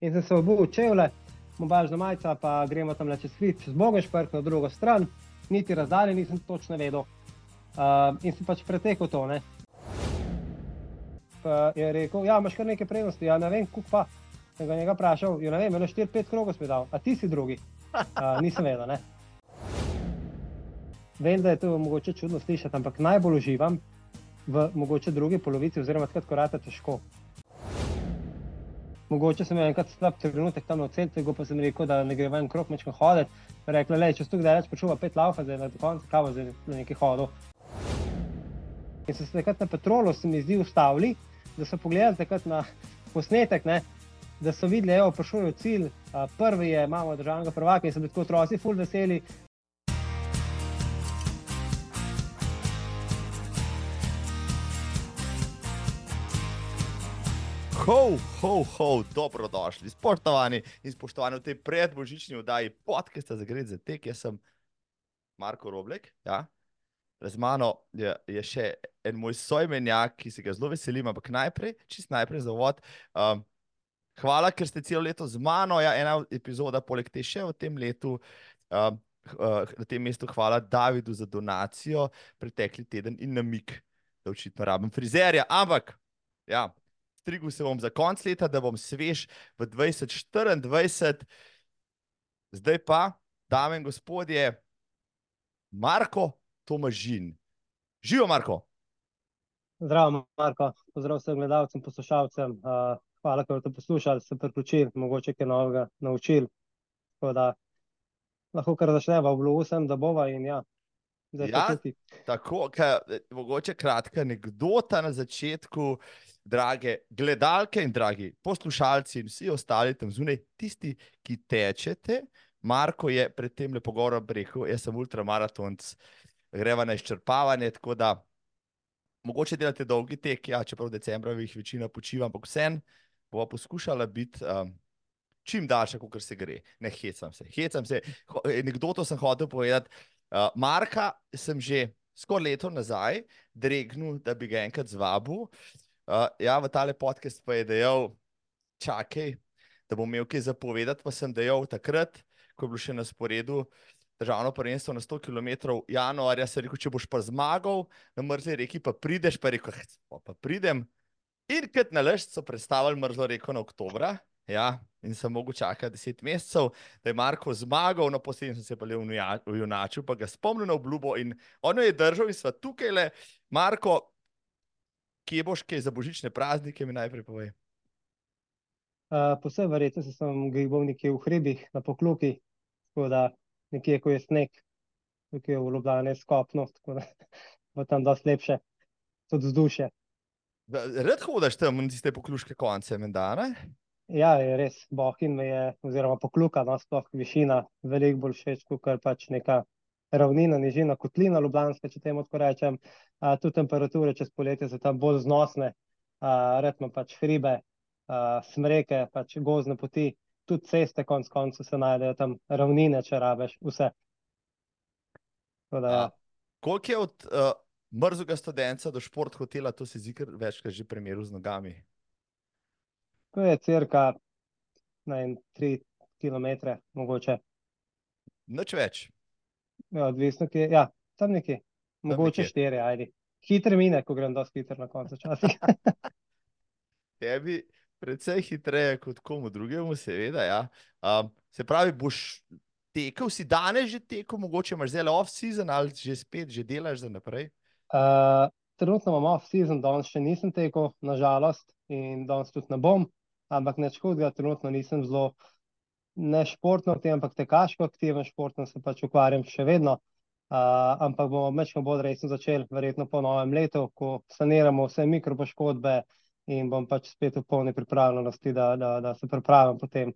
In sem se obul čevlje, mobilna majica, pa gremo tam čez hrib, čez Bogešprk na drugo stran, niti razdalje nisem točno vedel. Uh, in sem pač pretekel to. Ne. Pa je rekel, ja, imaš kar nekaj prednosti, ja ne vem, kup pa. Sem ga njega vprašal, jo ne vem, eno 4-5 krogov si dal, a ti si drugi. Uh, nisem vedel, ne. Vem, da je to mogoče čudno slišati, ampak najbolj uživam v mogoče drugi polovici, oziroma takrat, ko rata težko. Mogoče sem imel enkrat slab trenutek tam na centru, pa sem rekel, da ne gre ven krok, mečkam hoditi. Rekla je, če si tu kdaj več počuva pet laufa, zdaj na koncu kavo za nekaj hodov. In so se takrat na petrolu, se mi zdi, ustavili, da so pogledali takrat na posnetek, ne, da so videli, da je prišel cilj, prvi je, imamo državnega prvaka in so bili tako otroci, ful veseli. Ho, ho, ho, dobrodošli, spoštovani in spoštovani v tej predbožični oddaji podcasta za gre za tek. Jaz sem Marko Roblek. Ja. Z mano je, je še en moj sojmenjak, ki se ga zelo veselim, ampak najprej, čist najprej za vod. Um, hvala, ker ste celo leto z mano. Ja, ena epizoda, poleg te še v tem letu. Um, uh, na tem mestu hvala Davidu za donacijo pretekli teden in namik, da očitno rabim frizerja. Ampak, ja, strigel se bom za konc leta, da bom svež v 2024. Zdaj pa, dame in gospodje, Marko Tomažin. Živijo, Marko. Zdravo, Marko, pozdrav vsem gledalcem, poslušalcem. Uh, hvala, ker ste poslušali, se priključili, mogoče kaj novega naučili. Tako da lahko kar začnemo, obljubim sem, da bova in ja. Zdaj Ja. Tako, ka, mogoče kratka anekdota na začetku, drage gledalke in dragi poslušalci in vsi ostali tam zunaj, tisti, ki tečete. Marko je pred tem lepo govorom rekel, jaz sem ultramaratonc, greva na izčrpavanje, tako da mogoče delate dolgi tek, ja, čeprav v decembru jih večina počiva, ampak vsem bova poskušala biti um, čim daljša, kot se gre. Ne hecam se, hecam se. Anekdoto sem hotel povedati. Uh, Marka sem že skoraj leto nazaj dregnil, da bi ga enkrat zvabil. Uh, ja, v tale podcast pa je dejal, čakaj, da bom imel kaj zapovedati, pa sem dejal takrat, ko je bilo še na sporedu državno prvenstvo na 100 km januarja, sem rekel, če boš pa zmagal na mrzli reki, pa prideš, pa rekel, "Hm, pa, pa pridem. In kot na lež so predstavili mrzlo reko na oktobra. Ja, in sem mogel čakati deset mesecev, da je Marko zmagal, no potem sem se pa le ujunačil, pa ga spomnil na obljubo in on jo je držal in sva tukaj le. Marko, kje boš kaj za božične praznike, mi najprej povej. Uh, po vsej verjetnosti sem gibal nekje v hribih, na pokluki, tako da nekje, ko je sneg, tukaj v Ljubljani je skopno, tako da bo tam dosti lepše, tudi vzdušje. Rad hodiš tam na tiste pokluške konce, menda, ne? Ja, je res, Bohin me je, oziroma pokluka, no, sploh višina, veliko bolj všeč, kot pač neka ravnina, nižina, kotlina Ljubljanska, če temu tako rečem. Uh, tudi temperature čez poletje so tam bolj znosne, uh, redno pač hribe, uh, smreke, pač gozdne poti, tudi ceste, konc koncev se najdejo tam ravnine, če rabeš, vse. Da, ja. A, Koliko je od uh, mrzlega študenca do šport hotela, to si zikr večkrat že primeril z nogami. To je cirka, ne vem, tri kilometre, mogoče, Nič več. Ja, odvisno, kje, ja, tam nekje, mogoče nekje. štiri, ajde. Hitro mine, ko grem dosti hitro na koncu časa. Tebi precej hitreje kot komu drugemu, seveda. Ja. Um, se pravi, boš tekel, si danes že tekel, mogoče imaš zdaj off-season ali že spet, že delaš za naprej. Uh, trenutno imam off-season, danes še nisem tekel, nažalost, in danes tudi ne bom, ampak nič hudega, trenutno nisem zelo ne športno aktiven, ampak tekaško aktiven, športno se pač ukvarjam še vedno. Uh, ampak bomo mečkam bolj resno začeli, verjetno po novem letu, ko saniramo vse mikropoškodbe in bom pač spet v polni pripravljenosti, da, da, da se pripravim potem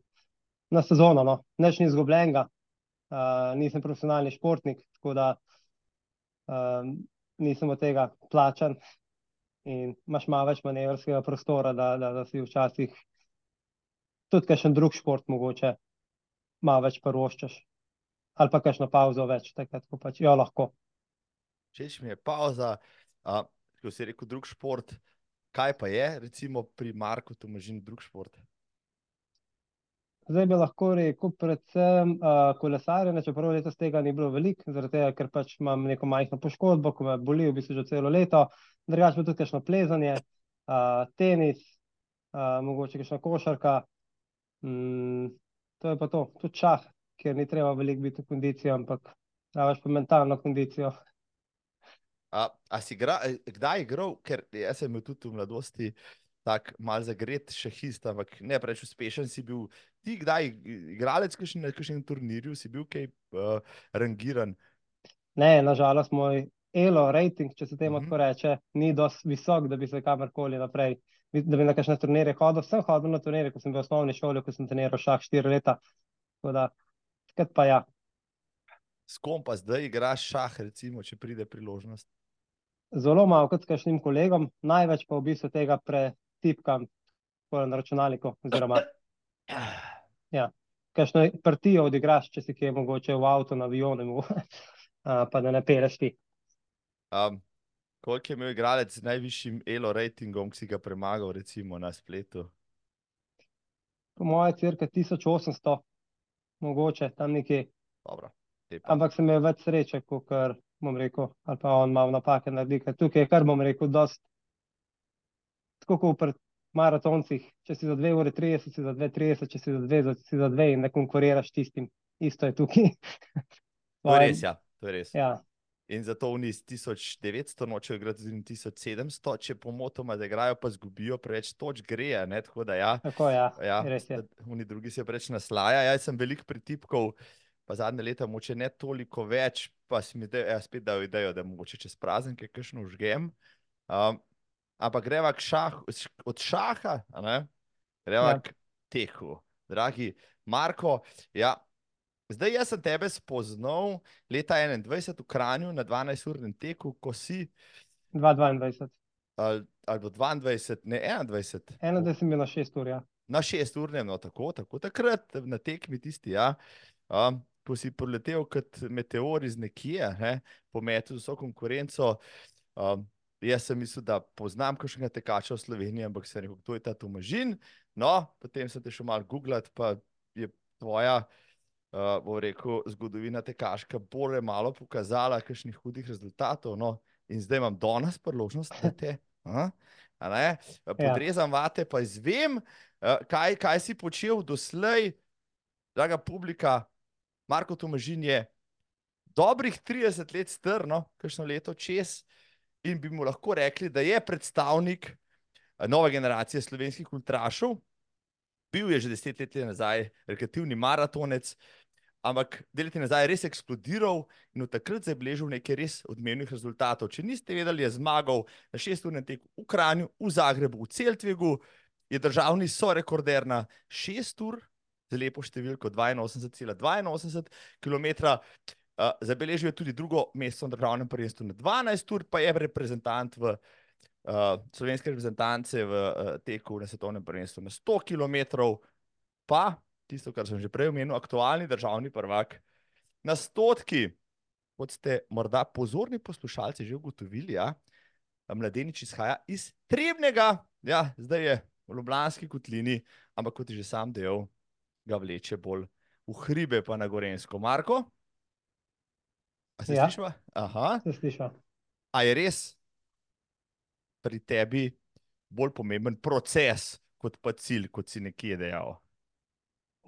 na sezono. No. Nič ni izgubljenega, uh, nisem profesionalni športnik, tako da um, nisem od tega plačan in imaš malo več manevrskega prostora, da, da, da si včasih tudi kakšen drug šport mogoče malo več prvoščaš. Ali pa kakšno pauzo več, takrat, ko pač jo lahko. Všeč mi je pauza, uh, ko si rekel, drug šport. Kaj pa je, recimo pri Marku, tu imaš drug šport? Zdaj bi lahko rekel, predvsem uh, kolesarjenje, čeprav letos tega ni bilo veliko, zaradi tega, ker pač imam neko majhno poškodbo, ko me boli v bistvu že celo leto. Drugače pa tudi kakšno plezanje, uh, tenis, uh, mogoče kakšna košarka. Mm, to je pa to, tudi šah, ker ni treba veliko biti v kondiciji, ampak rabaš pa mentalno kondicijo. A, a si gra, kdaj igral, ker jaz sem bil tudi v mladosti tako mal zagret šahist, ampak ne preveč uspešen si bil. Ti kdaj igralec na kakšnem turnirju, si bil kaj uh, rangiran? Ne, nažalost, moj elo rating, če se temu Mhm. tako reče, ni dosti visok, da bi se kamorkoli naprej, da bi na kakšne turnirje hodil. Sem hodil na turnirje, ko sem bil v osnovni šoli, ko sem treniral šah štiri leta. Tako da, takrat pa ja. S kom pa zdaj igraš šah, recimo, če pride priložnost? Zelo malo kot s kakšnim kolegom, največ pa v bistvu tega pretipkam na računalniku oziroma kakšno partijo odigraš, če si kje mogoče v avtu, na avionu, pa da ne peleš ti. Um, koliko je imel igralec z najvišjim elo ratingom, ki si ga premagal, recimo na spletu? Po moje cirka 1800, mogoče tam nekje. Dobro. Ampak sem imel več sreče, kot kar bom rekel, ali pa on malo napake naredi, ker tukaj je kar bom rekel, dost, tako kot pri maratoncih, če si za 2 ure 30, si za 2.30, če si za 2, si za 2 in ne konkuriraš tistim, isto je tukaj. To je res, ja. To je res. Ja, In zato oni z 1900 nočejo igrati z 1700, če pomotoma, da igrajo, pa zgubijo preveč točk, greje. Ne? Tako da ja, tako ja, ja res je. oni drugi se preveč naslaja. Jaz sem veliko pritipkal, pa zadnje leta moče ne toliko več, pa si mi de, ja, spet dal idejo, da mogoče čez praznike kakšno užgem. Um, ampak greva k šahu, od šaha, greva Ja. k teku. Dragi Marko, ja, zdaj jaz sem tebe spoznal leta 21 v Kranju na 12-urnem teku, ko si, 2.22. ali, ali bo 22, ne 21. Eno, da sem bil na 6 ur, ja. Na šesturnem, no tako, tako takrat na tekmi tisti, ja, um, ko si poletel kot meteor iz nekje, ne, pometel z vso konkurenco. Um, jaz sem mislil, da poznam kakšnega tekača v Sloveniji, ampak sem rekel, kdo je ta Tomažin. No, potem sem te šel malo googlat, pa je tvoja, uh, bom rekel, zgodovina tekaška bolj malo pokazala kakšnih hudih rezultatov. No, in zdaj imam danes priložnost, da te. A? A ne, podrezam vate, pa izvem, uh, kaj, kaj si počel doslej, draga publika. Marko Tomažin je dobrih 30 let strno, kakšno leto čez, in bi mu lahko rekli, da je predstavnik eh, nove generacije slovenskih ultrašov. Bil je že deset let nazaj rekreativni maratonec, ampak dve leti nazaj je res eksplodiral in od takrat zabeležil nekaj res odmevnih rezultatov. Če niste vedeli, je zmagal na šesturnem teku v Kranju, v Zagrebu, v Celtvigu, je državni sorekorder na šest ur, z lepo številko 82,82 km. Uh, zabeležil je tudi drugo mesto na državnem prvenstvu na 12 ur, pa je reprezentant v uh, slovenske reprezentance v uh, teku na svetovnem prvenstvu na 100 km, pa tisto, kar sem že prej omenil, aktualni državni prvak na stotki. Kot ste morda pozorni poslušalci že ugotovili, ja, mladenič izhaja iz Trebnega, ja, zdaj je v Ljubljanski kotlini, ampak kot je že sam del, ga vleče bolj v hribe, pa na Gorensko. Marko? A se Ja. slišiva? Aha. Se sliša. A je res pri tebi bolj pomemben proces, kot pa cilj, kot si nekje dejal?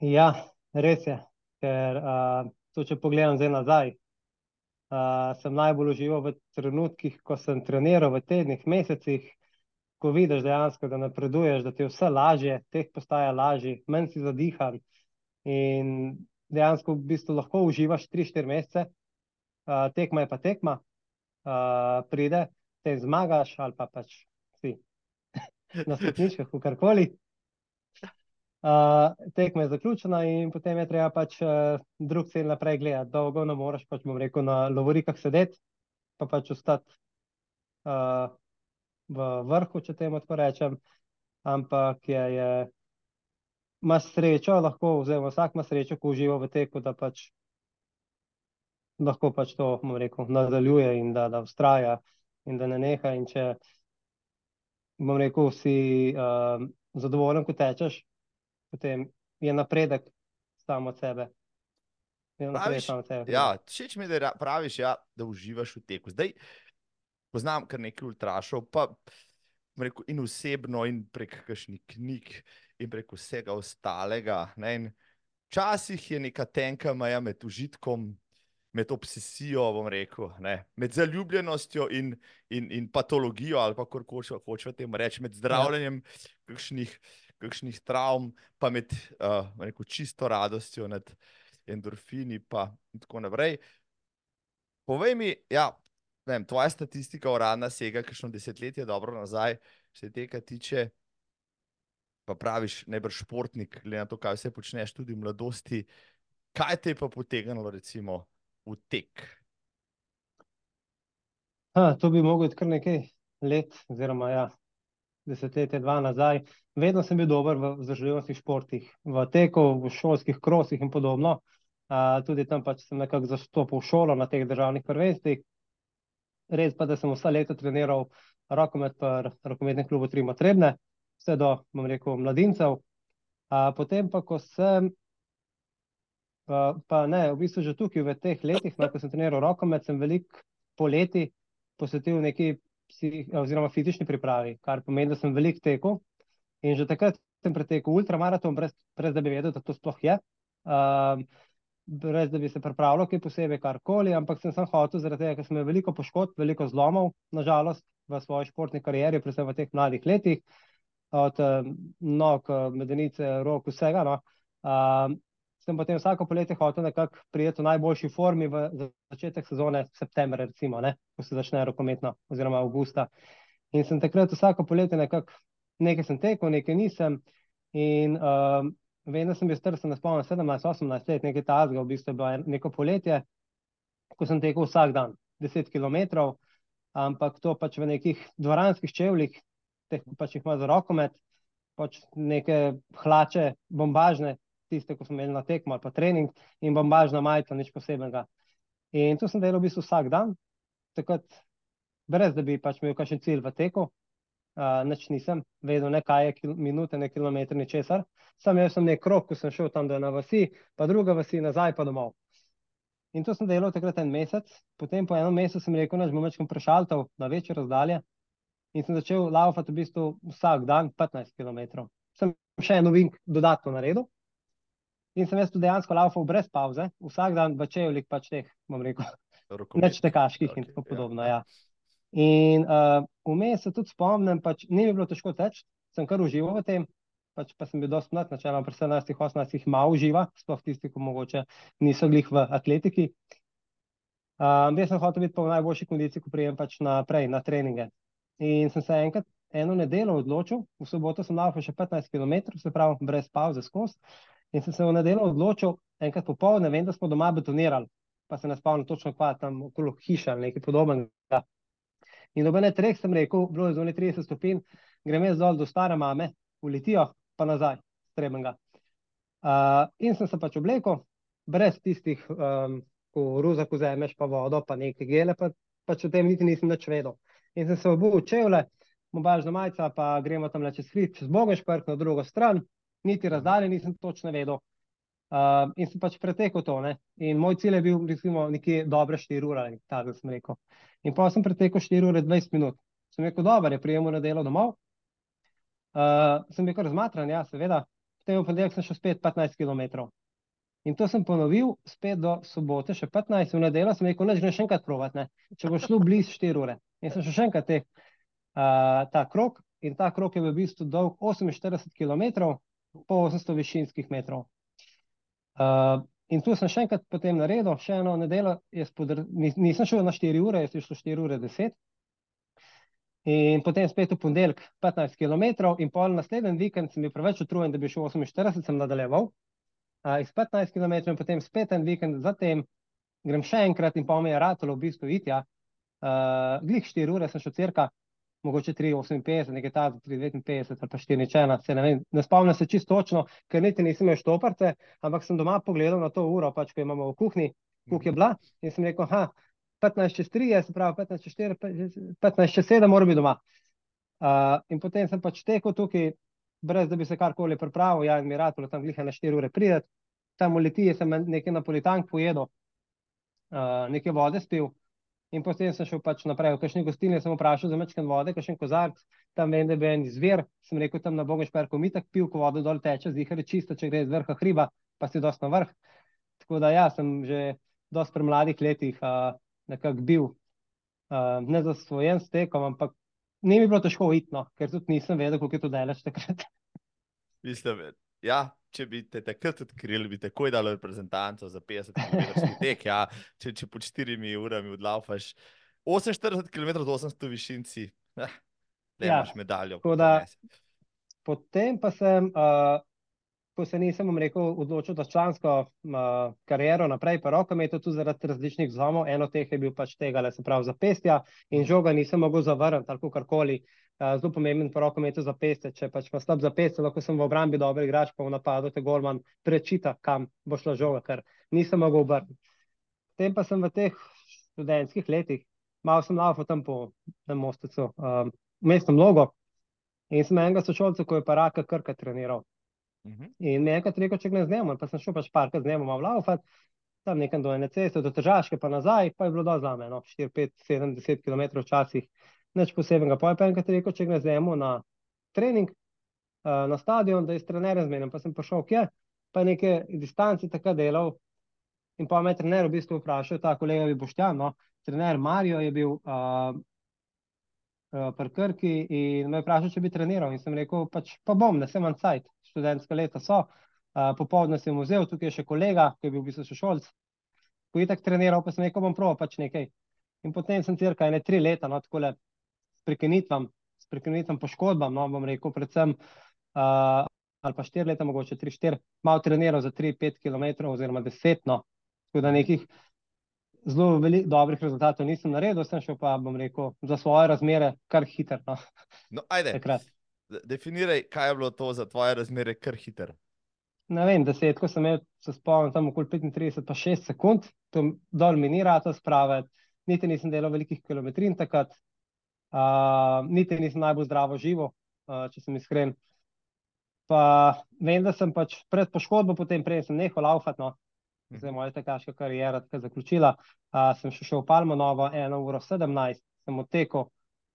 Ja, res je. Ker uh, to, če pogledam zdaj nazaj, uh, sem najbolj užival v trenutkih, ko sem treniral, v tednih, mesecih, ko vidiš dejansko, da napreduješ, da ti je vse lažje, teh postaja lažje, manj si zadihan in dejansko v bistvu lahko uživaš 3-4 mesece, uh, tekma je pa tekma, uh, pride, te zmagaš ali pa pač si na stopničkah, karkoli. Uh, tekma je zaključena in potem je treba pač uh, drug cilj naprej gledati. Dolgo ne moreš, pač bom rekel, na lovorikah sedeti, pa pač ostati uh, v vrhu, če temu tako rečem. Ampak je, je imaš srečo, lahko, oziroma vsak ima srečo, ko uživa v teku, da pač lahko pač to, bom rekel, nadaljuje in da, da vztraja in da ne neha. In če, bom rekel, si uh, zadovoljen, ko tečeš, potem je napredek samo od sebe. Praviš, samo od sebe. ja, všeč mi je, da ra- praviš, ja, da uživaš v teku. Zdaj poznam kar nekaj ultrašov, pa rekel, in osebno, in prek kakšnih knjig, in prek vsega ostalega. Ne, včasih je neka tenka meja med užitkom, med obsesijo, bom rekel, ne, med zaljubljenostjo in, in, in patologijo, ali pa kako hočemo temu reči, med zdravljenjem kakšnih, kakšnih travm, pa med uh, rekel, čisto radostjo nad endorfini, in tako naprej. Povej mi, ja, vem, tvoja statistika uradna sega kakšno desetletje dobro nazaj, se tega tiče. Pa praviš, najbrž športnik, glede na to, kaj vse počneš tudi v mladosti. Kaj te je pa potegnilo, recimo, v tek? Ha, to bi mogel biti kar nekaj let, oziroma ja, desetletje, dva nazaj. Vedno sem bil dober v vzdržljivostnih športih, v teku, v šolskih krosih in podobno. Uh, tudi tam pač sem nekako zastopil šolo na teh državnih prvenstvih. Res pa, da sem vsa leta treniral rokomet v rokometnem klubu Trima Trebne, vse do, bom rekel, mladincev. Uh, potem pa, ko sem, pa, pa ne, v bistvu že tukaj v teh letih, no, ko sem treniral rokomet, sem veliko poleti posvetil neki oziroma fizični pripravi, kar pomeni, da sem veliko tekel. In že takrat sem pretekel ultramaraton, brez, brez da bi vedel, da to sploh je. Um, brez da bi se pripravljal kaj posebej, karkoli, ampak sem sam hotel, zaradi tega, ker sem imel veliko poškodb, veliko zlomov, nažalost, v svoji športni karieri, predvsem v teh mladih letih, od um, nog, medenice, rok, vsega. No. Um, sem potem vsako poletje hotel nekako prijeti v najboljši formi v začetek sezone, september, recimo, ne, ko se začne rokometno, oziroma avgusta. In sem takrat vsako poletje nekako nekaj sem tekel, nekaj nisem. In um, vem, da sem bil star, sem ne spomnim, 17-18 let, nekaj tazga, v bistvu je bilo neko poletje, ko sem tekel vsak dan, 10 km, ampak to pač v nekih dvoranskih čevljih, teh pač jih ima za rokomet, pač neke hlače, bombažne, tiste, ko smo imeli na tekmo ali pa trening, in bombažna majica, nič posebnega. In to sem delal v bistvu vsak dan, takrat, brez da bi pač imel kakšen cilj v teku, Uh, nič nisem vedel, ne kaj je kil minute, ne kilometri, ni česar. Sam jaz sem nek krok, ko sem šel tam do ena vasi, pa druga vasi, nazaj pa domov. In to sem delal takrat en mesec, potem po enem mesecu sem rekel, da bom večkrat prešaltal na večje razdalje in sem začel laufati v bistvu vsak dan 15 km. Sem še en ovink dodatno naredil in sem jaz tu dejansko laufal brez pauze, vsak dan v čevljih pač teh, bom rekel, neč tekaških in tako podobno, ja. ja. In uh, vmes se tudi spomnim, pač ni mi bilo težko teči, sem kar užival v tem, pač pa sem bil dosti mlad, načeloma pri 17-18 malo uživa, sploh tisti, ki mogoče niso glih v atletiki. Uh, jaz sem hotel biti v najboljši kondiciji, ko prijem pač naprej na treninge. In sem se enkrat eno nedeljo odločil, v soboto sem laufal še 15 km, se pravi brez pauze skozi, in sem se v nedeljo odločil, enkrat popoldne, vem, da smo doma betonirali, pa se ne spomnim točno kva tam okolo hiša ali nekaj podobnega. In ob ene treh sem rekel, bilo je zunaj 30 stopinj, grem jaz dol do stare mame, v Litijo, pa nazaj, strebenga. Uh, in sem se pač oblekel, brez tistih, um, ko ruza vzameš, pa vodo, pa neke gele, pa, pač o tem niti nisem nič vedel. In sem se obul čevlje, mobažna majica, pa gremo tam čez hrib, čez Bogenšperk na drugo stran, niti razdalje nisem točno vedel. Uh, in sem pač pretekel to. Ne? In moj cilj je bil, recimo, nekje dobre 4 ure, tako da sem rekel. In pa sem pretekel 4 ure 20 minut. Sem rekel, dobro, je prijemo na delo domov. Uh, sem bil kar zmatran, ja, seveda. Potem v ponedeljek sem šel spet 15 km. In to sem ponovil spet do sobote, še 15, v nedeljo sem rekel, ne, že še enkrat provat, ne? če bo šlo blizu 4 ure. In sem še enkrat teh, uh, ta krok, in ta krok je v bistvu dolg 48 km, po 800 višinskih metrov. Uh, in tu sem še enkrat potem naredil, še eno nedeljo, spodr... nisem šel na 4 ure, jaz sem šel 4 ure 10. In potem spet v ponedeljek 15 km, in pol naslednji vikend sem bil preveč utrujen, da bi šel 48, sem nadaljeval. Uh, iz 15 km, in potem spet en vikend, zatem grem še enkrat in pa mi je ratalo v bistvu iti. Ja. Uh, glih 4 ure sem šel cirka, mogoče 3,58, nekaj ta 3,59 ali pa 4,1, se ne vem, ne spomnim se čisto točno, ker niti nisem imel štoparce, ampak sem doma pogledal na to uro, pač, ko imamo v kuhinji, kuk je bila in sem rekel, ha, 15 čez 3, je, se pravi 15 čez 4, 15 čez 7, mora biti doma. Uh, in potem sem pač tekel tukaj brez da bi se karkoli pripravil, ja, in mi rad, tam glihe na 4 ure prideti, tam Litiji sem nekaj napolitank pojedel, uh, nekaj vode spil, in potem sem šel pač naprej. V kakšni gostilni sem vprašal za mečken vode, kakšen kozarc, tam vem, da bi en zver, sem rekel tam na Bogoš perko, mi tak pil, ko voda dol teče, zihar je čisto, če gre iz vrha hriba, pa si dost na vrh. Tako da ja, sem že dost pri mladih letih uh, nekako bil, uh, ne za svojen stekom, ampak ni mi bilo težko itno, ker tudi nisem vedel, koliko je to delač takrat. Mislim, ja, če bi te takrat odkrili, bi takoj dal reprezentanco za 50 km tek. Ja. Če, če po 4 urami odlaufaš 48 km do 800 višinci, da ja. imaš medaljo. Da, potem pa sem, uh, ko se nisem rekel, odločil za člansko uh, kariero naprej, pa rokometu tudi zaradi različnih zlomov. Eno teh je bil pač tega, se pravi, zapestja in žoga nisem mogel zavrniti, tako karkoli. Uh, zelo pomemben po rokometu za peste. Če pač imaš slab za peste, lahko sem v obrambi dober igrač, pa v napadu te golman prečita, kam bo šla žoga, ker nisem mogel obrniti. Potem pa sem v teh študentskih letih, malo sem laufal tam po mostecu, um, mestnem logo in sem enega sošolca, ko je pa raka krka treniral. Uh mhm. -huh. In mi je enkrat rekel, če ne znemo, pa sem šel pač parkrat z njim, malo laufati. Tam nekam do ene ceste, do težaške, pa nazaj, pa je bilo do zame, no, 4, 5, 7, 10 km včasih nič posebnega. Pa je pa enkrat rekel, če gremo na trening, uh, na stadion, da je s trenerjem zmenim. Pa sem prišel, kje, pa je neke distance tako delal. In pa me je trener v bistvu vprašal, ta kolega bi boštjan, no, trener Marijo je bil uh, uh, pri Krki in me je vprašal, če bi treniral. In sem rekel, pač pa bom, ne sem ansajt, študentska leta so. Uh, popovdne sem vzel, tukaj je še kolega, ki je bil v bistvu še šolc. Ko je tako treniral, pa sem rekel, bom proval pač nekaj. In potem sem cirka ene tri leta, no, tako le prekinitvam, s prekinitvam poškodbam, no, bom rekel, predvsem, uh, ali pa štiri leta, mogoče tri, štiri, malo treniral za tri, pet km, oziroma deset, no, tako da nekih zelo velik, dobrih rezultatov nisem naredil, sem šel pa, bom rekel, za svoje razmere kar hiter. No, no ajde. Takrat. Definiraj, kaj je bilo to za tvoje razmere kar hiter. Ne vem, deset, ko sem imel, se spomnim, tam okoli 35, pa 6 sekund, to dol mi ni rado spraviti, niti nisem delal velikih kilometrin takrat, Uh, niti nisem najbolj zdravo živo, uh, če sem iskren. Pa vem, da sem pač pred poškodbo, potem prej sem nehal laufati, no. zdaj je moja tekaška karijera tako zaključila. Uh, sem še šel v Palmo Novo, 1 uro 17, sem odtekel,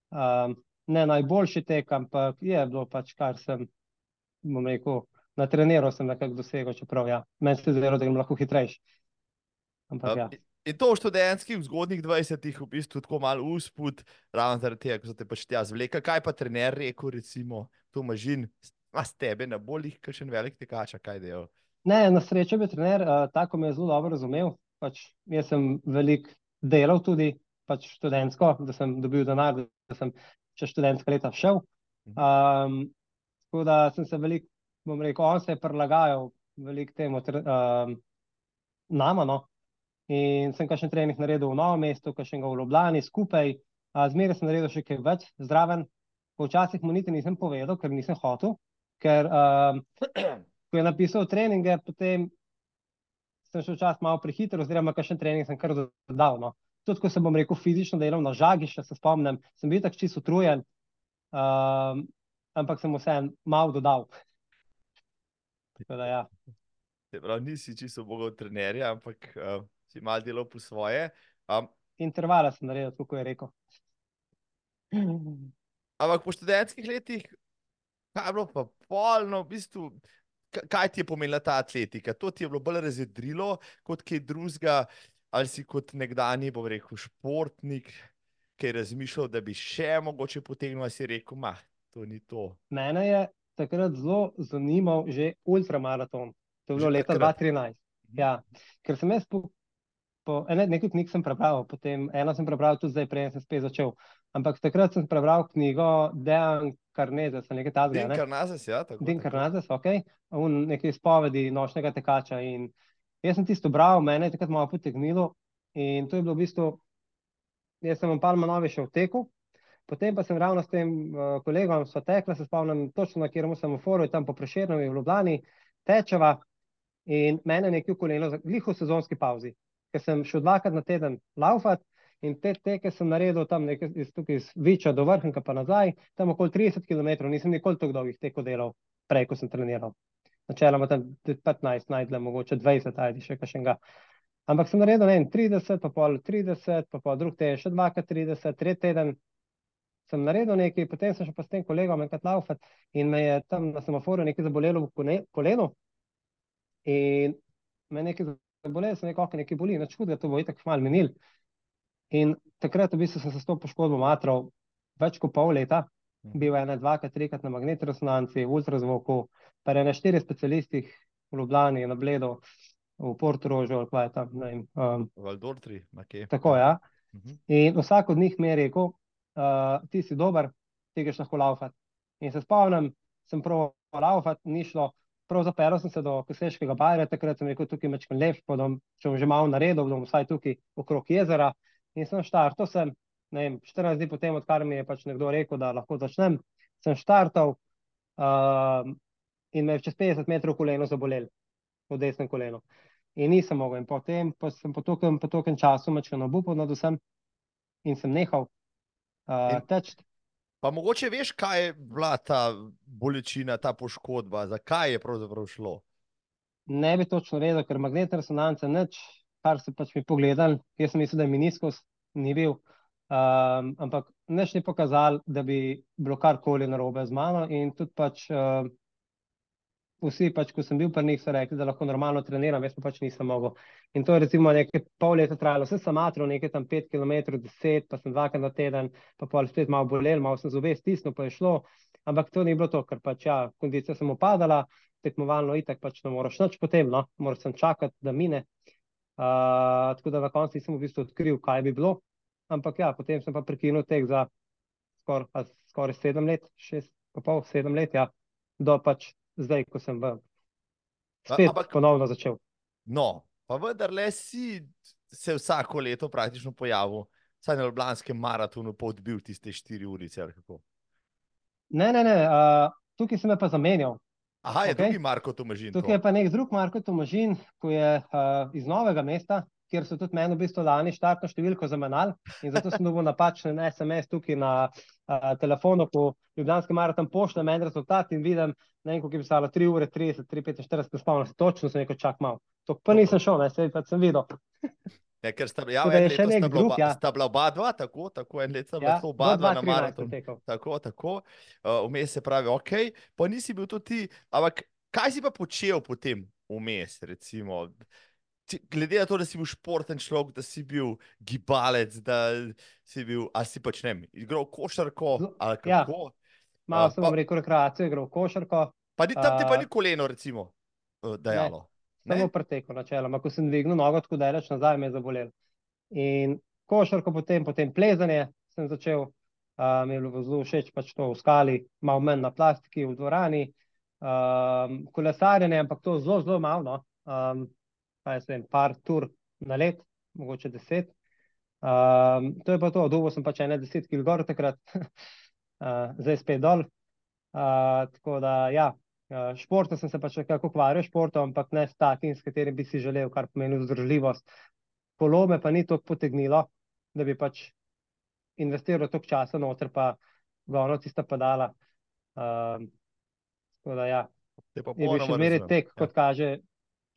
um, ne najboljši tek, ampak je bilo pač kar sem, bom rekel, na treniru sem nekako dosegel, čeprav ja, meni se zdelo, da grem lahko hitrejši. Ampak ja. In to v študentskih, v zgodnjih 20-ih, v bistvu tako malo usput, ravno zaradi tega, ko so te pač tja zvlekli. Kaj pa trener rekel, recimo, to mažin, ima s tebe na boljih, kot še en velik tekač, kaj delo? Ne, na srečo bi trener uh, tako me zelo dobro razumel. Pač, jaz sem velik delal tudi pač študentsko, da sem dobil denar, da sem čez študentska leta šel. Um, tako da sem se veliko, bom rekel, on se je prilagajal veliko temu uh, nama. No. In sem kakšen trening naredil v novem mestu, kakšen ga v Ljubljani skupaj, zmeraj sem naredil še kaj več zdraven. Včasih mu niti nisem povedal, ker nisem hotel, ker uh, ko je napisal treninge, potem sem šel čas malo prehiter, oziroma kakšen trening sem kar dodal. No. Tudi ko sem bom rekel fizično delal na žagi, še se spomnim, sem bil tako čisto utrujen, uh, ampak sem vse malo dodal. Da ja. Prav, nisi čisto mogel trenerja, ampak uh, si malo delal po svoje. Um, Intervala sem naredil, kako je rekel. Ampak po študentskih letih, kaj je bilo pa polno, v bistvu, kaj ti je pomenila ta atletika? To ti je bilo bolj razjedrilo kot kaj drugega, ali si kot nekdani, bom rekel, športnik, ki je razmišljal, da bi še mogoče potegnil, ali si rekel, mah, to ni to. Mene je takrat zelo zanimal že ultramaraton. To je bilo že leta takrat. 2013. Mhm. Ja, ker sem jaz po po, ene, nekaj knjig sem prebral, potem eno sem prebral tudi zdaj, prej sem spet začel. Ampak takrat sem prebral knjigo Dejan Karnezes, nekaj tazga. Dejan Karnezes, ja. Dejan Karnezes, ok. Un nekaj izpovedi nočnega tekača. In jaz sem tisto bral, mene je takrat malo potegnilo in to je bilo v bistvu, jaz sem v Palma Novi še v teku, potem pa sem ravno s tem uh, kolegom so tekla, se spomnim točno na kjeremu sem v foru, tam po Prešernovi v Ljubljani, tečeva in mene nekaj v koleno, gliho sezonski pauzi ker sem šel dvakrat na teden laufati in te teke sem naredil tam nekaj iz, iz Viča do vrhunka pa nazaj, tam okoli 30 km, nisem nikoli tako dolgih teko delal. prej, ko sem treniral. Načeloma tam 15, najdle mogoče 20, ajdi še kakšnega. Ampak sem naredil ne, 30, pa pol 30, pa pol drug teden še 2-30, tretji teden sem naredil nekaj, potem sem še pa s tem kolegom enkrat laufat in me je tam na semaforu nekaj zabolelo v kolenu in me nekaj sem rekel, ok, nekaj boli, nič hudega, to bo itak malo minil. In takrat v bistvu sem se s to poškodbo matral več kot pol leta, bil je ena, dvakrat, trikrat na magnetni resonanci, v ultrazvoku, pa je na štirih specialistih v Ljubljani, na Bledu, v Portorožu, ali kaj je tam, ne vem. Um, Valdortri, okay. tako, ja. In vsak od njih mi je rekel, uh, ti si dober, ti greš lahko laufat. In se spomnim, sem prav laufat, ni šlo, prav zapeljal sem se do Koseškega barja, takrat sem rekel, tukaj mečkam lep, pa bom, če bom že malo naredil, bom vsaj tukaj okrog jezera. In sem štartal, sem, ne vem, 14 dni potem, odkar mi je pač nekdo rekel, da lahko začnem, sem štartal uh, in me je čez 50 metrov koleno zabolel, v desnem kolenu. In nisem mogel. In potem pa sem po tokem, po tokem času mečkam obupal nad vsem in sem nehal uh, teči. Pa mogoče veš, kaj je bila ta bolečina, ta poškodba, zakaj je pravzaprav šlo? Ne bi točno vedel, ker magnetna resonanca nič, kar se pač mi pogledal, jaz sem mislil, da je miniskus, ni bil, um, ampak nič ni pokazal, da bi bilo karkoli narobe z mano in tudi pač uh, vsi, pač, ko sem bil pri njih, so rekli, da lahko normalno treniram, jaz pa pač nisem mogel. In to je recimo nekaj pol leta trajalo, vse sem matral nekaj tam 5 km, 10, pa sem dvakrat na teden, pa pol spet malo bolel, malo sem zube stisnil, pa je šlo, ampak to ni bilo to, ker pač ja, kondicija sem upadala, tekmovalno itak pač ne moraš nič potem, no, moraš sem čakati, da mine. Uh, tako da na koncu nisem v bistvu odkril, kaj bi bilo, ampak ja, potem sem pa prekinul tek za skoraj skor sedem let, šest, pa pol, sedem let, ja, do pač zdaj, ko sem v, spet Ampak, ponovno začel. No, pa vendar le si se vsako leto praktično pojavil, saj na Ljubljanskem maratonu pa odbil tiste štiri urice. Ne, ne, ne, uh, tukaj sem pa zamenjal. Aha, je okay. drugi Marko Tomažin. Tukaj to. je pa nek drug Marko Tomažin, ki je uh, iz novega mesta, kjer so tudi meni v bistvu lani štartno številko zamenjali in zato sem dobil napačen SMS tukaj na uh, telefonu, ko Ljubljanski maraton pošlje meni rezultat in vidim, ne vem, koliko je pisalo, 3 ure 30, 3, 45, spomnim se, točno sem rekel, čak malo. To pa nisem šel, ne, se pa sem videl. Ja, ker sta, ja, en sta, bila drug, oba, ja. sta bila oba dva, tako, tako en let sta bila ja, oba dva na maratonu. Tako, tako, uh, vmes se pravi, ok, pa nisi bil tudi ti, ampak kaj si pa počel potem vmes, recimo? Glede na to, da si bil športen človek, da si bil gibalec, da si bil, a si pač ne, igral košarko ali ja. kako. Ja. Malo sem vam rekel rekreacijo, igral košarko. Pa ni tam ti pa ni koleno, recimo, dejalo. Samo preteko načeloma, ko sem dvignil nogo tako daleč nazaj, me je zabolel. In košarko potem, potem plezanje sem začel, uh, mi je bilo zelo všeč pač to v skali, malo menj na plastiki v dvorani, um, kolesarjenje, ampak to zelo, zelo malo. No. Um, kaj se vem, par tur na let, mogoče deset. Um, to je pa to, dolgo sem pač ene deset kil gor takrat, uh, zdaj spet dol. Uh, tako da, ja, uh, športom sem se pač nekako ukvarjal, športom, ampak ne s takim, s katerim bi si želel, kar pomeni vzdržljivost. Kolo me pa ni toliko potegnilo, da bi pač investiral toliko časa noter, pa ga ono tista padala. Um, tako da, ja, je bil še zmeraj tek, kot ja. kaže,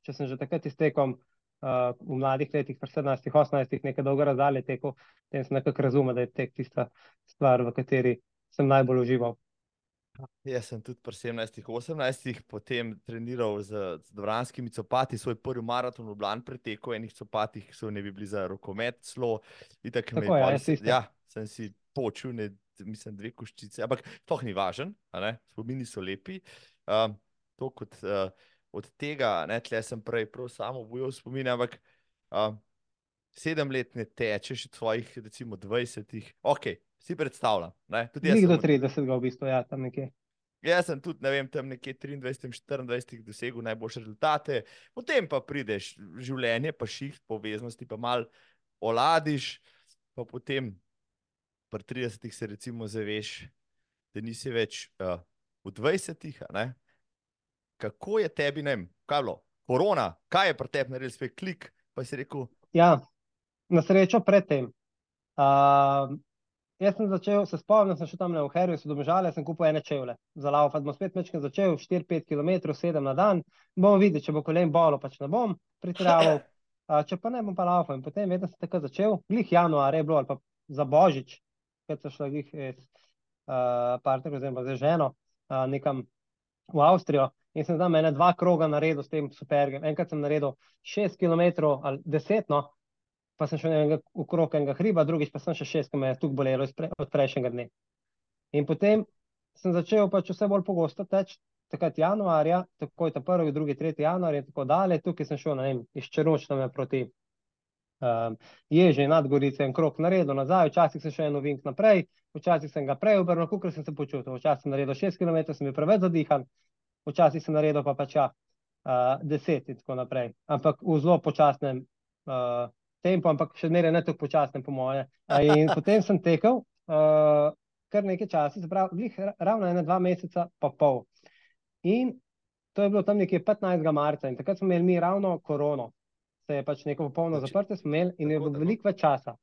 če sem že takrat iztekom uh, v mladih letih, pri 17-18, nekaj dolgo razdalje tekel, potem sem nekako razumel, da je tek tista stvar, v kateri sem najbolj užival. Jaz sem tudi pri 17-18, potem treniral z, z dvoranskimi copati, svoj prvi maraton v Blan pretekel, enih copatih, ki so ne bi bili za rokomet, zelo. Tako, tako je, ja, ja, sem si počul, ne, mislim, dve koščice, ampak to ni važen, spomini so lepi. Um, to kot uh, od tega, ne, tle sem prej prav samo bojal spomin, ampak uh, sedem let ne tečeš od svojih, recimo, dvajsetih, ok, si predstavljam. Ni do 30, v bistvu, ja, tam nekje. Jaz sem tudi, ne vem, tam nekje 23, 24 dosegel najboljše rezultate, potem pa prideš življenje, pa šiht, poveznosti, pa mal oladiš, pa potem pri 30 se recimo zaveš, da nisi več uh, v 20, ne? Kako je tebi, ne vem, kaj je bilo, korona, kaj je pri tebi naredil, spet klik. Ja, na srečo predtem. Uh, jaz sem začel, se spomnim, sem šel tam na Oherju, so domežale, sem kupil ene čevlje. Za laufat, bom spet mečkaj začel, 4-5 km, 7 na dan, bomo videli, če bo kolen bolo, pač ne bom pretiraval, a, če pa ne bom pa laufal. In potem vedno sem tako začel, glih januar je bilo ali pa za Božič, kad so šla glih iz uh, partnerja oziroma z ženo uh, nekam v Avstrijo in sem tam ene dva kroga naredil s tem supergem, enkrat sem naredil 6 km ali 10 no, pa sem šel enega okrog enega hriba, drugič pa sem še šest, ki me je tukaj bolelo pre, od prejšnjega dne. In potem sem začel pač vse bolj pogosto teči, takrat januarja, takoj ta prvi, drugi, tretji januar in tako dalje, tukaj sem šel, ne vem, iz Čeročname proti um, Ježi, Nadgorice en krok naredil nazaj, včasih sem še en ovink naprej, včasih sem ga prej obrnil, kukor sem se počutil, včasih sem naredil 6 km, sem bil preveč zadihan, včasih sem naredil pa pač ja, uh, 10 in tako naprej, ampak v zelo počasnem uh, tempo, ampak še zmeraj ne tako počasno, po moje. In potem sem tekel uh, kar nekaj časa, pravi, ravno ena, dva meseca, pa pol. In to je bilo tam nekje 15. marca in takrat smo imeli mi ravno korono, se je pač neko popolno zaprte, smo imeli in je bilo veliko več časa.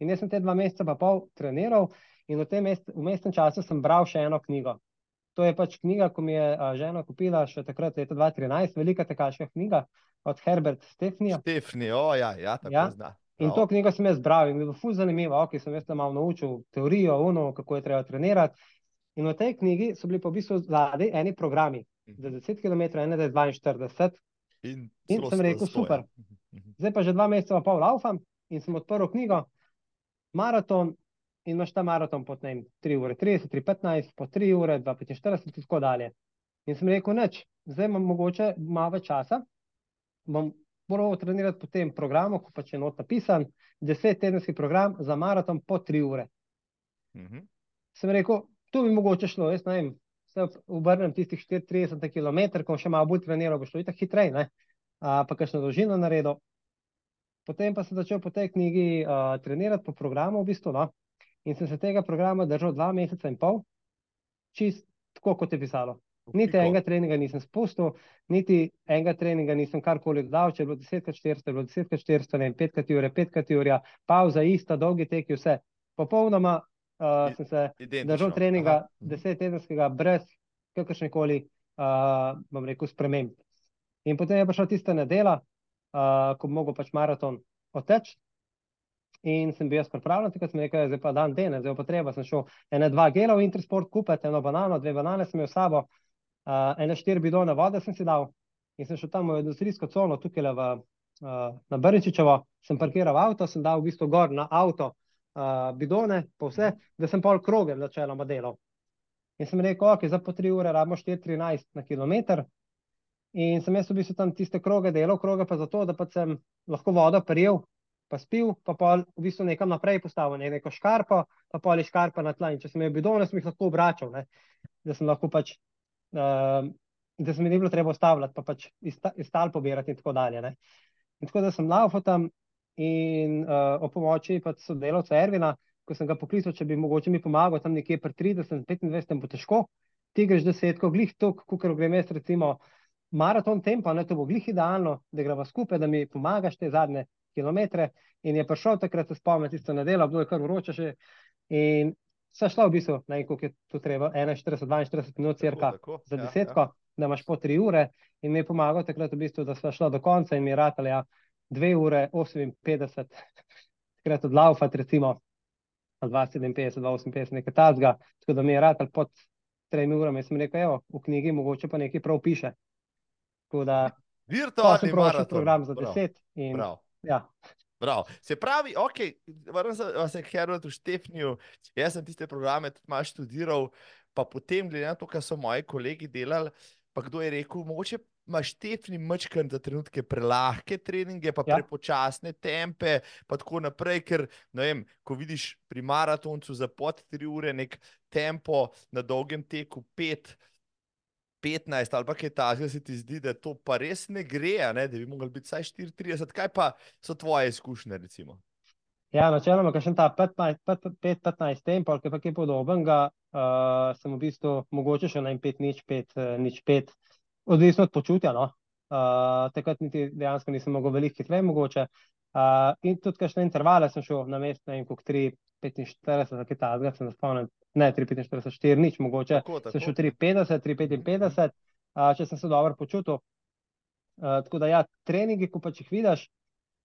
In jaz sem te dva meseca pa pol treniral in v tem mest, v mestnem času sem bral še eno knjigo. To je pač knjiga, ko mi je a, žena kupila še takrat, leta 2013, velika tekaška knjiga, od Herbert Stefnija. Stefni, o ja, ja tako Ja. zna. In to knjigo sem jaz bral in mi je bilo ful zanimivo, ok, sem jaz tam malo naučil teorijo, ono, kako je treba trenirati. In v tej knjigi so bili pa v bistvu zadaj eni programi, za 10 km, ene za 42. In, In sem rekel, stoja. super. Mhm. Zdaj pa že dva meseca pa pol laufam in sem odprl knjigo, maraton in imaš ta maraton po ne vem, 3 ure 30, 3 15, po 3 ure, 2 45 in tako dalje. In sem rekel, nič, zdaj imam mogoče malo več časa, bom moral trenirati po tem programu, ko pač je not napisan, 10 tedenski program za maraton po 3 ure. Mhm. Sem rekel, tu bi mogoče šlo, jaz ne vem, se obrnem tistih 34 km, ko še malo bolj treniral, bo šlo itak hitreje, ne? A, pa kakšno dolžino naredil. Potem pa sem začel po tej knjigi uh, trenirati po programu, v bistvu, no? In sem se tega programa držal dva meseca in pol, čist tako, kot je pisalo. Niti enega treninga nisem spustil, niti enega treninga nisem karkoli dodal, če je bilo 10x400, je bilo 10x400, ne vem, 5x ure, 5x ure, pauza ista, dolgi teki, vse. Popolnoma uh, sem se Identično. držal treninga. Mhm. desettedenskega brez kakršne koli, uh, bom rekel, sprememb. In potem je prišla tista nedela, uh, ko bom mogel pač maraton oteči. In sem bil jaz pripravljen, takrat sem rekel, zdaj pa dan dene, zdaj pa treba. Sem šel ene dva gela v Intersport kupiti, eno banano, dve banane sem imel sabo, uh, ene štiri bidone vode sem si dal in sem šel tam v industrijsko cono, tukaj v, uh, na Brnčičevo, sem parkiral avto, sem dal v bistvu gor na avto uh, bidone, pa vse, da sem pol krogem načeloma delal. In sem rekel, ok, za po 3 ure rabimo 4,13 na kilometr. In sem jaz v bistvu tam tiste kroge delal, kroge pa zato, da pa sem lahko vodo prijel, pa spil, pa pol v bistvu nekam naprej postavil, ne, neko škarpo, pa pol je škarpa na tla. In če sem imel bidone, sem jih lahko obračal, ne, da sem lahko pač, uh, da se mi ni bilo treba ustavljati, pa pač iz, iz tal pobirati in tako dalje. Ne. In tako da sem laufal tam in uh, o pomoči pač sodelavca Ervina, ko sem ga poklical, če bi mogoče mi pomagal tam nekje pri 30, 25 bo težko, ti greš desetko, glih tok, kukor grem jaz recimo maraton tempo, ne, to bo glih idealno, da greva skupaj, da mi pomagaš te zadnje kilometre in je prišel takrat, se spomnim, tisto nedeljo, bilo je kar vroče še in se šla v bistvu, ne vem, koliko je tu treba, 41, 42 minut cirka tako, za ja, desetko, da imaš po tri ure in mi je pomagal takrat v bistvu, da sva šla do konca in mi je ratala ja, 2 ure 58, takrat odlaufati recimo, ali 2,57, 2,58, nekaj tazga, tako da mi je ratal pod tremi urami, sem rekel, evo, v knjigi mogoče pa nekaj prav piše. Tako da, Virtualni sem maraton. program za Prav, 10 in Prav. Ja, Prav. Se pravi, ok, vrnem se, se k Herbertu Štefniju, jaz sem tiste programe tudi malo študiral, pa potem, glede na to, kar so moji kolegi delali, pa kdo je rekel, mogoče ima Štefni mačkan za trenutke prelahke treninge, pa Ja. prepočasne tempe, pa tako naprej, ker, ne vem, ko vidiš pri maratoncu za pod 3 ure nek tempo na dolgem teku 5, 15 ali pa kaj takega, se ti zdi, da to pa res ne gre, ne, da bi mogli biti vsaj 34. Kaj pa so tvoje izkušnje, recimo? Ja, načeloma, kakšen ta 5-15 tempo, ali kaj kaj podobnega, uh, sem v bistvu mogoče še na 5 nič 5, nič 5, odvisno od počutja. No? Uh, takrat niti dejansko nisem mogel veliko hitreje mogoče. Uh, in tudi kakšne intervale sem šel na mest, ne vem, koliko 3, 3,45, kaj ta, se spomnim, ne 3,45, 4 nič, mogoče Tako, sem tako. šel 3,50, 3,55, uh, če sem se dobro počutil. Uh, tako da ja, treningi, ko pač jih vidiš,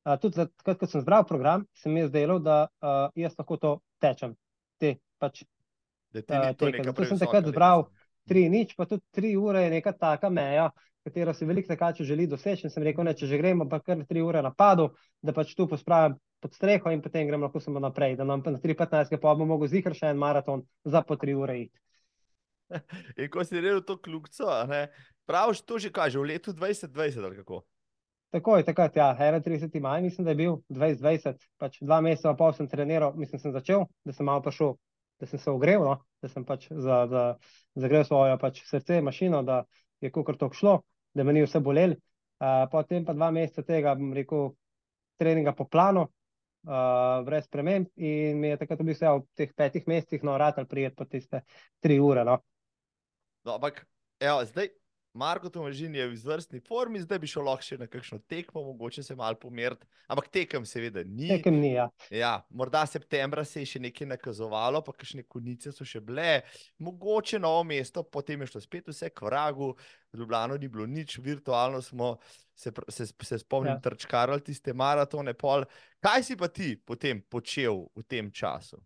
uh, tudi takrat, ko sem zbral program, se mi je zdelo, da uh, jaz lahko to tečem. Te pač Da ti teke. neka Zato sem takrat zbral tri nič, pa tudi tri ure je neka taka meja, katero si veliko tekačev želi doseči. In sem rekel, ne, če že gremo, pa kar tri ure napadu, da pač tu pospravim pod streho in potem grem lahko samo naprej, da nam na 3.15, pa bomo mogli zihar še en maraton za po tri ure iti. In ko si naredil to kljukco, ne, praviš, to že kaže v letu 2020 ali kako. Tako je, takrat, ja, 31. maj, mislim, da je bil 2020, pač dva meseca pa pol sem treniral, mislim, sem začel, da sem malo prišel, da sem se ogrel, no, da sem pač za, za, zagrel svojo pač srce, mašino, da je kukar to šlo, da me ni vse bolel. Uh, potem pa dva meseca tega, bom rekel, treninga po planu, uh, brez sprememb in mi je takrat v bistvu ja, v teh petih mesecih no, ratal prijet po tiste tri ure, no. No, ampak, evo, zdaj, Marko Tomažin je v izvrstni formi, zdaj bi šel lahko še na kakšno tekmo, mogoče se malo pomeriti, ampak tekem seveda ni. Tekem ni, ja. Ja, morda septembra se je še nekaj nakazovalo, pa kakšne konice so še bile, mogoče novo mesto, potem je šlo spet vse k vragu, v Ljubljano ni bilo nič, virtualno smo se, se, se spomnim, Ja. ja. trčkarali tiste maratone. Pol. Kaj si pa ti potem počel v tem času?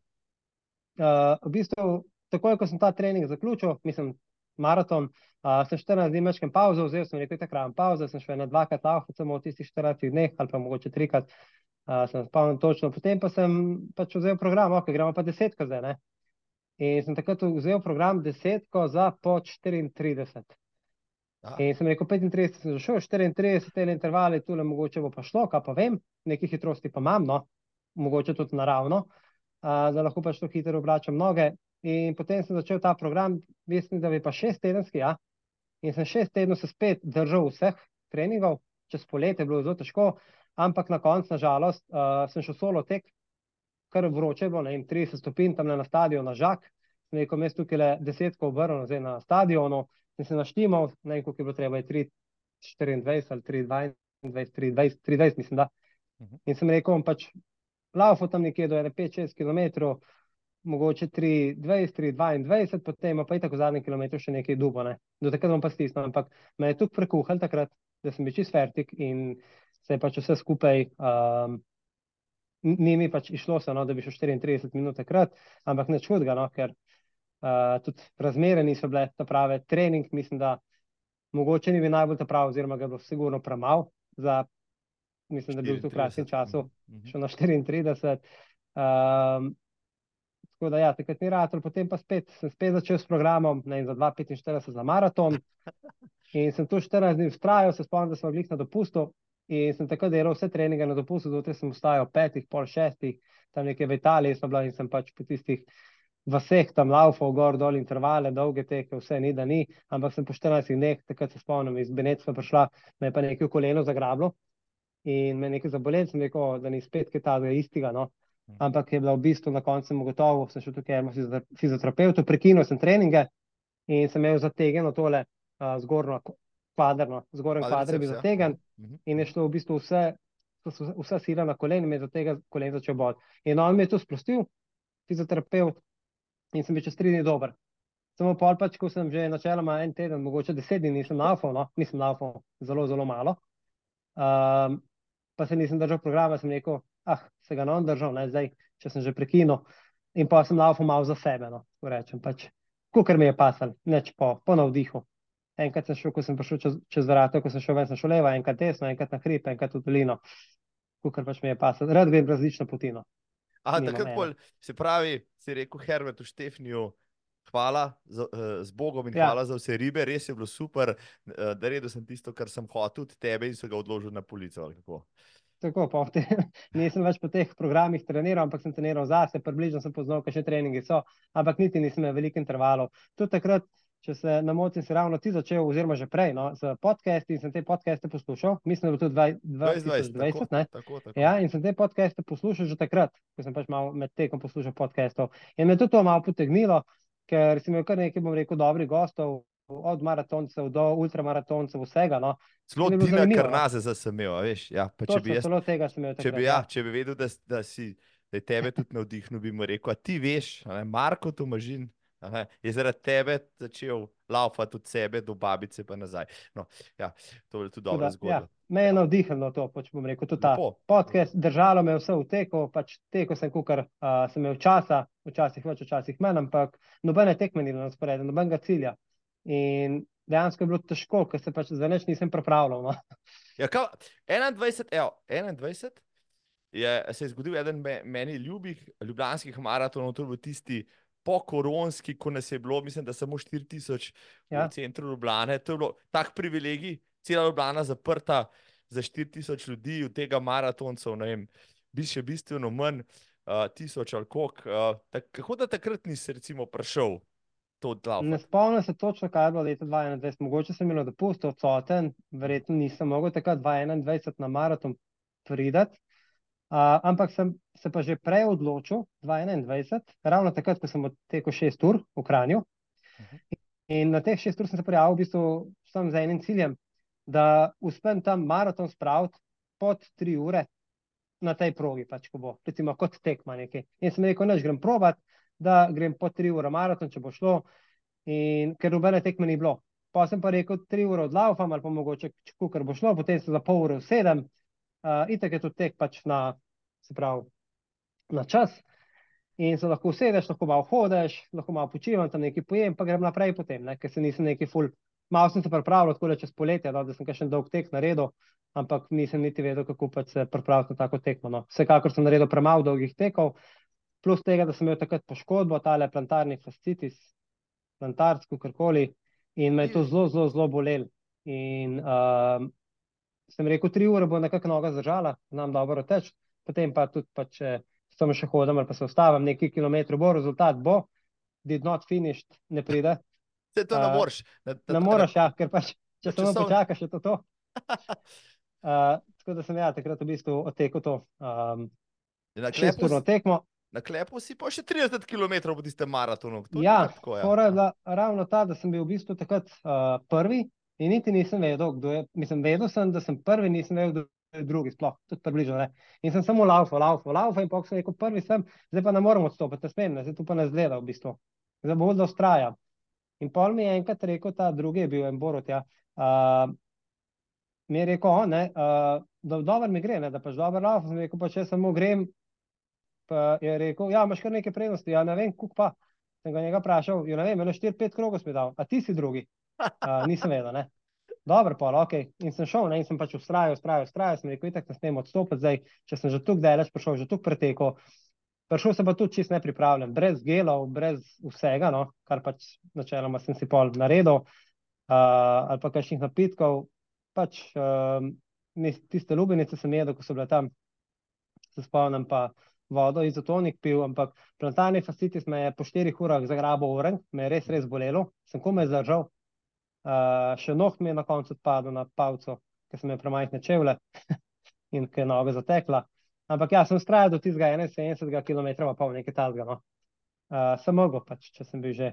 Uh, v bistvu, takoj, ko sem ta trening zaključil, mislim, maraton, uh, sem 14 dni mečkem pauzo, vzel sem rekel, takrat pauzo, sem šel na dvakrat laufati samo v tistih 14 dneh, ali pa mogoče trikrat, uh, sem spomnil točno. Potem pa sem pač vzel program, ok, gremo pa desetko zdaj, ne. In sem takrat vzel program desetko za po 34. Ja. In sem rekel, 35 sem zašel, 34 te intervali, tule mogoče bo pa šlo, kaj pa vem, nekaj hitrosti pa imam, no, mogoče tudi naravno, a, da lahko pač to hitro obračam noge. In potem sem začel ta program, mislim, da je pa šest tedenski, ja. In sem šest tednov se spet držal vseh treningov, čez poletje je bilo zelo težko, ampak na koncu, nažalost, uh, sem šel solo tek, kar vroče je bilo, ne vem, 30 stopinj tam na stadionu, na žak. Sem rekel, mes tukaj le desetko obrnil, zdaj na stadionu, in se naštimal, ne vem, koliko je bilo treba, je 3, 24 ali 3, 22, 3, 20, 3, 20, mislim, da. Mhm. In sem rekel, pač laufal tam nekje do 5-6 km, mogoče 3, 20, 3, 22, potem pa je tako zadnji kilometr še nekaj dubo, ne. Do takrat bom pa stisnil, ampak me je tukaj prekuhal takrat, da sem bil čist fertik in se je pač vse skupaj, um, ni mi pač išlo se, no, da bi šel 34 minut takrat, ampak nič hudega, no, ker uh, tudi razmere niso bile ta prave. Trening, mislim, da mogoče ni bil najbolj ta prav, oziroma ga je bilo sigurno premalo za, mislim, da je bil v tem kratkem 34, času mhm, mhm. šel na 34. Um, tako da, ja, takrat ni ratel, potem pa spet, sem spet začel s programom, ne za 2,45 za maraton. In sem tu 14 dni vztrajal, se spomnim, da smo bili na dopustu. In sem takrat delal vse treninge na dopustu, zjutraj sem vstajal ob petih, pol šestih, tam nekje v Italiji sem bila in sem pač po tistih vseh tam laufal gor dol intervale, dolge teke, vse ni, da ni, ampak sem po 14 dneh, takrat se spomnim, iz Benetska prišla, me je pa nekaj v koleno zagrablo in me je nekaj zabolelo, sem rekel, "O, da ni spet kaj tega istega, no. Ampak je bila v bistvu na koncu ugotovil, sem šel tukaj k fizioterapeutu, prekinil sem treninge in sem imel zategeno tole uh, zgornjo kvadrno, zgoren kvadr je bil Kvadriceps, ja. Mhm, in je šlo v bistvu vse, vsa sila na kolen in me je do tega kolen začel boti. In on mi je to sprostil, fizioterapeut, in sem bil čez tri dni dober. Samo pol pač, ko sem že načeloma en teden, mogoče deset dni nisem laufal, no, nisem laufal zelo, zelo malo. Um, pa se nisem držal programa, sem rekel, ah, se ga bom držal, ne, zdaj, če sem že prekinil. In pa sem laufal malo za sebe, no, rečem, pač, kukar mi je pasal, neč po, po navdihu. Enkrat sem šel, ko sem prišel čez, čez vrata, ko sem šel ven, sem šel levo, enkrat desno, enkrat na hrib, enkrat v dolino. Kukar pač mi je pasal. Rad grem različno potino. Nimam takrat pol, se pravi, si rekel Herbertu Štefniju, hvala za, uh, z Bogom in Ja. hvala za vse ribe, res je bilo super, da redel sem tisto, kar sem hotel od tebe in so ga odložil na polico. Tako, v te, nisem več po teh programih treniral, ampak sem treniral zase, približno sem poznal, kakšne treningi so, ampak niti nisem imel veliko intervalov. Tudi takrat, če se na moci, si ravno ti začel, oziroma že prej, no, z podcasti in sem te podcaste poslušal, mislim, da je bilo dvaj- 2020, 2020, tako, ne? tako, tako. Ja, in sem te podcaste poslušal že takrat, ko sem pač malo med tekom poslušal podcastov. In me tudi to malo potegnilo, ker si imel kar nekaj, bom rekel, dobrih gostov, od maratoncev do ultramaratoncev, vsega. No. Celo no. Karnaze za sem imel, a veš. Ja, pa če bi, Točno jaz, celo tega sem imel če bi, ja, če bi vedel, da, da si da je tebe tudi navdihnil, bi mu rekel, a ti veš, ne, Marko Tomažin ne, je zaradi tebe začel laufati od sebe do babice pa nazaj. No, ja, to je tudi dobra Tako da, zgodba. Ja, me je navdihnilo to, pač bom rekel, tudi ta podcast, držalo me vse v teku, pač teko sem kukar, uh, sem imel časa, včasih več, včasih manj, ampak nobene tekme ni bilo na sporedu, nobenega cilja. In dejansko je bilo težko, ker se pač za nič nisem pripravljal. No. Ja, kao, 21, evo, 21 je, se je zgodil eden me, meni ljubih ljubljanskih maratonov, to je bil tisti po-koronski, ko nas je bilo, mislim, da samo 4000 Ja. v centru Ljubljane. To je bilo tak privilegij, cela Ljubljana zaprta za 4000 ljudi, od tega maratoncev, ne vem, bi še bistveno manj, uh, tisoč ali koliko. Uh, tak, kako da takrat nisi recimo prišel to Ne odlaufati? spomnim se točno, kaj je bilo leta 2021. Mogoče sem imel dopust, odsoten, verjetno nisem mogel takrat 2021 na maraton pridati. Uh, ampak sem se pa že prej odločil, 2021, ravno takrat, ko sem odtekel 6 ur v Kranju. Mhm. In na teh 6 ur sem se prijavil v bistvu sem z enim ciljem, da uspem tam maraton spraviti pod 3 ure na tej progi, pač ko bo, recimo kot tekma nekaj. In sem rekel, neč grem provat, da grem po 3 ure maraton, če bo šlo. In ker nobene tekme ni bilo. Pa sem pa rekel, 3 ure odlaufam ali pa mogoče, če kar bo šlo, potem se za pol ure usedem. Uh, itak je tudi tek pač na, se pravi, na čas. In se lahko usedeš, lahko malo hodiš, lahko malo počivam, tam nekaj pojem, pa grem naprej potem, ne, ker se nisem neki ful. Malo sem se pripravljal, tako da čez poletje, no, da sem kakšen dolg tek naredil, ampak nisem niti vedel, kako pač se pripraviti na tako tekmo. No. Vsekakor sem naredil premalo dolgih tekov, plus tega, da sem imel takrat poškodbo, tale plantarni fascitis, plantarsko, karkoli, in me je to zelo, zelo, zelo bolelo. In um, sem rekel, tri ure bo nekako noga zdržala, znam dobro teč, potem pa tudi, pa če samo še hodim ali pa se ustavim, nekaj kilometrov bo, rezultat bo, did not finished, ne pride. Se to ne Uh, moreš. Ne moreš, ja, ker pač, če Na samo počakaš, je to to. Uh, tako da sem ja, takrat v bistvu odtekel to um, Na šesturno si- tekmo. Na klepu si pa še 30 km po tistem maratonu. To Ja, tako, fora je bila ravno ta, da sem bil v bistvu takrat uh, prvi in niti nisem vedel, kdo je. Mislim, vedel sem, da sem prvi, nisem vedel, kdo je drugi, sploh tudi približno ne. In sem samo laufal, laufal, laufal in pa ko sem rekel, prvi sem, zdaj pa ne morem odstopiti, ne smem, ne, zdaj tu pa ne zgleda v bistvu. Zdaj bolj da ustrajam. In pol mi je enkrat rekel, ta drugi je bil en Borut, ja, uh, mi je rekel, on, ne, uh, da dobro mi gre, ne, da pač dobro laufam, sem rekel, pa če samo grem, pa je rekel, ja, imaš kar nekaj prednosti, ja, ne vem, kuk pa. Sem ga njega vprašal, jo ne vem, eno 4-5 krogov si mi dal, a ti si drugi. Uh, nisem vedel, ne. Dobro, pa, ok. In sem šel, ne, in sem pač ustrajal, ustrajal, ustrajal, sem rekel, itak ne smem odstopiti zdaj, če sem že tukaj daleč prišel, že tukaj preteko. Prišel sem pa tudi čist nepripravljen, brez gelov, brez vsega, no, kar pač načeloma sem si pol naredil, uh, ali pa kakšnih napitkov. Pač um, tiste lubenice sem jedel, ko so bile tam, se spomnim pa vodo izotonik pil, ampak plantarni fascitis me je po štirih urah zagrabil oren, me je res, res bolelo, sem komaj zdržal. Uh, še noht mi je na koncu odpadel na palco, ker sem imel premajhne čevlje in ker je noga zatekla. Ampak ja, sem vztrajal do tistega 71 km, pa pol nekaj talga. No. Uh, sem mogel pač, če sem bil že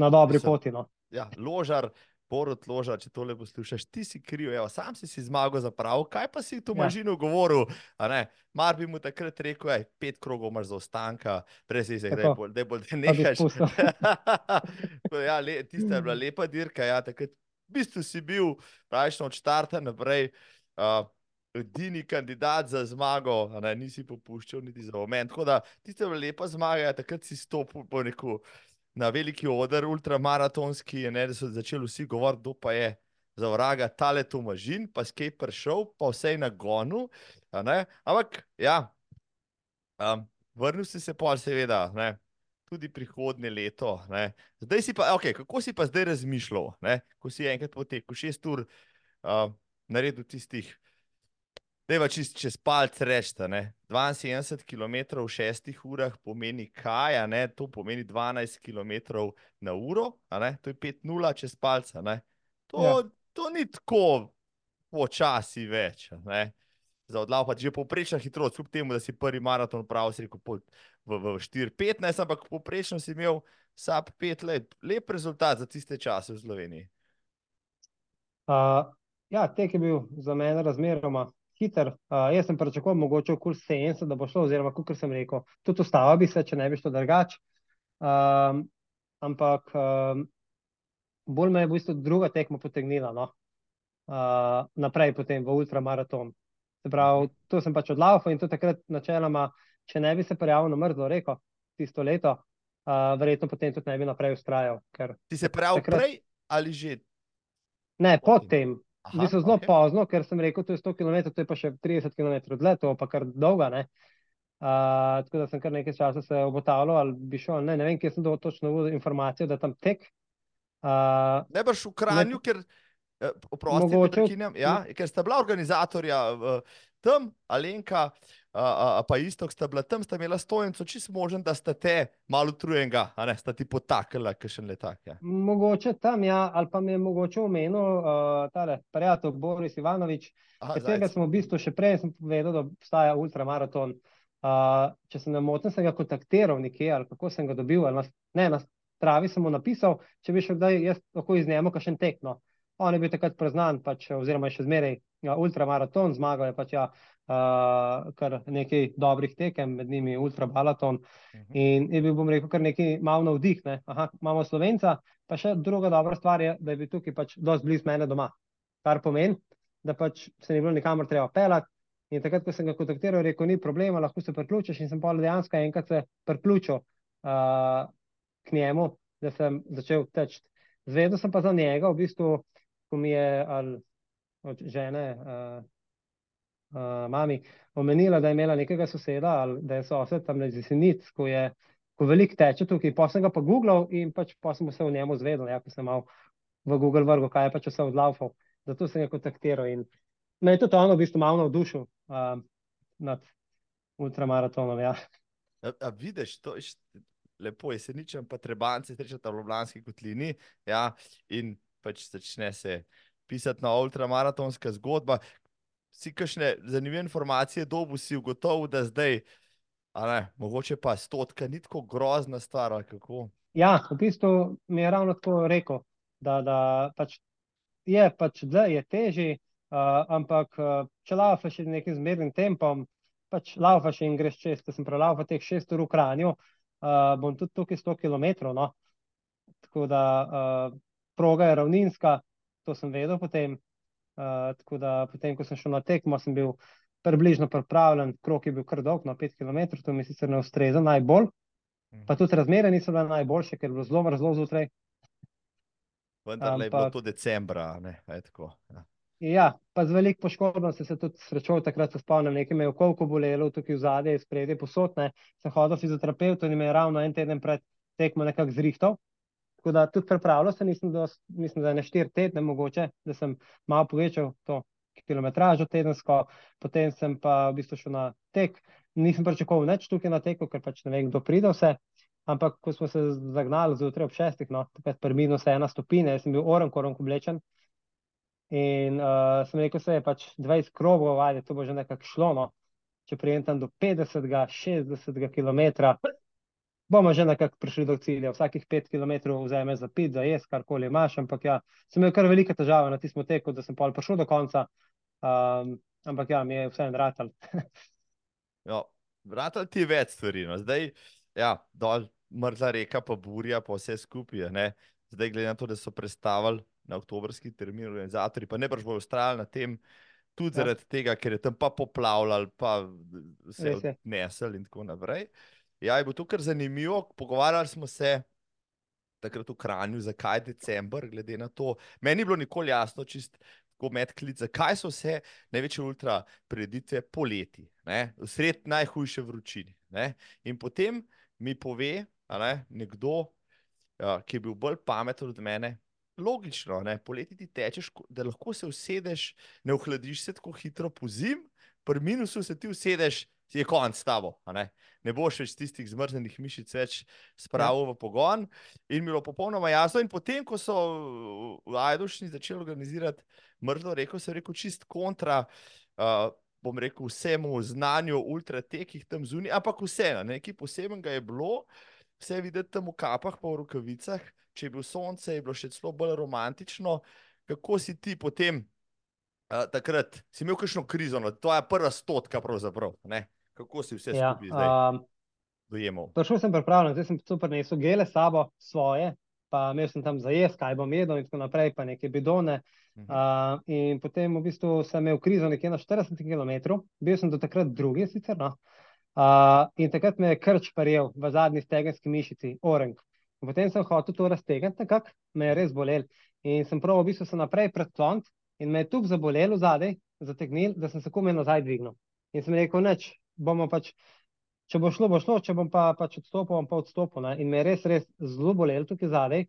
na dobri poti. No. Ja, ložar, Borut ložar, če tole poslušaš, ti si kriv, evo, sam si si zmagal za prav, kaj pa si tu Ja. mažinu govoril? Mar bi mu takrat rekel, ej, pet krogov imaš za ostanka, brez da je Tako. bolj, da je bolj, spustil. To ja, le, tista je bila lepa dirka, ja, takrat v bistvu si bil praktično od štarta naprej uh, edini kandidat za zmago, a ne, nisi popuščal niti za moment. Tako da tista je bila lepa zmaga, ja, takrat si stopil po neko na veliki oder, ultramaratonski, ne, da so začeli vsi govoriti, kdo pa je za vraga tale Tomažin, pa skej prišel, pa vse na gonu. Ampak, ja, um, vrnil si se pol, seveda, ne, tudi prihodnje leto. Ne. Zdaj si pa, okay, kako si pa zdaj razmišljal, ne, ko si enkrat potekel šest ur, uh, naredil tistih. Deva čist čez palc rečta, ne. 72 km v šestih urah pomeni kaj, ne, to pomeni 12 km na uro, to je 5-0 čez palca, ne. To, Ja. to ni tako počasi več, ne. Za odlav pa že povprečna hitrost, kljub temu, da si prvi maraton pravil, si rekel pol v, v 4-15, ampak povprečno si imel sap 5 let. Lep rezultat za tiste čase v Sloveniji. Uh, ja, tek je bil za mene razmeroma hiter. Uh, jaz sem pričakoval mogoče okoli 70, da bo šlo, oziroma kot sem rekel, tudi ostalo bi se, če ne bi šlo drugače. Um, ampak um, bolj me je v bistvu druga tekma potegnila no? uh, naprej potem v ultramaraton. Se pravi, to sem pač odlaufal in to takrat načeloma, če ne bi se prijavil na mrzlo reko tisto leto, uh, verjetno potem tudi ne bi naprej ustrajal. Ti se prijavil takrat... prej ali že? Ne, potem. V bistvu zelo okay. pozno, ker sem rekel, to je 100 km, to je pa še 30 km dlje, to pa kar dolga. Uh, tako da sem kar nekaj časa se obotavljal, ali bi šel, ne, ne vem, kje sem dobil točno informacijo, da tam tek. Uh, ne boš v Kranju, ne, ker Eh, oprosti, prekinjam. Ja, ker sta bila organizatorja tam, Alenka, pa isto, sta bila tam, sta imela stojnico, čist možen, da sta te malo utrujenega, a ne, sta ti potakala, ker še ne tak. Ja. Mogoče tam, ja, ali pa mi je mogoče omenil uh, tale prijatelj Boris Ivanovič, katerega sem v bistvu še prej sem povedal, da obstaja ultramaraton. Uh, če se ne motim, sem ga kontaktiral nekje, ali kako sem ga dobil, ali na, ne, na travi sem mu napisal, če bi še kdaj jaz lahko iz njemu kakšen tekno. On je bil takrat priznan, pač, oziroma še zmeraj ja, ultramaraton, zmagal je pač ja, uh, kar nekaj dobrih tekem, med njimi ultrabalaton. Uh mhm. -huh. In je bil, bom rekel, kar nekaj malo navdih. Ne? Aha, imamo slovenca, pa še druga dobra stvar je, da je bil tukaj pač dosti blizu mene doma. Kar pomeni, da pač se ni bilo nikamor treba pelati. In takrat, ko sem ga kontaktiral, je rekel, ni problema, lahko se priključiš. In sem pa dejansko enkrat se priključil uh, k njemu, da sem začel teči. Zvedel sem pa za njega, v bistvu ko mi je ali od žene, uh, mami, omenila, da je imela nekega soseda ali da je sosed tam iz Senic, ko je ko veliko teče tukaj. Pa sem ga pa googlal in pač pa sem se v njemu zvedel, ja, ko sem mal v Google vrgo, kaj je pač vse odlaufal. Zato sem ga kontaktiral in me je tudi ono v bistvu malo navdušil uh, nad ultramaratonom. Ja. A, a vidiš, to je lepo, jeseničem pa trebance, srečata v Ljubljanski kotlini. Ja, in pač začne se pisati na ultramaratonska zgodba. Si kakšne zanimive informacije dobu si ugotovil, da zdaj, ne, mogoče pa stotka, ni tako grozna stvar. Ja, v bistvu mi je ravno tako rekel, da, da pač je pač zdaj je teži, uh, ampak če laufaš z nekim zmernim tempom, pač laufaš in greš čez, da sem prelaufal teh šest ur v Kranju, uh, bom tudi tukaj 100 km. No? Tako da uh, proga je ravninska, to sem vedel potem. Uh, tako da, potem, ko sem šel na tekmo, sem bil približno pripravljen, krok je bil kar dolg, na 5 km, to mi sicer ne ustreza najbolj. Mhm. Pa tudi razmere niso bile najboljše, ker je bilo zelo mrzlo zjutraj. Vendar je bilo to decembra, ne, tako. Ja. ja, pa z veliko poškodbami sem se tudi srečal, takrat se spomnim, nekaj me je okolko bolelo, tukaj v zadnje, spredje, posotne. Sem hodil fizioterapeutu in me je ravno en teden pred tekmo nekako zrihtal. Tako da tudi pripravljal sem, mislim, da, mislim, da na štiri tedne mogoče, da sem malo povečal to kilometražo tedensko, potem sem pa v bistvu šel na tek. Nisem pričakoval več tukaj na teku, ker pač ne vem, kdo pride vse. Ampak ko smo se zagnali zjutraj ob šestih, no, takrat pa minus ena stopinja, jaz sem bil oren, koren oblečen. In uh, sem rekel, se je pač 20 krogov, ajde, to bo že nekako šlo. No. Če prijem tam do 50, 60 km, bomo že nekako prišli do cilja. Vsakih pet km vzameš za pit, za jaz, karkoli imaš. Ampak ja, sem imel kar velike težave na tistem teku, da sem pol prišel do konca. Um, ampak ja, mi je vse en vratal. ja, vratal ti več stvari. No. Zdaj, ja, dol mrzla reka, pa burja, pa vse skupaj. Ne. Zdaj, glede na to, da so predstavili na oktobrski termin, organizatori, pa ne brž bojo ustrajali na tem. Tudi ja. zaradi tega, ker je tam pa poplavljal, pa se je odnesel in tako naprej. Ja, je bilo to kar zanimivo. Pogovarjali smo se takrat v Kranju, zakaj je decembr, glede na to. Meni ni bilo nikoli jasno, čist tako medklic, zakaj so vse največje ultra preditve poleti, ne? sred najhujše vročine. Ne? In potem mi pove ne, nekdo, ja, ki je bil bolj pameten od mene. Logično, ne? poleti ti tečeš, da lahko se usedeš, ne ohladiš se tako hitro po zim, pri minusu se ti usedeš, je konc s tabo. Ne? ne boš več tistih zmrznjenih mišic več spravil ja. v pogon. In bilo popolnoma jasno. In potem, ko so v Ajdušni začeli organizirati mrzlo reko, se je rekel čist kontra. Uh, bom rekel, vsemu znanju, ultratekih tam zunaj, ampak vseeno, nekaj posebnega je bilo, vse videti tam v kapah, pa v rokavicah. Če je bilo sonce, je bilo še celo bolj romantično. Kako si ti potem Uh, takrat si imel kakšno krizo, no, to je prva stotka, pravzaprav. Ne? Kako si vse Ja, skupaj zdaj um, dojemal? prišel sem pripravljen, zdaj sem super nesel gele s sabo svoje, pa imel sem tam za jesti, kaj bom jedel in tako naprej, pa neke bidone. Mhm. Uh, in potem v bistvu sem imel krizo nekje na 40 km, bil sem do takrat drugi sicer. No? Uh, in takrat me je krč parjel v zadnji stegenski mišici, orenk. In potem sem hotel to raztegniti, nekako me je res bolel. In sem prav v bistvu se naprej predklonil in me je tu zabolelo zadaj, zategnil, da sem se komaj nazaj dvignil. In sem rekel, neč, bomo pač, če bo šlo, bo šlo, če bom pa pač odstopil, bom pa odstopil. Ne? In me je res, res zelo bolelo tukaj zadaj.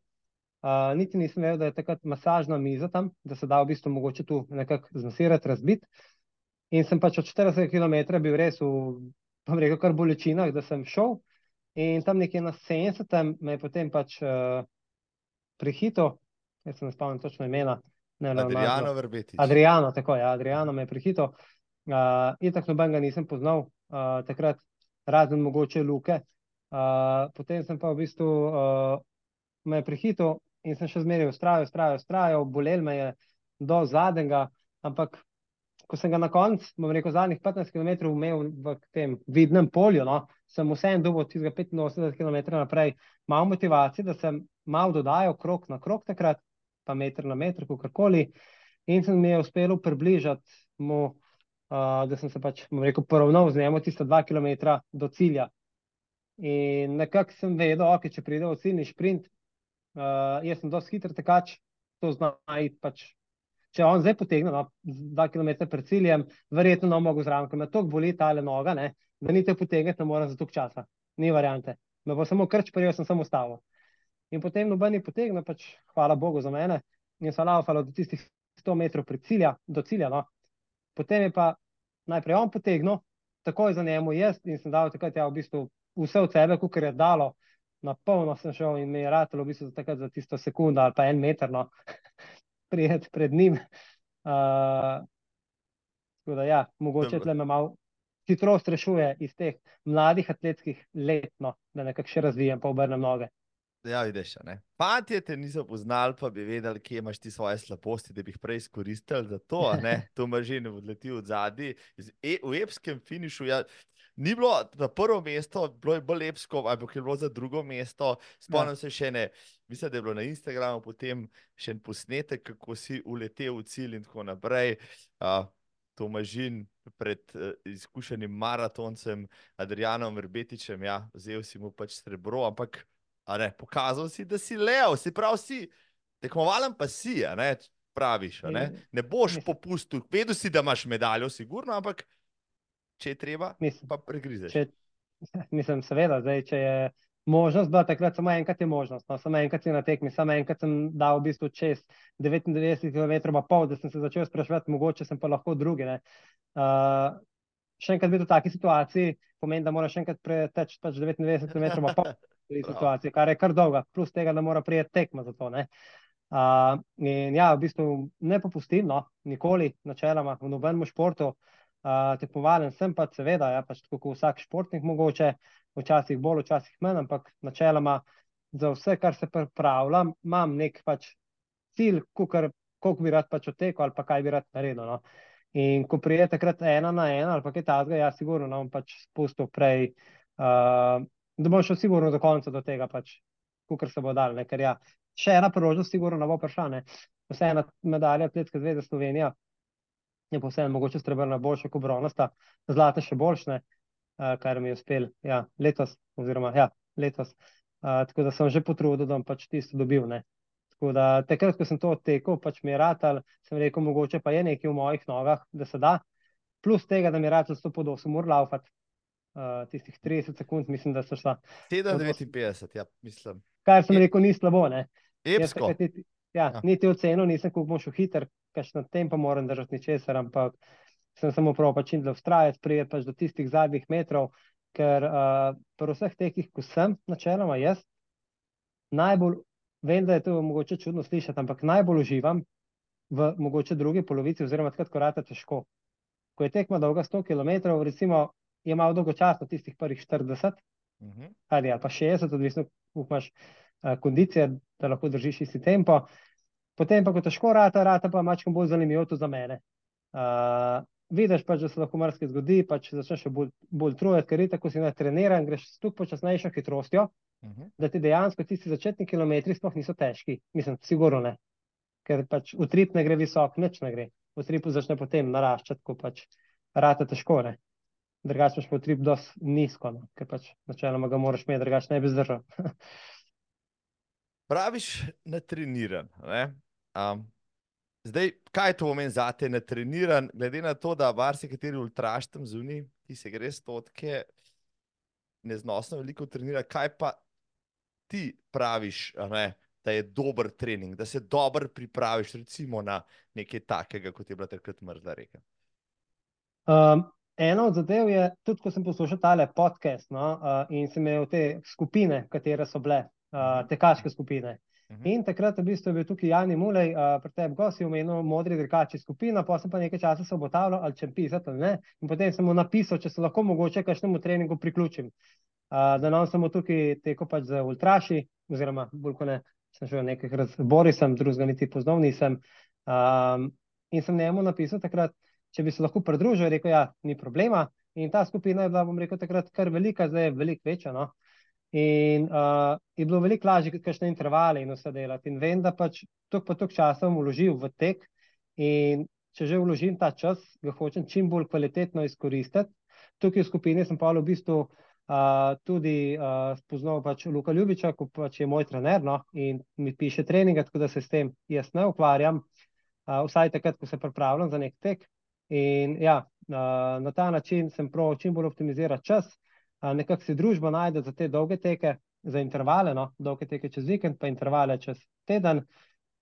Uh, niti nisem vedel, da je takrat masažna miza tam, da se da v bistvu mogoče tu nekako zmasirati, razbiti. In sem pač od 40 km bil res v, bom rekel, kar bolečinah, da sem šel. In tam nekje na 70 me je potem pač uh, prehitil, jaz se ne spomnim točno imena. Ne. Adriano Verbetič. Adriano, tako je, Adriano me je prehitil. Uh, Itak noben ga nisem poznal uh, takrat, razen mogoče Luke. Uh, potem sem pa v bistvu uh, me prehitil in sem še zmeraj ustrajal, ustrajal, ustrajal, bolel me je do zadnjega, ampak ko sem ga na koncu, bom rekel, zadnjih 15 km imel v tem vidnem polju, no, sem vseeno dobil tistega 85 km naprej, malo motivacije, da sem malo dodajal krok na krok takrat, pa meter na meter, kakorkoli. In sem mi je uspelo približati mu, uh, da sem se pač, bom rekel, poravnal z njim tiste dva km do cilja. In nekako sem vedel, ok, če pride v ciljni sprint, uh, jaz sem dosti hiter tekač, to zna iti pač. Če on zdaj potegne no, dva km pred ciljem, verjetno ne mogo zraven, ker me tako boli ta noga, ne, da ni te potegniti, ne morem za toliko časa. Ni variante. Me bo samo krč, prijel sem samo stavil. In potem noben je potegnil, pač hvala Bogu za mene, in sem laufal do tistih 100 metrov pred cilja, do cilja. No. Potem je pa najprej on potegnil, takoj za njemu jaz in sem dal takrat ja, v bistvu vse od sebe, kar je dalo, na polno sem šel in mi je ratalo v bistvu takrat, za tisto sekundo ali pa en meter, no, prijeti pred njim. Uh, tako da ja, mogoče tle me malo hitrost rešuje iz teh mladih atletskih let, no, da nekako še razvijem, pa obrnem noge. Ja, vidiš, a ne. Fantje te niso poznali, pa bi vedeli, kje imaš ti svoje slabosti, da bi jih prej izkoristili za to. a Ne? To ima že ne odleti od zadaj. E, v epskem finišu ja, ni bilo na prvo mesto, bilo je bolj epsko, ampak je bilo za drugo mesto. Spomnim ja. se še ne, mislim, da je bilo na Instagramu potem še en posnetek, kako si uletel v cilj in tako naprej. Uh, Tomažin pred uh, izkušenim maratoncem Adrianom Verbetičem, ja, vzel si mu pač srebro, ampak a ne, pokazal si, da si lev, si prav si, tekmovalen pa si, ne, praviš, ne, Je- ne boš popustil, vedel si, da imaš medaljo, sigurno, ampak če je treba, Mislim, pa pregrizeš. če, mislim, seveda, zdaj, če je možnost, bila takrat samo enkrat je možnost, no, samo enkrat si na tekmi, samo enkrat sem dal v bistvu čez 99 km pa pol, da sem se začel spraševati, mogoče sem pa lahko drugi. ne. Uh, še enkrat biti v taki situaciji pomeni, da moraš še enkrat preteči pač 99 km Prav. situaciji, kar je kar dolga, plus tega, da mora prijeti tekma za to. Ne. Uh, in ja, v bistvu ne popustim, no, nikoli, načeloma, v nobenem športu. Uh, tekmovalen sem pa, seveda, ja, pač tako kot vsak športnik, mogoče, včasih bolj, včasih manj, ampak načeloma za vse, kar se pripravljam, imam nek pač cilj, koliko bi rad pač odtekel ali pa kaj bi rad naredil. No. In ko prije takrat ena na ena ali pa kaj takega, ja, sigurno ne bom pač spustil prej, uh, da bom šel sigurno do konca do tega, pač, kukar se bo dal, ne, ker ja, še ena priložnost sigurno ne bo prišla, ne. Vseeno medalja Atletske zveze Slovenija je pa vseeno mogoče srebrna boljša kot bronasta, zlata še boljšne, uh, kar mi je uspel ja, letos, oziroma ja, letos. Uh, tako da sem že potrudil, da bom pač tisto dobil. Ne. Tako da takrat, ko sem to odtekel, pač mi je ratal, sem rekel, mogoče pa je nekaj v mojih nogah, da se da. Plus tega, da mi je ratal 100 pod 8 ur laufati, uh, tistih 30 sekund, mislim, da so šla. 7,59, ja, mislim. Kar sem Je- rekel, ni slabo, ne. Jaz Epsko. takrat niti, ja, Ja. niti ocenil, nisem, kako bom šel hiter, kakšen tem pa moram držati ničesar, ampak sem samo prav pač in da vztrajati, prijeti pač do tistih zadnjih metrov, ker uh, pri vseh tekih, ko sem, načeloma jaz, najbolj, vem, da je to mogoče čudno slišati, ampak najbolj uživam v mogoče drugi polovici, oziroma takrat, ko rata težko. Ko je tekma dolga 100 km, recimo, je malo dolgočasno tistih prvih 40, Mhm. ali, ali pa 60, odvisno, kako imaš uh, kondicije, da lahko držiš isti tempo. Potem pa, ko težko rata, rata pa mačkam bolj zanimivo to za mene. Uh, vidiš pač, da se lahko marsikaj zgodi, pač začneš še bolj, bolj trujati, ker je tako si natreniran, greš s tukaj počasnejšo hitrostjo, uh -huh. da ti dejansko tisti začetni kilometri sploh niso težki. Mislim, sigurno ne. Ker pač utrip ne gre visok, nič ne gre. Utrip začne potem naraščati, ko pač rata težko ne. Drugače imaš pa utrip dosti nizko, no? ker pač načeloma ga moraš imeti, drugače ne bi zdržal. Praviš, natreniran. Ne? Um, Zdaj, kaj to pomeni za te natreniran, glede na to, da varsi kateri ultraš tam zunaj, ti se gre stotke, neznosno veliko trenira, kaj pa ti praviš, ne, da je dober trening, da se dobro pripraviš, recimo na nekaj takega, kot je bila takrat mrzla reka. Um, ena od zadev je, tudi ko sem poslušal tale podcast no, uh, in sem imel te skupine, katere so bile, uh, tekaške skupine. Mhm. In takrat v bistvu je bil tukaj Jani Mulej, uh, pri tebi gosti, omenil modri drkači skupina, pa sem pa nekaj časa se obotavljal, ali če pisati ali ne. In potem sem mu napisal, če se lahko mogoče kakšnemu treningu priključim. Uh, da nam samo tukaj teko pač za ultraši, oziroma bolj kot ne, sem šel nekaj razbori, sem drugega niti poznal nisem. Um, in sem njemu napisal takrat, če bi se lahko pridružil, rekel, ja, ni problema. In ta skupina je bila, bom rekel, takrat kar velika, zdaj je veliko večja. No? In uh, je bilo veliko lažje, kakšne intervale in vse delati. In vem, da pač tok pa tok časa bom vložil v tek in če že vložim ta čas, ga hočem čim bolj kvalitetno izkoristiti. Tukaj v skupini sem pa v bistvu uh, tudi uh, spoznal pač Luka Ljubiča, ko pač je moj trener no? in mi piše treninge, tako da se s tem jaz ne ukvarjam, uh, vsaj takrat, ko se pripravljam za nek tek. In ja, na ta način sem prav čim bolj optimizirati čas nekako si družba najde za te dolge teke, za intervale, no? dolge teke čez vikend, pa intervale čez teden,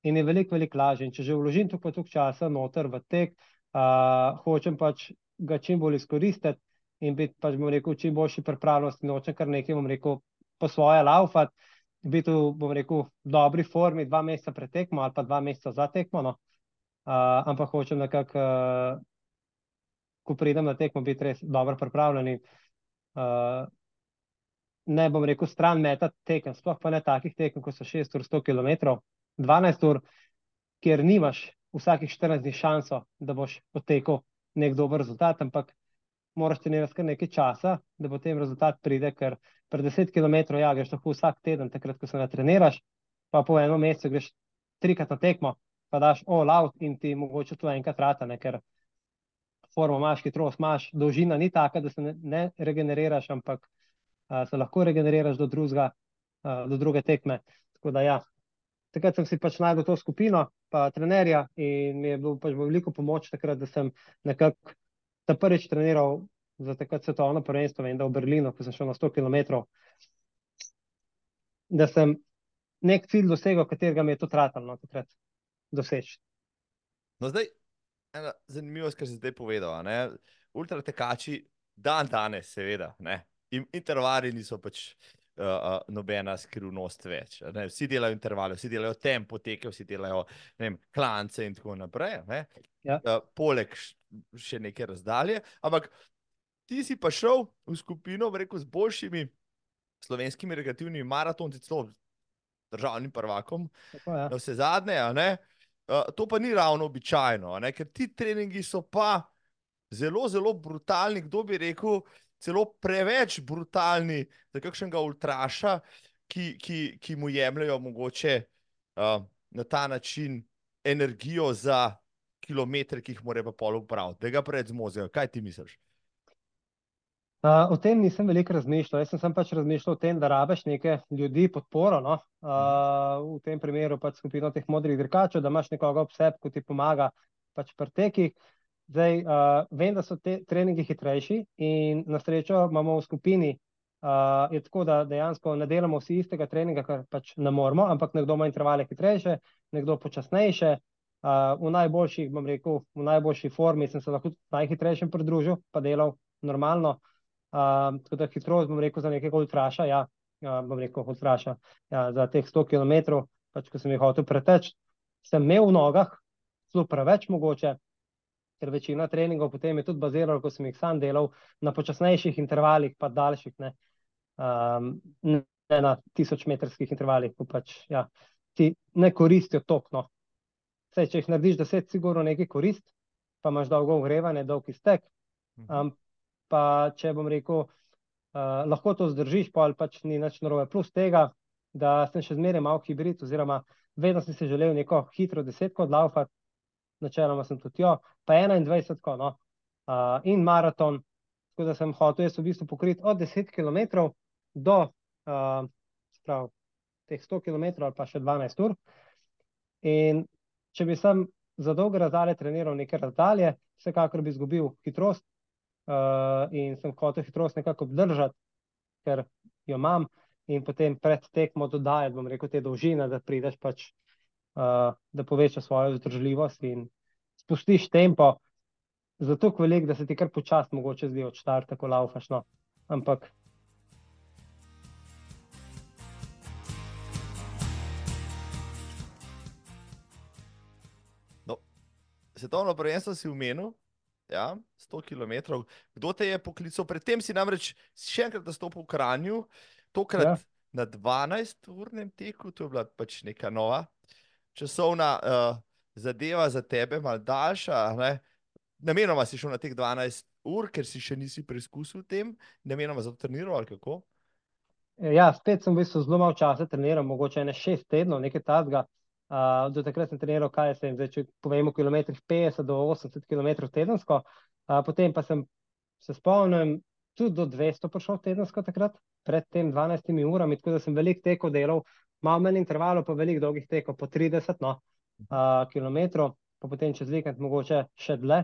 in je veliko, veliko lažje. In če že vložim tukaj toliko časa noter v tek, uh, hočem pač ga čim bolj izkoristiti in biti pač, bom rekel, čim boljši pripravljenosti, nočem kar nekaj, bom rekel, po svoje laufati, biti v, bom rekel, dobri formi dva meseca pred tekmo ali pa dva meseca za tekmo, no? uh, ampak hočem nekako, uh, ko pridem na tekmo, biti res dobro pripravljen in uh, ne bom rekel, stran metati tekem, sploh pa ne takih tekem, ko so 6 ur 100 km, 12 ur, kjer nimaš vsakih 14 dni šanso, da boš potekel nek dober rezultat, ampak moraš trenirati kar nekaj časa, da potem rezultat pride, ker pred 10 km ja, greš lahko vsak teden, takrat, ko se ne treniraš, pa po enem mesecu greš trikrat na tekmo, pa daš all out in ti mogoče to enkrat rata, ne, ker formo imaš, hitrost imaš, dolžina ni taka, da se ne, ne regeneriraš, ampak a, se lahko regeneriraš do, drugega, a, do druge tekme. Tako da ja, takrat sem si pač najdel to skupino, pa trenerja in mi je bil pač veliko pomoč takrat, da sem nekako ta prvič treniral za takrat svetovno prvenstvo, vem, da v Berlinu, ko sem šel na 100 km, da sem nek cilj dosegel, katerega mi je to tratalo no, takrat doseči. No, zdaj, ena zanimivost, kar si zdaj povedal. Ultra tekači, dan danes, seveda, ne? in intervali niso pač uh, uh, nobena skrivnost več. Ne? Vsi delajo intervale, vsi delajo tempo teke, vsi delajo vem, klance in tako naprej. Ja. Uh, poleg še neke razdalje. Ampak ti si pa šel v skupino, rekel, z boljšimi slovenskimi rekreativnimi maratonci, celo državnim prvakom. Tako, ja. Vse zadnje, ne. Eh, to pa ni ravno običajno, ne? ker ti treningi so pa zelo, zelo brutalni. Kdo bi rekel, celo preveč brutalni za kakšnega ultraša, ki, ki, ki mu jemljajo mogoče uh, na ta način energijo za kilometre, ki jih mora pa pol upraviti, da ga pred zmozijo. Kaj ti misliš? Uh, o tem nisem veliko razmišljal. Jaz sem, sem pač razmišljal o tem, da rabiš neke ljudi, podporo. No? Uh, v tem primeru pač skupino teh modrih dirkačev, da imaš nekoga ob sebi, ki ti pomaga pač pri tekih. Zdaj, uh, vem, da so te treningi hitrejši in na srečo imamo v skupini. Uh, je tako, da dejansko ne delamo vsi istega treninga, kar pač ne moramo, ampak nekdo ima intervale hitrejše, nekdo počasnejše. Uh, v najboljših, bom rekel, v najboljši formi sem se lahko najhitrejšem pridružil, pa delal normalno. Uh, tako da hitrost, bom rekel, za nekega ultraša, ja, uh, bom rekel, ultraša, ja, za teh 100 km, pač, ko sem jih hotel preteči, sem imel v nogah, zelo preveč mogoče, ker večina treningov potem je tudi bazirala, ko sem jih sam delal, na počasnejših intervalih, pa daljših, ne, um, ne na tisočmetrskih intervalih, ko pač, ja, ti ne koristijo tokno. Sej, če jih narediš deset, sigurno nekaj korist, pa imaš dolgo ogrevanje, dolg iztek. Um, pa če bom rekel, uh, lahko to zdržiš, pa ali pač ni nič narobe. Plus tega, da sem še zmeraj malo hibrid, oziroma vedno sem si želel neko hitro desetko odlaufati, načeloma sem tudi jo, pa 21, no, uh, in maraton. Tako da sem hotel jaz v bistvu pokriti od 10 km do uh, sprav, teh 100 km ali pa še 12 ur. In če bi sem za dolge razdalje treniral neke razdalje, vsekakor bi izgubil hitrost uh, in sem hotel hitrost nekako obdržati, ker jo imam in potem pred tekmo dodajati, bom rekel, te dolžine, da prideš pač, uh, da povečaš svojo zdržljivost in spustiš tempo, zato velik, da se ti kar počasi mogoče zdi od štarta, ko laufaš. No. Ampak Svetovno prvenstvo si umenil, ja, 100 km. Kdo te je poklical? Predtem si namreč še enkrat nastopil v Kranju, tokrat ja. na 12-urnem teku, to je bila pač neka nova časovna uh, zadeva za tebe, malo daljša. Ne? Namenoma si šel na teh 12 ur, ker si še nisi preizkusil tem, namenoma za to treniral ali kako? Ja, spet sem v bistvu zelo malo časa treniral, mogoče ne šest tednov, nekaj tazga. Uh, do takrat sem treniral, kaj se jim zdaj, če povemo, kilometrih 50 do 80 km tedensko, uh, potem pa sem se spomnil, tudi do 200 prišel tedensko takrat, pred tem 12 urami, tako da sem velik tekel delal, malo manj intervalov, pa velik dolgih tekov, po 30 no, uh, km, pa potem čez vikend mogoče še dlje.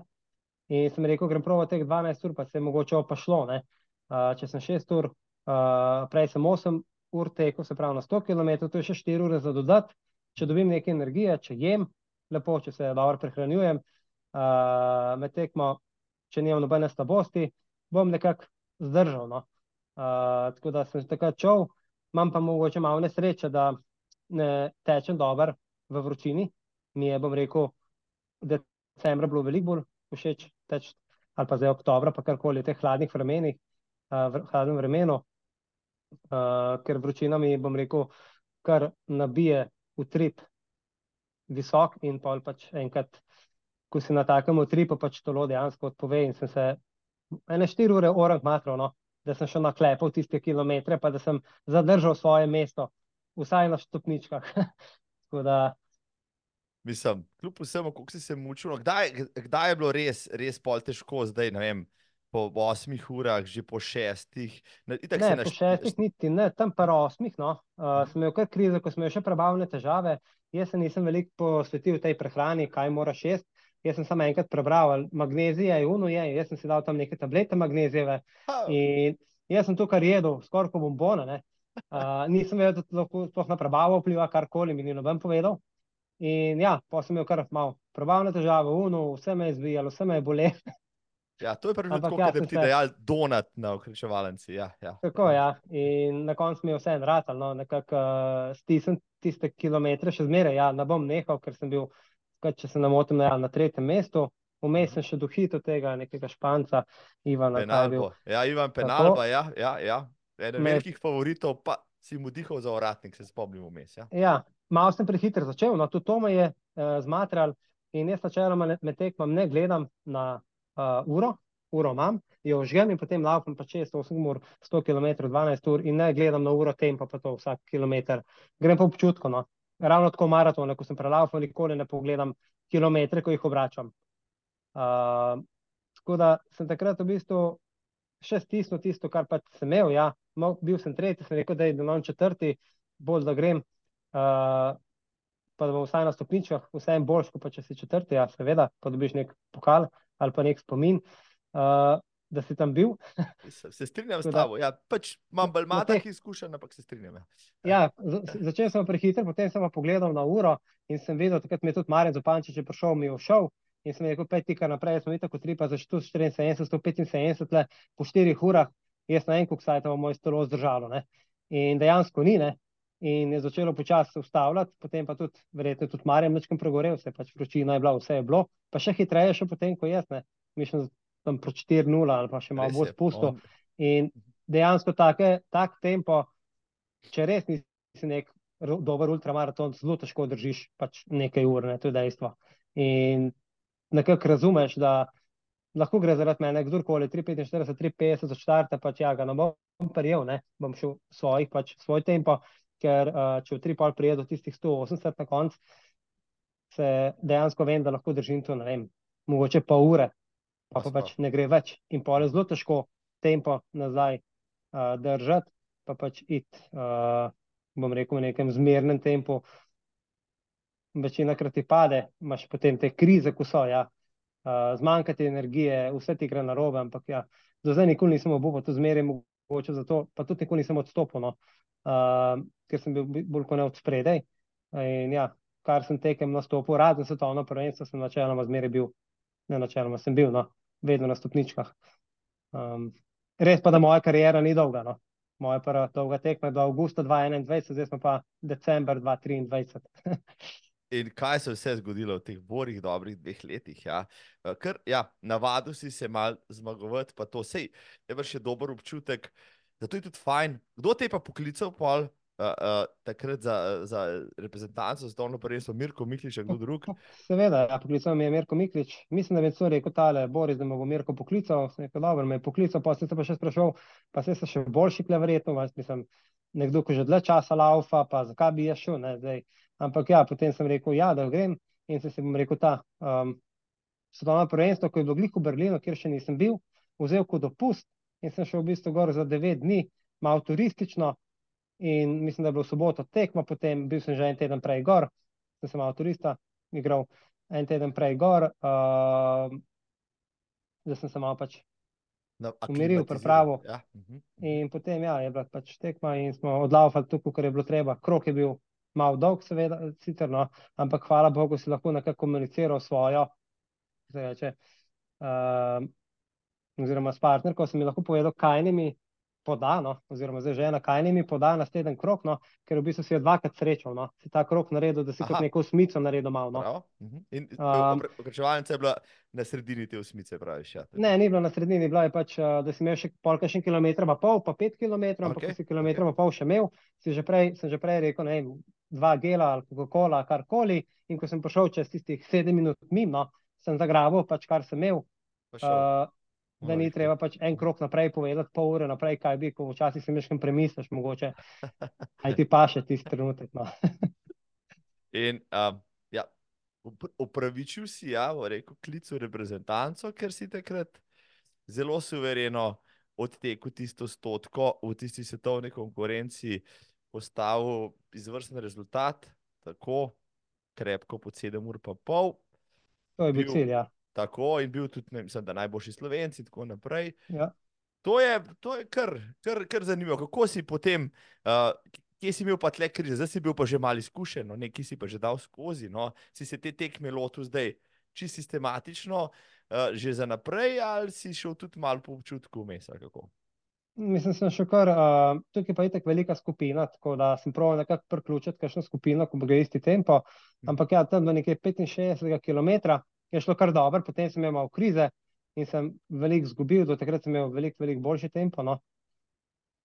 In sem rekel, grem prvo teh 12 ur, pa se je mogoče opašlo. Uh, če sem 6 ur, uh, prej sem 8 ur tekel, se pravi na 100 km, to je še 4 ure za dodati če dobim nekaj energije, če jem lepo, če se dobro prehranjujem, uh, med tekmo, če nimam nobene slabosti, bom nekako zdržal. No. Uh, tako da sem takrat čov, imam pa mogoče malo nesreče, da ne tečem dobro v vročini. Mi je, bom rekel, decembra bilo veliko bolj všeč teči, ali pa zdaj oktobra, pa karkoli v teh hladnih vremenih, uh, v hladnem vremenu, uh, ker vročina mi, bom rekel, kar nabije utrip visok in pol pač enkrat, ko si na takem utripu, pač tolo dejansko odpove in sem se ene štiri ure orang matral, no, da sem šel na klepo v tiste kilometre, pa da sem zadržal svoje mesto, vsaj na stopničkah. Tako da. Mislim, kljub vsemu, kako si se mučil, no, kdaj, kdaj je bilo res, res pol težko, zdaj ne vem po osmih urah, že po šestih. Ne, ne naš... po šestih, niti ne, tam pa osmih. No. Uh, sem imel kar krizo, ko smo imeli še prebavne težave. Jaz se nisem veliko posvetil tej prehrani, kaj moraš jesti. Jaz sem samo enkrat prebral, magnezija je uno, je. jaz sem si dal tam neke tablete magnezijeve. In jaz sem to kar jedel, skoraj kot bombona. Uh, nisem vedel, da lahko sploh na prebavo vpliva karkoli, mi ni noben povedal. In ja, pa sem imel kar malo prebavne težave, uno, vse me je zvijalo, vse me je bolelo. Ja, to je prvi tako, ja, da bi ti dejal donat na ukrečevalnici. Ja, ja. Tako, ja. In na koncu mi je vse enratal, no, nekako uh, stisnem tiste kilometre, še zmeraj, ja, ne bom nehal, ker sem bil, kaj, če se namotim, ja, na tretjem mestu. Vmes sem še dohitil tega nekega španca, Ivana. Penalbo. Ja, Ivan Penalba, ja, ja, ja. Eden Med... velikih favoritov, pa si mu dihal za uratnik, se spomnim vmes. Ja, ja malo sem prehiter začel, no, tudi to me je uh, zmatral in jaz načeloma med tekmom ne gledam na uh, uro, uro imam, jo žgem in potem laufam pa 6-8 ur, 100 km, 12 ur in ne gledam na uro tempo, pa to vsak kilometr. Grem po občutku. No. Ravno tako maratone, ko sem prelaufal, nikoli ne pogledam kilometre, ko jih obračam. Uh, tako da sem takrat v bistvu še stisnil tisto, kar pač sem imel. Ja. Bil sem tretji, sem rekel, da je domov četrti, bolj da grem. Uh, pa da bom vsaj na stopničkah, vse en boljš, kot če si četrti, ja, seveda, pa dobiš nek pokal ali pa nek spomin, uh, da si tam bil. se, se strinjam s tabo. Ja, pač imam bolj malo teh izkušenj, ampak se strinjam. Ja, ja začel sem prehiter, potem sem pa pogledal na uro in sem videl, takrat mi je tudi Marjan Zopančič prišel, mi je všel. In sem rekel, pet tika naprej, smo tako tri, pa za 174, 175, le po štirih urah, jaz na en kuk sajta bom moj stolo zdržalo. Ne? In dejansko ni, ne? In je začelo počasi ustavljati, potem pa tudi, verjetno, tudi Marjem nečem pregorel, se pač vročina je bila, vse je bilo, pa še hitreje, še potem, ko jaz, ne, mišljam, tam pro 4-0 ali pa še malo bolj spusto. In dejansko take, tak tempo, če res nisi nek dober ultramaraton, zelo težko držiš pač nekaj ur, ne, to je dejstvo. In nekako razumeš, da lahko gre zaradi mene kdorkoli, 345, 350 za štarte, pač ja, ga ne bom prijel, ne, bom šel svojih, pač svoj tempo, ker uh, če v tri pol prijedo tistih 180 na konc, se dejansko vem, da lahko držim to, ne vem, mogoče pa ure, pa, pa pač ne gre več. In pol je zelo težko tempo nazaj uh, držati, pa pač iti, uh, bom rekel, v nekem zmernem tempu. Večina krat ti pade, imaš potem te krize, ko so, ja, uh, zmanjkati energije, vse ti gre na robe, ampak ja, do zdaj nikoli nisem obupal, to zmeraj mogoče zato, pa tudi nikoli nisem odstopil, no, uh, ker sem bil bolj kot ne od spredaj. In ja, kar sem tekem nastopil, razen svetovno prvenstvo, sem načeloma zmeraj bil, ne načeloma sem bil, no, vedno na stopničkah. Um, res pa, da moja karijera ni dolga, no. Moja prva dolga tekma je do avgusta 2021, zdaj smo pa december 2023. In kaj se je vse zgodilo v teh borih, dobrih dveh letih? Ja? Ker, ja, navadil si se mal zmagovati, pa to sej, je še dober občutek, da to je tudi fajn. Kdo te pa poklical, pol, uh, uh, takrat za, za reprezentanco, zdolno prvenstvo, Mirko Miklič, kdo drug. Seveda, ja, poklical me je Mirko Miklič. Mislim, da je vse rekel tale, Boris, da me bo Mirko poklical. Sem rekel, dobro, me je poklical, pa sem se pa še sprašal, pa se še boljši kle verjetno, mislim, nekdo, ki že dlje časa laufa, pa zakaj bi jaz šel, ne, zdaj. Ampak ja, potem sem rekel, ja, da grem in se, bom rekel ta. Um, Svetovno prvenstvo, ko je bilo v Berlinu, kjer še nisem bil, vzel kot dopust in sem šel v bistvu gor za devet dni, malo turistično, In mislim, da je bilo soboto tekmo, potem bil sem že en teden prej gor, sem se malo turista igral, en teden prej gor, uh, da sem se malo pač umiril, pripravil. Ja. Uh -huh. In potem ja, je bila pač tekma in smo odlaufali tukaj, kar je bilo treba. Krok je bil malo dolg, seveda, sicer, no, ampak hvala Bogu si lahko nekako komuniciral svojo, reče, uh, oziroma s partnerko, sem mi lahko povedal, kaj ne mi podano, oziroma zdaj že ena kaj ne mi poda na teden krok, no, ker v bistvu si je dvakrat srečal, no, si ta krok naredil, da si Aha. kot neko smico naredil malo. No. Mhm. In um, okrečevalnica je bila na sredini te osmice, praviš? Ja, ne, ni bila na sredini, bila je pač, da si imel še polka še kilometra, pa pol, pa pet kilometrov, okay. ampak si kilometra okay. pa pol še imel, si že prej, sem že prej rekel, ne, dva gela ali Coca-Cola, karkoli, in ko sem prišel čez tistih sedem minut mimo, sem zagrabil pač kar sem imel. Da ni treba pač en krok naprej povedati, pol ure naprej, kaj bi, ko včasih si nekaj premisliš, mogoče. Aj ti pa še tisti trenutek. No. In um, ja, upravičil si, ja, rekel, klicu reprezentanco, ker si takrat zelo suvereno odtekel tisto stotko v tisti svetovni konkurenci, postavil izvrsten rezultat, tako krepko pod 7 ur pa pol. To je bil cilj, ja tako in bil tudi, ne, mislim, da najboljši slovenci in tako naprej. Ja. To je, to je kar, kar, kar zanimivo. Kako si potem, uh, kje si imel pa tle krize, zdaj si bil pa že malo izkušen, no, nekaj si pa že dal skozi, no, si se te tekme lotil zdaj čisto sistematično, uh, že za naprej, ali si šel tudi malo po občutku vmes. Mislim, da sem še kar, uh, tukaj pa je tako velika skupina, tako da sem prav nekako priključiti kakšno skupino, ko bo gre isti tempo. Hm. Ampak ja, tam do nekaj 65 km je šlo kar dobro, potem sem imel krize in sem veliko izgubil, do takrat sem imel veliko, veliko boljši tempo. No.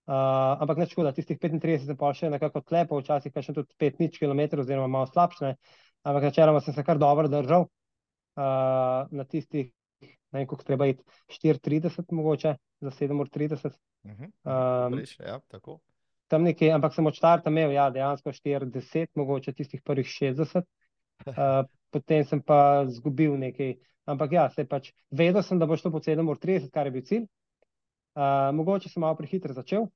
Uh, ampak ne škoda, tistih 35 sem pa še nekako tlepo, včasih pa še tudi 5 nič km, oziroma malo slabše. Ampak načeloma sem se kar dobro držal uh, na tistih, ne vem, koliko treba iti, 4,30 mogoče za 7,30. Uh -huh. um, ja, tam nekaj, ampak sem od štarta imel, ja, dejansko 40, mogoče tistih prvih 60. Uh, potem sem pa izgubil nekaj. Ampak ja, se pač vedel sem, da bo šlo po 7:30, kar je bil cilj. Uh, mogoče sem malo prehitro začel,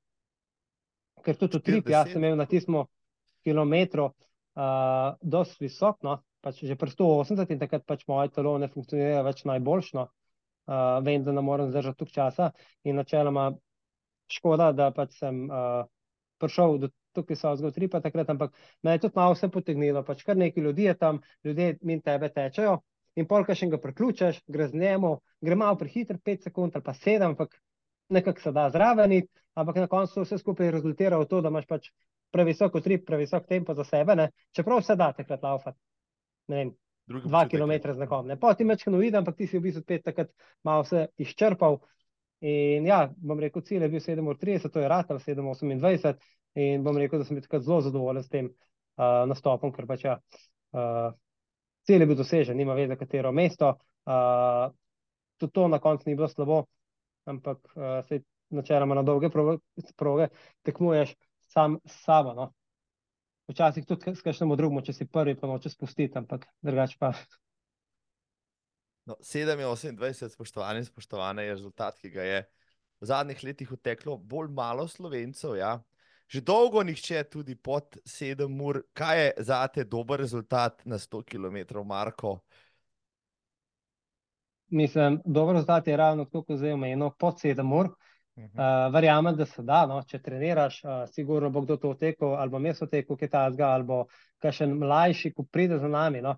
ker tudi trip, jaz sem imel na tistem kilometru uh, dosti visok, no, pač že pri 180 in takrat pač moje telo ne funkcionira več najboljšno. Uh, vem, da ne morem zdržati tukaj časa in načeloma škoda, da pač sem uh, prišel do tukaj so zgolj tri, pa takrat, ampak me je tudi malo vse potegnilo. Pač kar nekaj ljudi je tam, ljudje min tebe tečejo. In polka še ga priključeš, gre z njemu, gre malo prehiter, pet sekund ali pa sedem, ampak nekako se da zraven. Ampak na koncu vse skupaj rezultira v to, da imaš pač previsoko trip, previsok tempo za sebe. Ne? Čeprav se da takrat laufati. Ne vem. Drugi dva km z nekom. Ne? Potem večkrat uvidem, ampak ti si v bistvu spet takrat malo se izčrpal. In ja, bom rekel, cilj je bil 7:30, to je ratal 7:28. In bom rekel, da sem bil zelo zadovoljen s tem uh, nastopom, ker pač ja, uh, cilj je bil dosežen, nima veze, katero mesto. Uh, tudi to na koncu ni bilo slabo, ampak uh, se načeloma na dolge proge, proge tekmuješ sam s sabo. No. Včasih tudi s kakšnim drugim, če si prvi, pa noče spustiti, ampak drugače pa. No, 7-28, spoštovani in spoštovane, je rezultat, ki ga je v zadnjih letih uteklo bolj malo slovencev. Ja. Že dolgo nihče, tudi pod 7 ur. Kaj je za te dober rezultat na 100 km, Marko? Mislim, dober rezultat je ravno tako, kot zdaj omenjeno, pod 7 ur. Uh -huh. uh, verjamem, da se da, no? če treniraš, uh, sigurno bo kdo to tekel, ali bo mesto tekel, ki je ta zga, ali bo kakšen mlajši, ko pride za nami. No?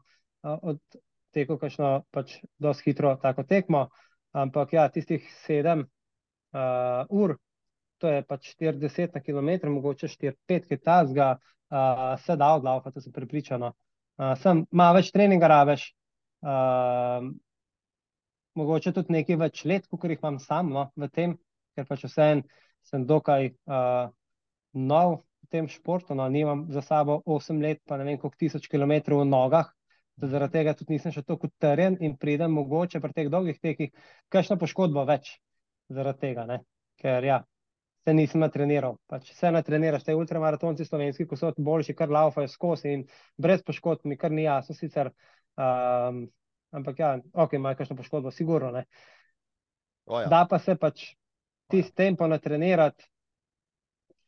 Uh, od tekel kakšno pač dosti hitro tako tekmo. Ampak ja, tistih 7 uh, ur, to je pač 40 na km, mogoče 4-5, ki ta zga, uh, se da odlaufa, to sem pripričana. Uh, sem malo več treninga rabeš. Uh, mogoče tudi nekaj več let, kot jih imam sam no, v tem, ker pač vseen sem dokaj uh, nov v tem športu. No, nimam za sabo 8 let, pa ne vem koliko tisoč kilometrov v nogah. Zaradi tega tudi nisem še tako teren in pridem mogoče pri teh dolgih tekih, kakšno poškodbo več zaradi tega, ne? ker ja, se nisem natreniral. Pač se natreniraš, te ultramaratonci slovenski, ko so boljši, kar laufajo skozi in brez poškodb mi kar ni jasno sicer. Um, Ampak, ja, ok, ima kakšno poškodbo, sigurno. O, ja. Da pa se pač ti s tempo natrenirati,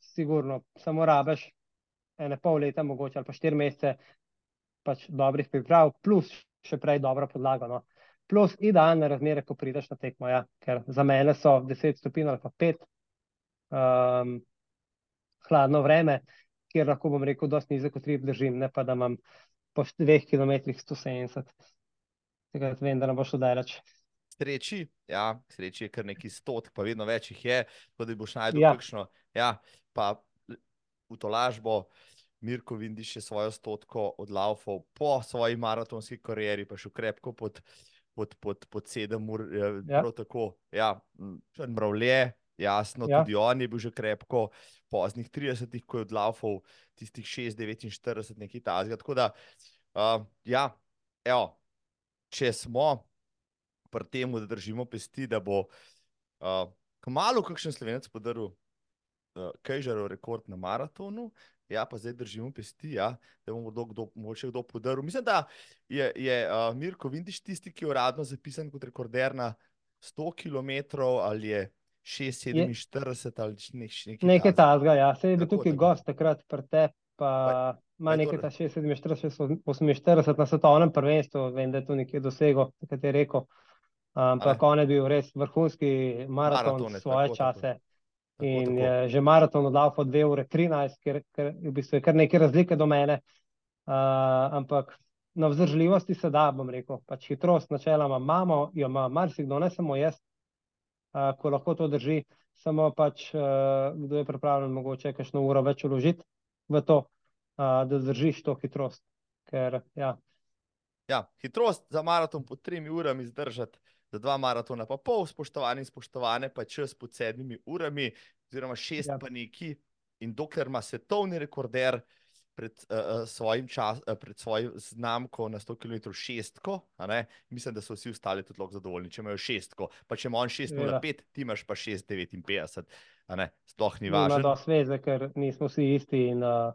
sigurno, samo rabeš ene pol leta, mogoče ali pa štiri mesece pač dobrih priprav, plus še prej dobra podlaga. No. Plus idealne razmere, ko prideš na tekmo, ja, ker za mene so 10 stopinj ali pa 5, um, hladno vreme, kjer lahko bom rekel, da dosti nizek utrip držim, ne pa da imam po 2 km 170 tega vem, da ne bo šlo daleč. Sreči, ja, sreči je kar neki stotk, pa vedno več jih je, tako da boš najdel ja. kakšno. Ja, pa v to lažbo, Mirko Vindiš je svojo stotko odlaufal po svoji maratonski karieri, pa še krepko pod, pod, pod, pod sedem ur. Ja. Tako, ja, mravlje, jasno, ja. tudi on je bil že krepko, poznih 30, ko je odlaufal tistih 6-49, nekaj tazga. Tako da, uh, ja, evo če smo pri tem, da držimo pesti, da bo uh, kmalo kakšen slovenec podaril uh, Kejžarov rekord na maratonu. Ja, pa zdaj držimo pesti, ja, da bomo kdo, kdo, mogoče kdo podaril. Mislim, da je, je uh, Mirko Vindiš tisti, ki je uradno zapisan kot rekorder na 100 km ali je 647 ali nekaj. Nekaj tazga, ja. Se je bil tukaj tako. gost takrat pri tebi, pa ima nekaj ta 46, 48 na svetovnem prvenstvu, vem, da je to nekje dosego, kot je rekel. Ampak on je bil res vrhunski maraton Maratone, svoje tako, čase. Tako. In tako, tako. je že maraton oddal po 2 ure 13, ker, ker v bistvu je kar nekaj razlike do mene. Uh, ampak na vzdržljivosti se da, bom rekel. Pač hitrost načeloma imamo, jo ima marsikdo, ne samo jaz, uh, ko lahko to drži, samo pač uh, kdo je pripravljen mogoče kakšno uro več uložiti v to da zdržiš to hitrost. Ker, ja. Ja, hitrost za maraton pod tremi urami zdržati, za dva maratona pa pol, spoštovani in spoštovane, pa čas pod sedmimi urami, oziroma šest ja. pa neki. In dokler ima svetovni rekorder pred, uh, svojim čas, uh, pred svojim znamko na 100 km šestko, mislim, da so vsi ostali tudi lahko zadovoljni, če imajo šestko. Pa če imaš 6,05, ja. ti imaš pa 6,59. Sploh ni važno. Ima to sveze, ker nismo vsi isti. In, uh...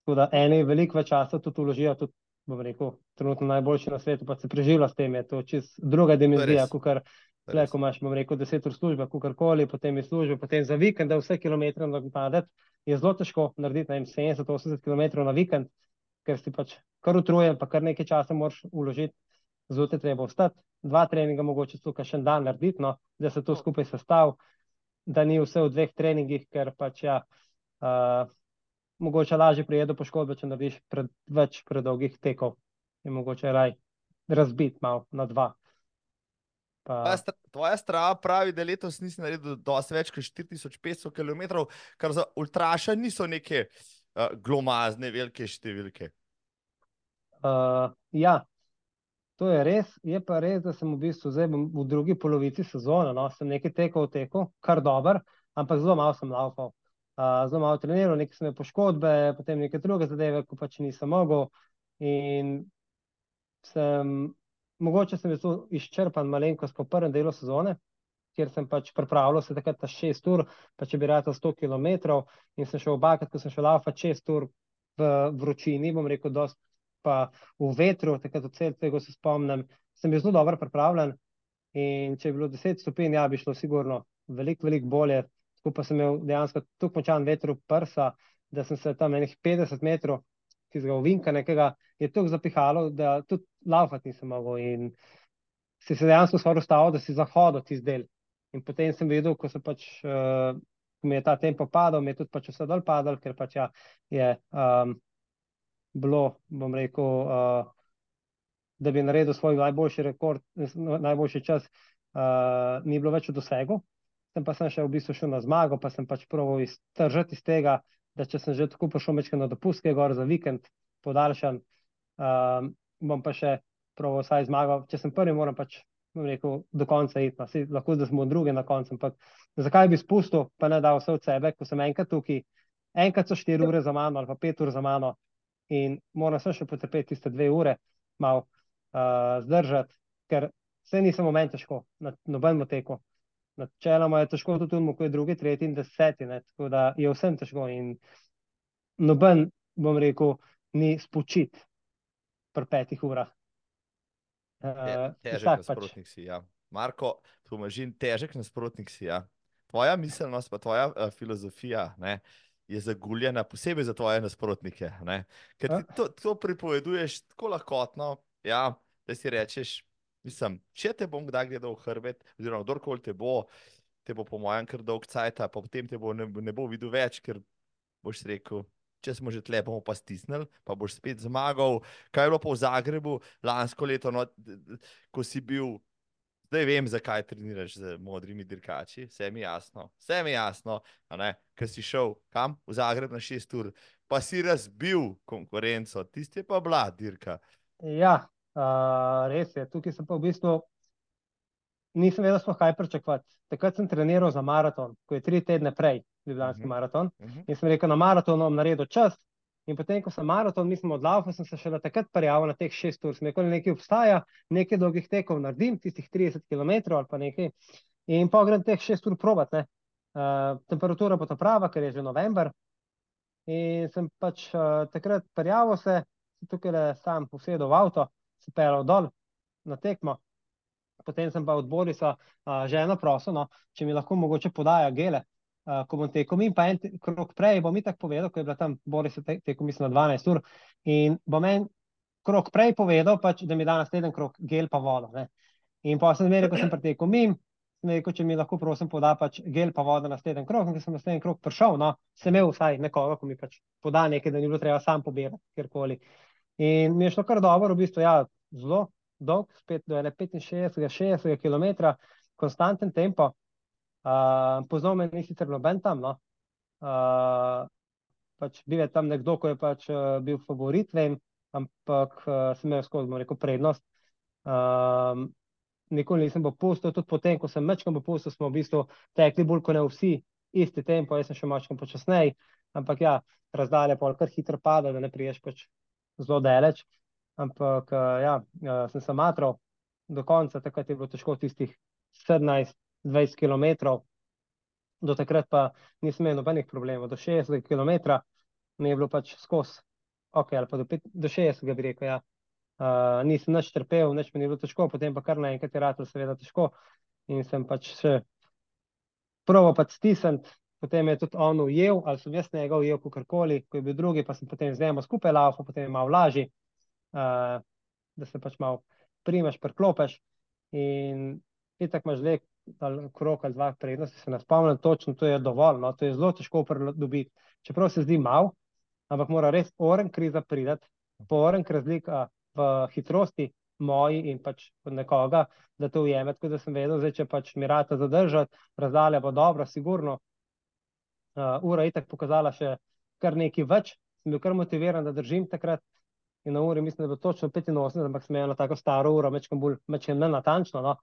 Tako da eni veliko časa tudi uložijo, tudi, bom rekel, trenutno najboljši na svetu, pa se preživlja s tem, je to čist druga dimenzija, kot kar tle, ko imaš, bom rekel, deset ur službe, kakorkoli, potem je služba, potem za vikend, da vse kilometre nadoknaditi, je zelo težko narediti, ne vem, 70-80 km na vikend, ker si pač kar utrujen, pa kar nekaj časa moraš uložiti, zelo te treba vstati, dva treninga mogoče tukaj še en dan narediti, no, da se to skupaj sestav, da ni vse v dveh treningih, ker pač ja, uh, mogoče lažje prijedo poškodbe, če narediš pred, več predolgih tekov in mogoče raj razbiti malo na dva. Pa... Tvoja strava pravi, da letos nisi naredil dosti več kot 4500 km, kar za ultraša niso neke uh, glomazne, velike številke. Uh, ja, to je res. Je pa res, da sem v bistvu zdaj v drugi polovici sezone. No, sem nekaj tekov tekel, kar dober, ampak zelo malo sem laufal zelo malo treniral, nekaj sem imel poškodbe, potem neke druge zadeve, ko pač nisem mogel. In sem mogoče sem bil izčrpan malenkost po prvem delu sezone, kjer sem pač pripravljal se takrat 6 ur, pa če bi rado 100 km in sem šel obakrat, ko sem šel laufa 6 ur v vročini, bom rekel, dost pa v vetru, takrat od celega se spomnim, sem bil zelo dobro pripravljen. In če je bilo 10 stopinj, ja, bi šlo sigurno veliko, veliko bolje, skupaj sem imel dejansko tako močan veter v prsa, da sem se tam nekaj 50 metrov, ki ga ovinka nekega, je tako zapihalo, da tudi laufati nisem mogel in si se dejansko skoraj ustavil, da si zahodil tisti del. In potem sem videl, ko se pač, uh, mi je ta tempo padal, mi je tudi pač vse dol padal, ker pač ja, je um, bilo, bom rekel, uh, da bi naredil svoj najboljši rekord, najboljši čas, uh, ni bilo več v dosegu. Sem pa sem še v bistvu šel na zmago, pa sem pač proval iztržati iz tega, da če sem že tako prišel mečke na dopustke gor za vikend, podaljšan, um, bom pa še proval vsaj zmago. Če sem prvi, moram pač rekel, do konca iti. No. Lahko da smo drugi na koncu, ampak zakaj bi spustil, pa ne dal vse od sebe, ko sem enkrat tukaj, enkrat so štiri ure za mano ali pa pet ur za mano in moram se še potrpeti tiste dve ure, malo uh, zdržati, ker vse nisem moment težko, na nobenem teku načeloma je težko tudi temu, ko je drugi, tretji in deseti, ne? tako da je vsem težko in noben, bom rekel, ni spočit pri petih urah. Uh, težek nasprotnik pač. si, ja. Marko, pomažin, težek nasprotnik si, ja. Tvoja miselnost, pa tvoja uh, filozofija ne, je zaguljena, posebej za tvoje nasprotnike. Ne. Ker ti to, to pripoveduješ tako lahkotno, ja, da si rečeš, Mislim, če te bom kdaj gledal v hrbet, oziroma kdorkoli te bo, te bo po mojem kar dolg cajt, pa potem te bo ne, ne bo videl več, ker boš rekel. Če smo že tle, bomo pa stisnili, pa boš spet zmagal. Kaj je bilo pa v Zagrebu lansko leto, no, ko si bil, zdaj vem, zakaj treniraš z modrimi dirkači, vse mi je jasno, vse mi je jasno, ker si šel kam v Zagreb na šest ur, pa si razbil konkurenco, tisti je pa bila dirka. Ja, res je, tukaj sem pa v bistvu nisem vedel, kaj pričakovati. Takrat sem treniral za maraton, ko je tri tedne prej, Ljubljanski uh mhm. -huh. maraton. Uh mhm. -huh. In sem rekel, na maratonu bom naredil čas. In potem, ko sem maraton, nisem odlaufal, sem se še takrat prijavil na teh šest ur. Sem rekel, nekaj obstaja, nekaj dolgih tekov naredim, tistih 30 km ali pa nekaj. In pa grem teh šest ur probat. Uh, temperatura bo ta prava, ker je že november. In sem pač uh, takrat prijavil se, tukaj le sam posedel v avto se pelal dol na tekmo. Potem sem pa v odbori sa uh, ženo prosil, no, če mi lahko mogoče podaja gele, uh, ko bom tekel. In pa en krok prej bom mi tako povedal, ko je bila tam bori se te, tekel, mislim, na 12 ur. In bom en krok prej povedal, pač, da mi da naslednji krok gel pa vodo. Ne. In pa sem zmeril, ko sem pretekel mim, sem rekel, če mi lahko prosim poda pač gel pa vodo naslednji krok. In ko sem naslednji krok prišel, no, sem imel vsaj nekoga, ko mi pač poda nekaj, da ni bilo treba sam pobirati, kjerkoli. In mi je šlo kar dobro, v bistvu, ja, zelo dolg, spet do 65-60 km, konstanten tempo. Uh, Poznal me ni sicer noben tam, no. uh, pač bil je tam nekdo, ki je pač uh, bil favorit, vem, ampak uh, sem imel skozi rekel, prednost. Uh, nikoli nisem popustil, tudi potem, ko sem mečkam popustil, smo v bistvu tekli bolj kot ne vsi, isti tempo, jaz sem še mačkam počasnej, ampak ja, razdalje pa kar hitro pada, da ne priješ pač zelo daleč. Ampak uh, ja, uh, sem se matral do konca, takrat je bilo težko tistih 17-20 km, do takrat pa nisem imel nobenih problemov. Do 60 km mi je bilo pač skos, ok, ali pa do, do 60 bi rekel. Ja. Uh, nisem več trpel, več mi ni bilo težko, potem pa kar naenkrat je rado, seveda, težko. In sem pač še prvo pač stisnil. Potem je tudi on ujel, ali sem jaz njega ujel, kakorkoli, ko je bil drugi, pa sem potem z njim skupaj laufal, potem je malo lažje uh, da se pač malo primeš, preklopeš. In tako imaš le krok ali dva prednosti, se ne spomnim točno, to je dovolj. No? To je zelo težko pridobiti. Čeprav se zdi malo, ampak mora res oren kriza pridati, po oren razlika v hitrosti moji in pač nekoga, da to ujeme. Tako da sem vedel, zdaj, če pač mi rata zadržati, razdalja bo dobro, sigurno. Uh, ura je tako pokazala še kar nekaj več, sem bil kar motiviran, da držim takrat in na uri, mislim, da je bilo točno 85, ampak sem imel tako staro uro, mečem bolj, mečem ne natančno. No.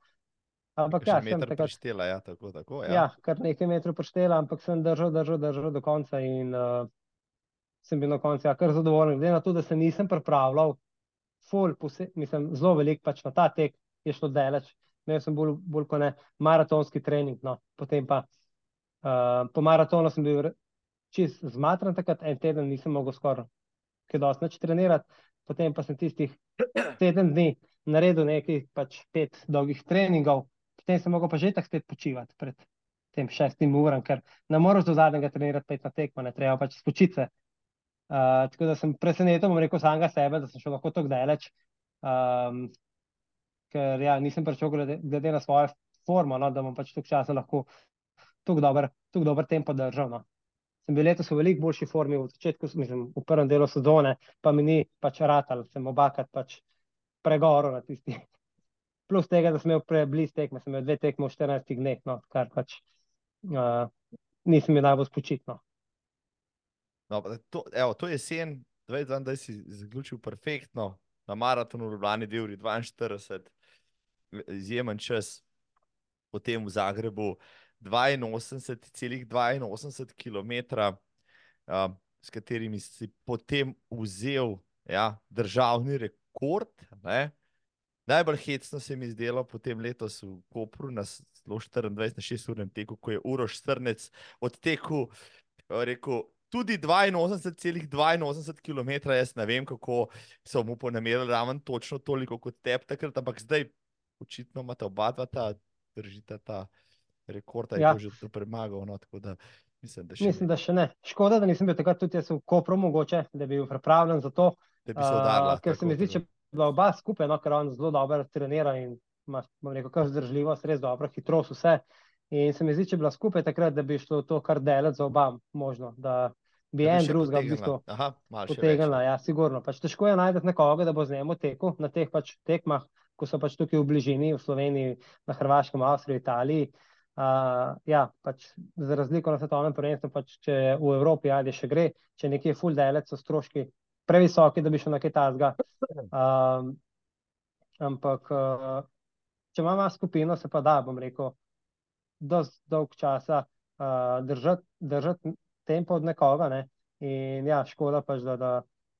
Ampak ja, sem takrat preštela, ja, tako, tako, ja. ja, kar nekaj metrov preštela, ampak sem držal, držal, držal do konca in uh, sem bil na koncu ja, kar zadovoljen. Glede na to, da se nisem pripravljal, ful, pose, mislim, zelo velik pač na ta tek je šlo daleč. Imel sem bolj, bolj kot ne maratonski trening, no. potem pa uh, po maratonu sem bil čist zmatran takrat, en teden nisem mogel skoraj kaj dosti več trenirati, potem pa sem tistih teden dni naredil nekaj pač pet dolgih treningov, potem sem mogel pa že tako spet počivati pred tem šestim uram, ker ne moreš do zadnjega trenirati pet na tekmo, ne treba pač spočiti se. Uh, tako da sem presenečen, bom rekel, samega sebe, da sem šel lahko tako daleč. Um, ker ja, nisem pričakoval, glede, glede na svojo formo, no, da bom pač toliko časa lahko tako dober, dober tempo držal. No. Sem bil letos v veliko boljši formi, v začetku, mislim, v prvem delu sezone, pa mi ni pač ratal, sem obakrat pač pregoro na tisti. Plus tega, da sem imel prebliz tekme, sem imel dve tekme v 14 dneh, no, kar pač uh, nisem imel najbolj spočitno. No, to, evo, to jesen, 22, si zaključil perfektno na maratonu v Ljubljani, 2 uri 42, izjemen čas, potem v Zagrebu 82,82 km, uh, s katerimi si potem vzel ja, državni rekord. Ne? Najbolj hecno se mi je zdelo potem letos v Kopru na 24 na 6 urnem teku, ko je Uroš Strnec odtekel, rekel, tudi 82,82 km, jaz ne vem, kako so mu ponamerili raven točno toliko kot tep takrat, ampak zdaj očitno imata oba dva ta, držita ta rekord, je ja. to že premagal. No, da, mislim, da, še mislim da še ne. Škoda, da nisem bil takrat tudi jaz v Kopru mogoče, da bi bil pripravljen za to. Da bi se udarila. Uh, ker se mi zdi, če bi oba skupaj, no, ker on zelo dobro trenira in ima, bom rekel, kar zdržljivost, res dobro, hitrost, vse. In se mi zdi, če bi bila skupaj takrat, da bi šlo to kar delati za oba možno, da bi da en drugega v bistvu potegnila. Ja, sigurno. Pač težko je najti nekoga, da bo z njim tekel na teh pač tekmah, ko so pač tukaj v bližini, v Sloveniji, na Hrvaškem, Avstriji, Italiji. Uh, ja, pač za razliko na svetovnem prvenstvu, pač če v Evropi ali še gre, če nekje full delec, so stroški previsoki, da bi šel na kaj tazga. Uh, ampak, uh, če imamo skupino, se pa da, bom rekel, dosti dolg časa uh, držati držat tempo od nekoga. Ne? In ja, škoda pač, da, da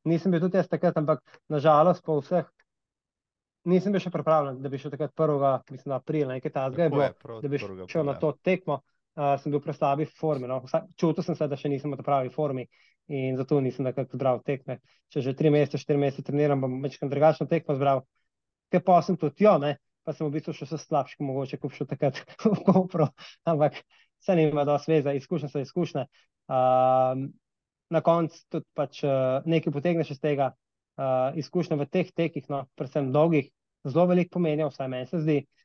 nisem bil tudi jaz takrat, ampak nažalost po vseh. Nisem bil še pripravljen, da bi šel takrat 1. mislim, aprila, nekaj takega je bilo, prav, da bi šel na to tekmo. Uh, sem bil v slabi formi. No. Čutil sem se, da še nisem v pravi formi in zato nisem tako zbral tekme. Če že tri mesece, štiri mesece treniram, bom večkrat drugačno tekmo zbral. Ker pa sem tudi jo, ne, pa sem v bistvu še vse slabši, mogoče kot šel takrat v Kopro, ampak vse nima dosti veze, izkušnje so izkušnje. Uh, na koncu tudi pač, uh, nekaj potegneš iz tega, uh, izkušnje v teh tekih, no, predvsem dolgih, zelo veliko pomenijo, vsaj meni se zdi. Uh,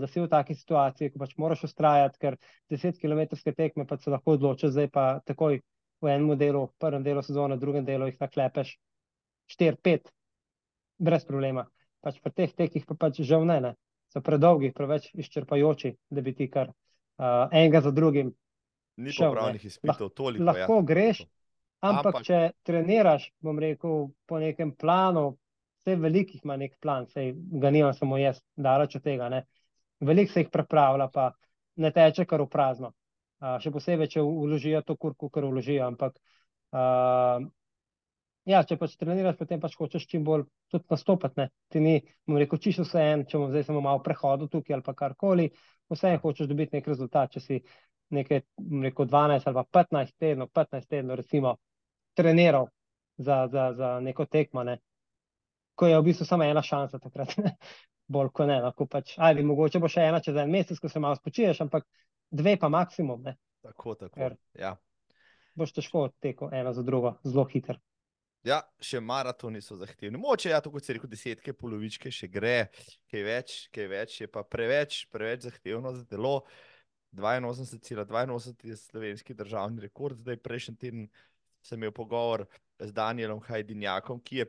da si v taki situaciji, ko pač moraš ustrajati, ker 10 km tekme pa se lahko odločiš, zdaj pa takoj v enem delu, v prvem delu sezone, v drugem delu jih naklepeš 4-5, brez problema pač pri teh tekih pa pač žal ne, ne. so predolgi, preveč izčrpajoči, da bi ti kar uh, enega za drugim. Ni šel, pravnih izpitov, toliko. Ja. Lahko ja. greš, ampak, ampak če treniraš, bom rekel, po nekem planu, vse velikih ima nek plan, sej ga nimam samo jaz, daleč od tega. Ne. Veliko se jih prepravlja, pa ne teče kar v prazno. Uh, še posebej, če vložijo to kurku, kar vložijo. Ampak uh, Ja, če pač treniraš, potem pač hočeš čim bolj tudi nastopiti. Ti ni, bom rekel, čisto vse en, če bom zdaj samo malo prehodil tukaj ali pa karkoli, vse en hočeš dobiti nek rezultat. Če si nekaj, bom rekel, 12 ali pa 15 tednov, 15 tednov, recimo, treniral za, za, za neko tekmo, ne? Ko je v bistvu samo ena šansa takrat. bolj kot ne, lahko pač, ali mogoče bo še ena čez en mesec, ko se malo spočiješ, ampak dve pa maksimum. Ne? Tako, tako. Ker ja. Boš težko tekel eno za drugo, zelo hiter. Ja, še maratoni so zahtevni. Moče, ja, kot se reče, desetke, polovičke še gre, kaj več, kaj več je pa preveč, preveč zahtevno za telo. 82,82 je slovenski državni rekord. Zdaj, prejšnji teden sem imel pogovor z Danielom Hajdinjakom, ki je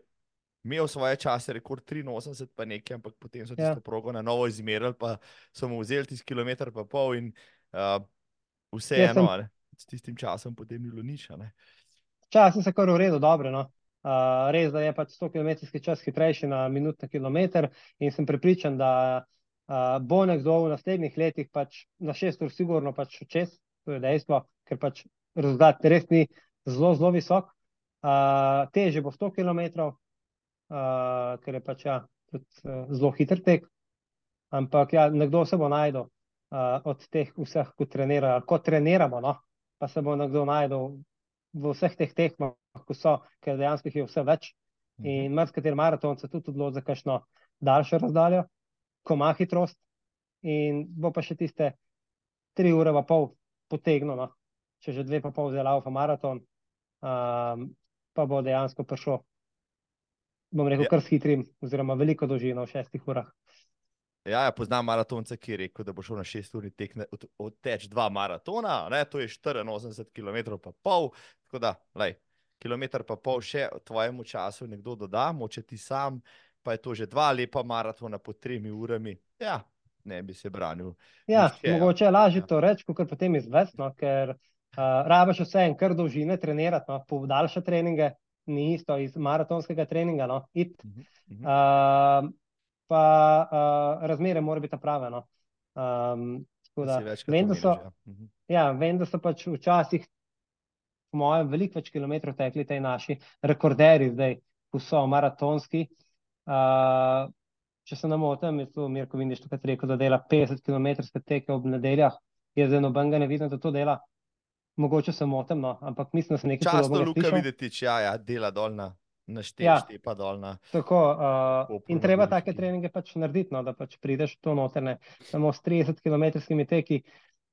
imel svoje čase rekord 83, pa nekaj, ampak potem so ja. tisto progo na novo izmerili, pa so mu vzeli tisti kilometr pa pol in uh, vseeno, ja, sem... s tistim časom potem ni bilo nič. Čas se kar uredil, dobro. No? Uh, res, da je pač 100 km čas hitrejši na minut na kilometr, in sem prepričan, da uh, bo nekdo v naslednjih letih pač na 6 ur sigurno pač čez, to je dejstvo, ker pač rezultat res ni zelo, zelo visok. Uh, teže bo 100 km, uh, ker je pač ja, tudi uh, zelo hiter tek. Ampak ja, nekdo se bo najdel uh, od teh vseh, ko trenirajo, ko treniramo, no, pa se bo nekdo najdel v vseh teh tekmah, ko so, ker dejansko jih je vse več. In marsikateri maraton se tudi odloči za kakšno daljšo razdaljo, ko ima hitrost, in bo pa še tiste tri ure pa pol potegnilo, no. če že dve pa pol zelo alfa maraton, um, pa bo dejansko prišel, bom rekel, Ja. kar s hitrim, oziroma veliko dolžino v šestih urah. Ja, ja, poznam maratonca, ki je rekel, da bo šel na 6 ur tek odteč dva maratona, ne, to je 84 km pa pol, tako da, lej, kilometr pa pol še tvojemu času nekdo doda, moče ti sam, pa je to že dva lepa maratona pod tremi urami. Ja, ne bi se branil. Ja, Nihče, ja. mogoče je lažje Ja. to reči, kot potem izvesti, no, ker uh, rabiš vse en kar dolžine trenirati, no, podaljša treninge, ni isto iz maratonskega treninga, no, it. Uh, pa uh, razmere morajo biti prave. No. Um, Da vem, da so, že, ja. Mhm. ja, vem, da so pač včasih, po mojem, veliko več kilometrov tekli ti naši rekorderji, zdaj, ko so maratonski. Uh, če se ne motim, je to Mirko Vindiš takrat rekel, da dela 50 km teke ob nedeljah. Jaz zdaj nobenega ne vidim, da to dela. Mogoče se motim, no, ampak mislim, da se nekaj Časno podobnega Luka videti, ja, ja, dela dol na, na štep, Ja. štepa dol na. Tako, uh, in treba take treninge pač narediti, no, da pač prideš to notrne. Samo s 30 km teki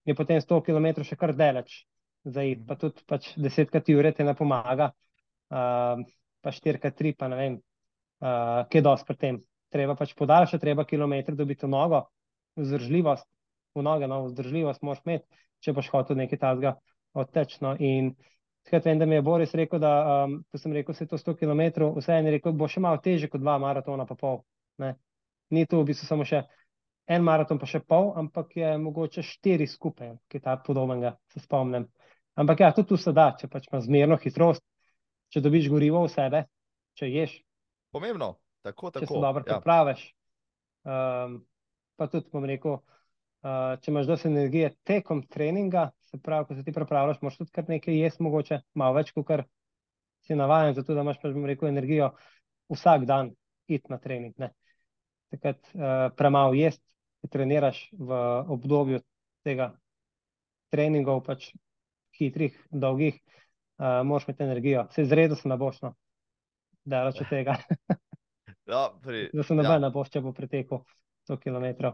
je potem 100 km še kar daleč. Zdaj, Mhm. pa tudi pač desetkrat ure te ne pomaga, uh, pa štirikrat tri, pa ne vem, uh, kaj dosti pri tem. Treba pač podaljšati, treba kilometre dobiti v nogo, vzdržljivost, v noge, no, vzdržljivost moraš imeti, če boš hotel nekaj tazga odtečno. In takrat vem, da mi je Boris rekel, da, um, ko sem rekel, se to 100 km, vseeno je rekel, bo še malo težje kot dva maratona pa pol. Ne. Ni to v bistvu samo še en maraton pa še pol, ampak je mogoče štiri skupaj, ki ta podobnega, se spomnim. Ampak ja, tudi tu se da, če pač imaš zmerno hitrost, če dobiš gorivo v sebe, če ješ, Pomembno, tako, če se tako. dobro ja. pripraviš. Um, pa tudi, bom rekel, uh, če imaš dosti energije tekom treninga, se pravi, ko se ti pripravljaš, moraš tudi kar nekaj jesti, mogoče malo več, kot kar si navajen, zato da imaš, pač, rekel, energijo vsak dan iti na trening. Ne. Takrat uh, premalo jesti, ko treniraš v obdobju tega treningov, pač hitrih, dolgih, uh, moraš imeti energijo. Se izredno se ne boš, no. Daleč od tega. Ja, pri, Da se noben ne boš, če bo pretekel 100 km.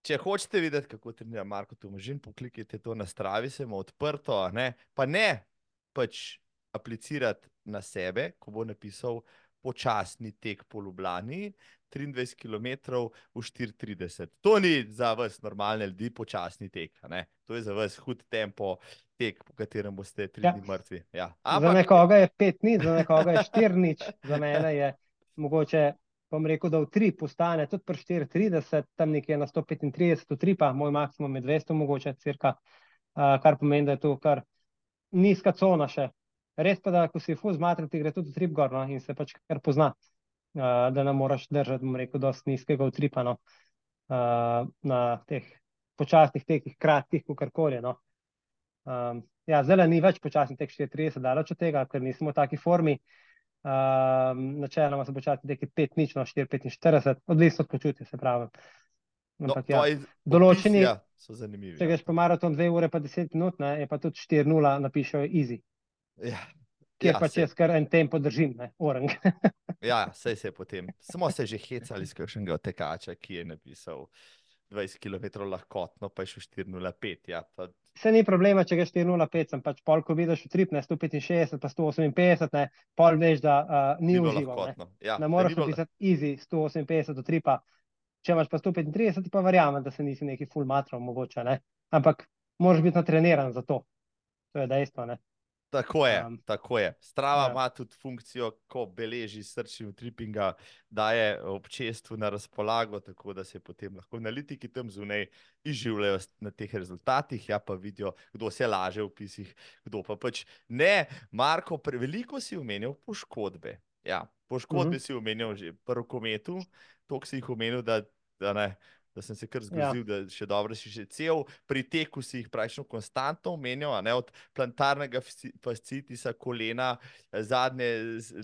Če hočete videti, kako trenira Marko Tomažin, poklikajte to na stravi, se ima odprto, ne? pa ne pač aplicirati na sebe, ko bo napisal počasni tek po Ljubljani, 23 km v 4:30. To ni za vas normalne ljudi počasni tek, ne? to je za vas hud tempo tek, po katerem boste tri Ja. dni mrtvi. Ja. Za Ampak nekoga je pet nič, za nekoga je štiri nič, za mene je mogoče, bom rekel, da v tri postane tudi pri 4:30, tam nekje na 135, v tri pa moj maksimum je 200, mogoče cirka, uh, kar pomeni, da je to kar nizka cona še. Res pa, da ko si fuz matri, ti gre tudi trip gor no, in se pač kar pozna, uh, da ne moraš držati, bom rekel, dosti nizkega utripa no, uh, na teh počasnih tekih, kratkih, kakorkoli. No. Um, ja, zdaj ni več počasni tek 34, daleč od tega, ker nismo v taki formi. Um, načeloma so počasni teki 5, nič, no 4, 45, odvisno od počutja, se pravi. no, Ampak ja, tvoji določeni- opisi, ja, so zanimivi. če greš pa maraton 2 ure pa 10 minut, ne, je pa tudi 4-0, napišejo easy, Ja. kjer Ja, pač saj- jaz kar en tempo držim, ne, orang. Ja, sej se je potem. Smo se že hecali s kakšnega tekača, ki je napisal 20 km lahkotno, pa je šel 4:05. Ja, pa, Se ni problema, če greš 4-0-5, sem pač pol, ko vidiš utrip, ne 165, pa 158, ne, pol veš, da uh, ni užival. Ne. lahkotno. Ja, Ne moreš bilo- napisati easy 158 do tripa. Če imaš pa 135, ti pa verjamem, da se nisi neki full matro mogoče, ne. Ampak moraš biti natreniran za to. To je dejstvo, ne. Tako je, Um, tako je. Strava ja. ima tudi funkcijo, ko beleži srčni utripinga, daje občestvu na razpolago, tako da se potem lahko analitiki tam zunaj izživljajo na teh rezultatih, ja pa vidijo, kdo se laže v pisih, kdo pa pač ne. Marko, preveliko si omenil poškodbe. Ja, poškodbe Mhm. si omenil že pri rokometu, toliko si jih omenil, da, da ne. Da sem se kar Ja. zgrozil, da še dobro si še cel. Pri teku si jih praktično konstantno omenjal, ne od plantarnega fasci- fascitisa, kolena, zadnje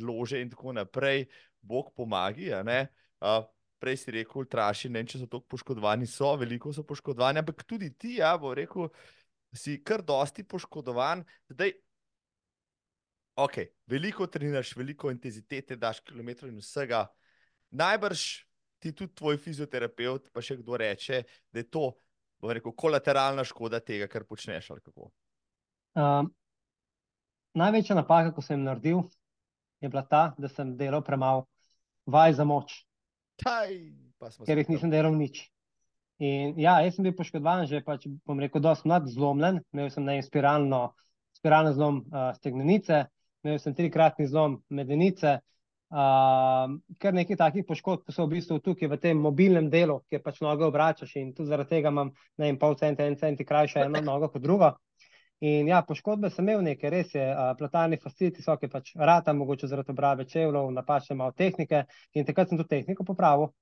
lože in tako naprej, Bog pomagi. Uh, prej si rekel, ultraši, ne vem, če so tako poškodovani, so veliko so poškodovani, ampak tudi ti, ja, bo rekel, si kar dosti poškodovan. Zdaj, ok, veliko treniraš, veliko intenzitete daš, kilometrov in vsega. Najbrž ti tudi tvoj fizioterapeut, pa še kdo reče, da je to, rekel, kolateralna škoda tega, kar počneš. Uh, največja napaka, ko sem naredil, je bila ta, da sem delal premalo vaj za moč. Taj, ker jih nisem delal nič. In ja, jaz sem bil poškodovan, že pač, bom rekel, dosti mlad, zlomljen. Imel sem ne spiralno, spiralno zlom uh, stegnenice, imel sem trikratni zlom medenice. Uh, kar nekaj takih poškodb so v bistvu tukaj v tem mobilnem delu, kjer pač noge obračaš in tudi zaradi tega imam ne vem, pol centa, en centi krajša eno nogo kot drugo. In ja, poškodbe sem imel nekaj, res je, uh, platalni fasciti so, ki pač rata, mogoče zaradi obrabe čevljev, napačne malo tehnike. In takrat sem to tehniko popravil,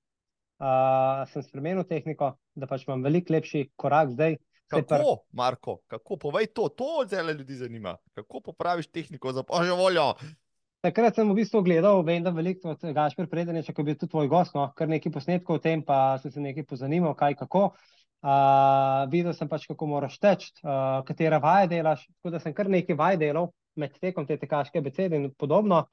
uh, sem spremenil tehniko, da pač imam veliko lepši korak zdaj. Kako, pr... Marko, kako povej to? To zelo ljudi zanima. Kako popraviš tehniko za božjo voljo? Takrat sem v bistvu gledal, vem, da veliko od Gašpor Predaniča, ko je bil tudi tvoj gost, no, kar nekaj posnetkov o tem, pa sem se nekaj pozanimal, kaj kako. Uh, videl sem pač, kako moraš teči, uh, katera vaja delaš. Tako da sem kar nekaj vaj delal med tekom te tekaške besede in podobno.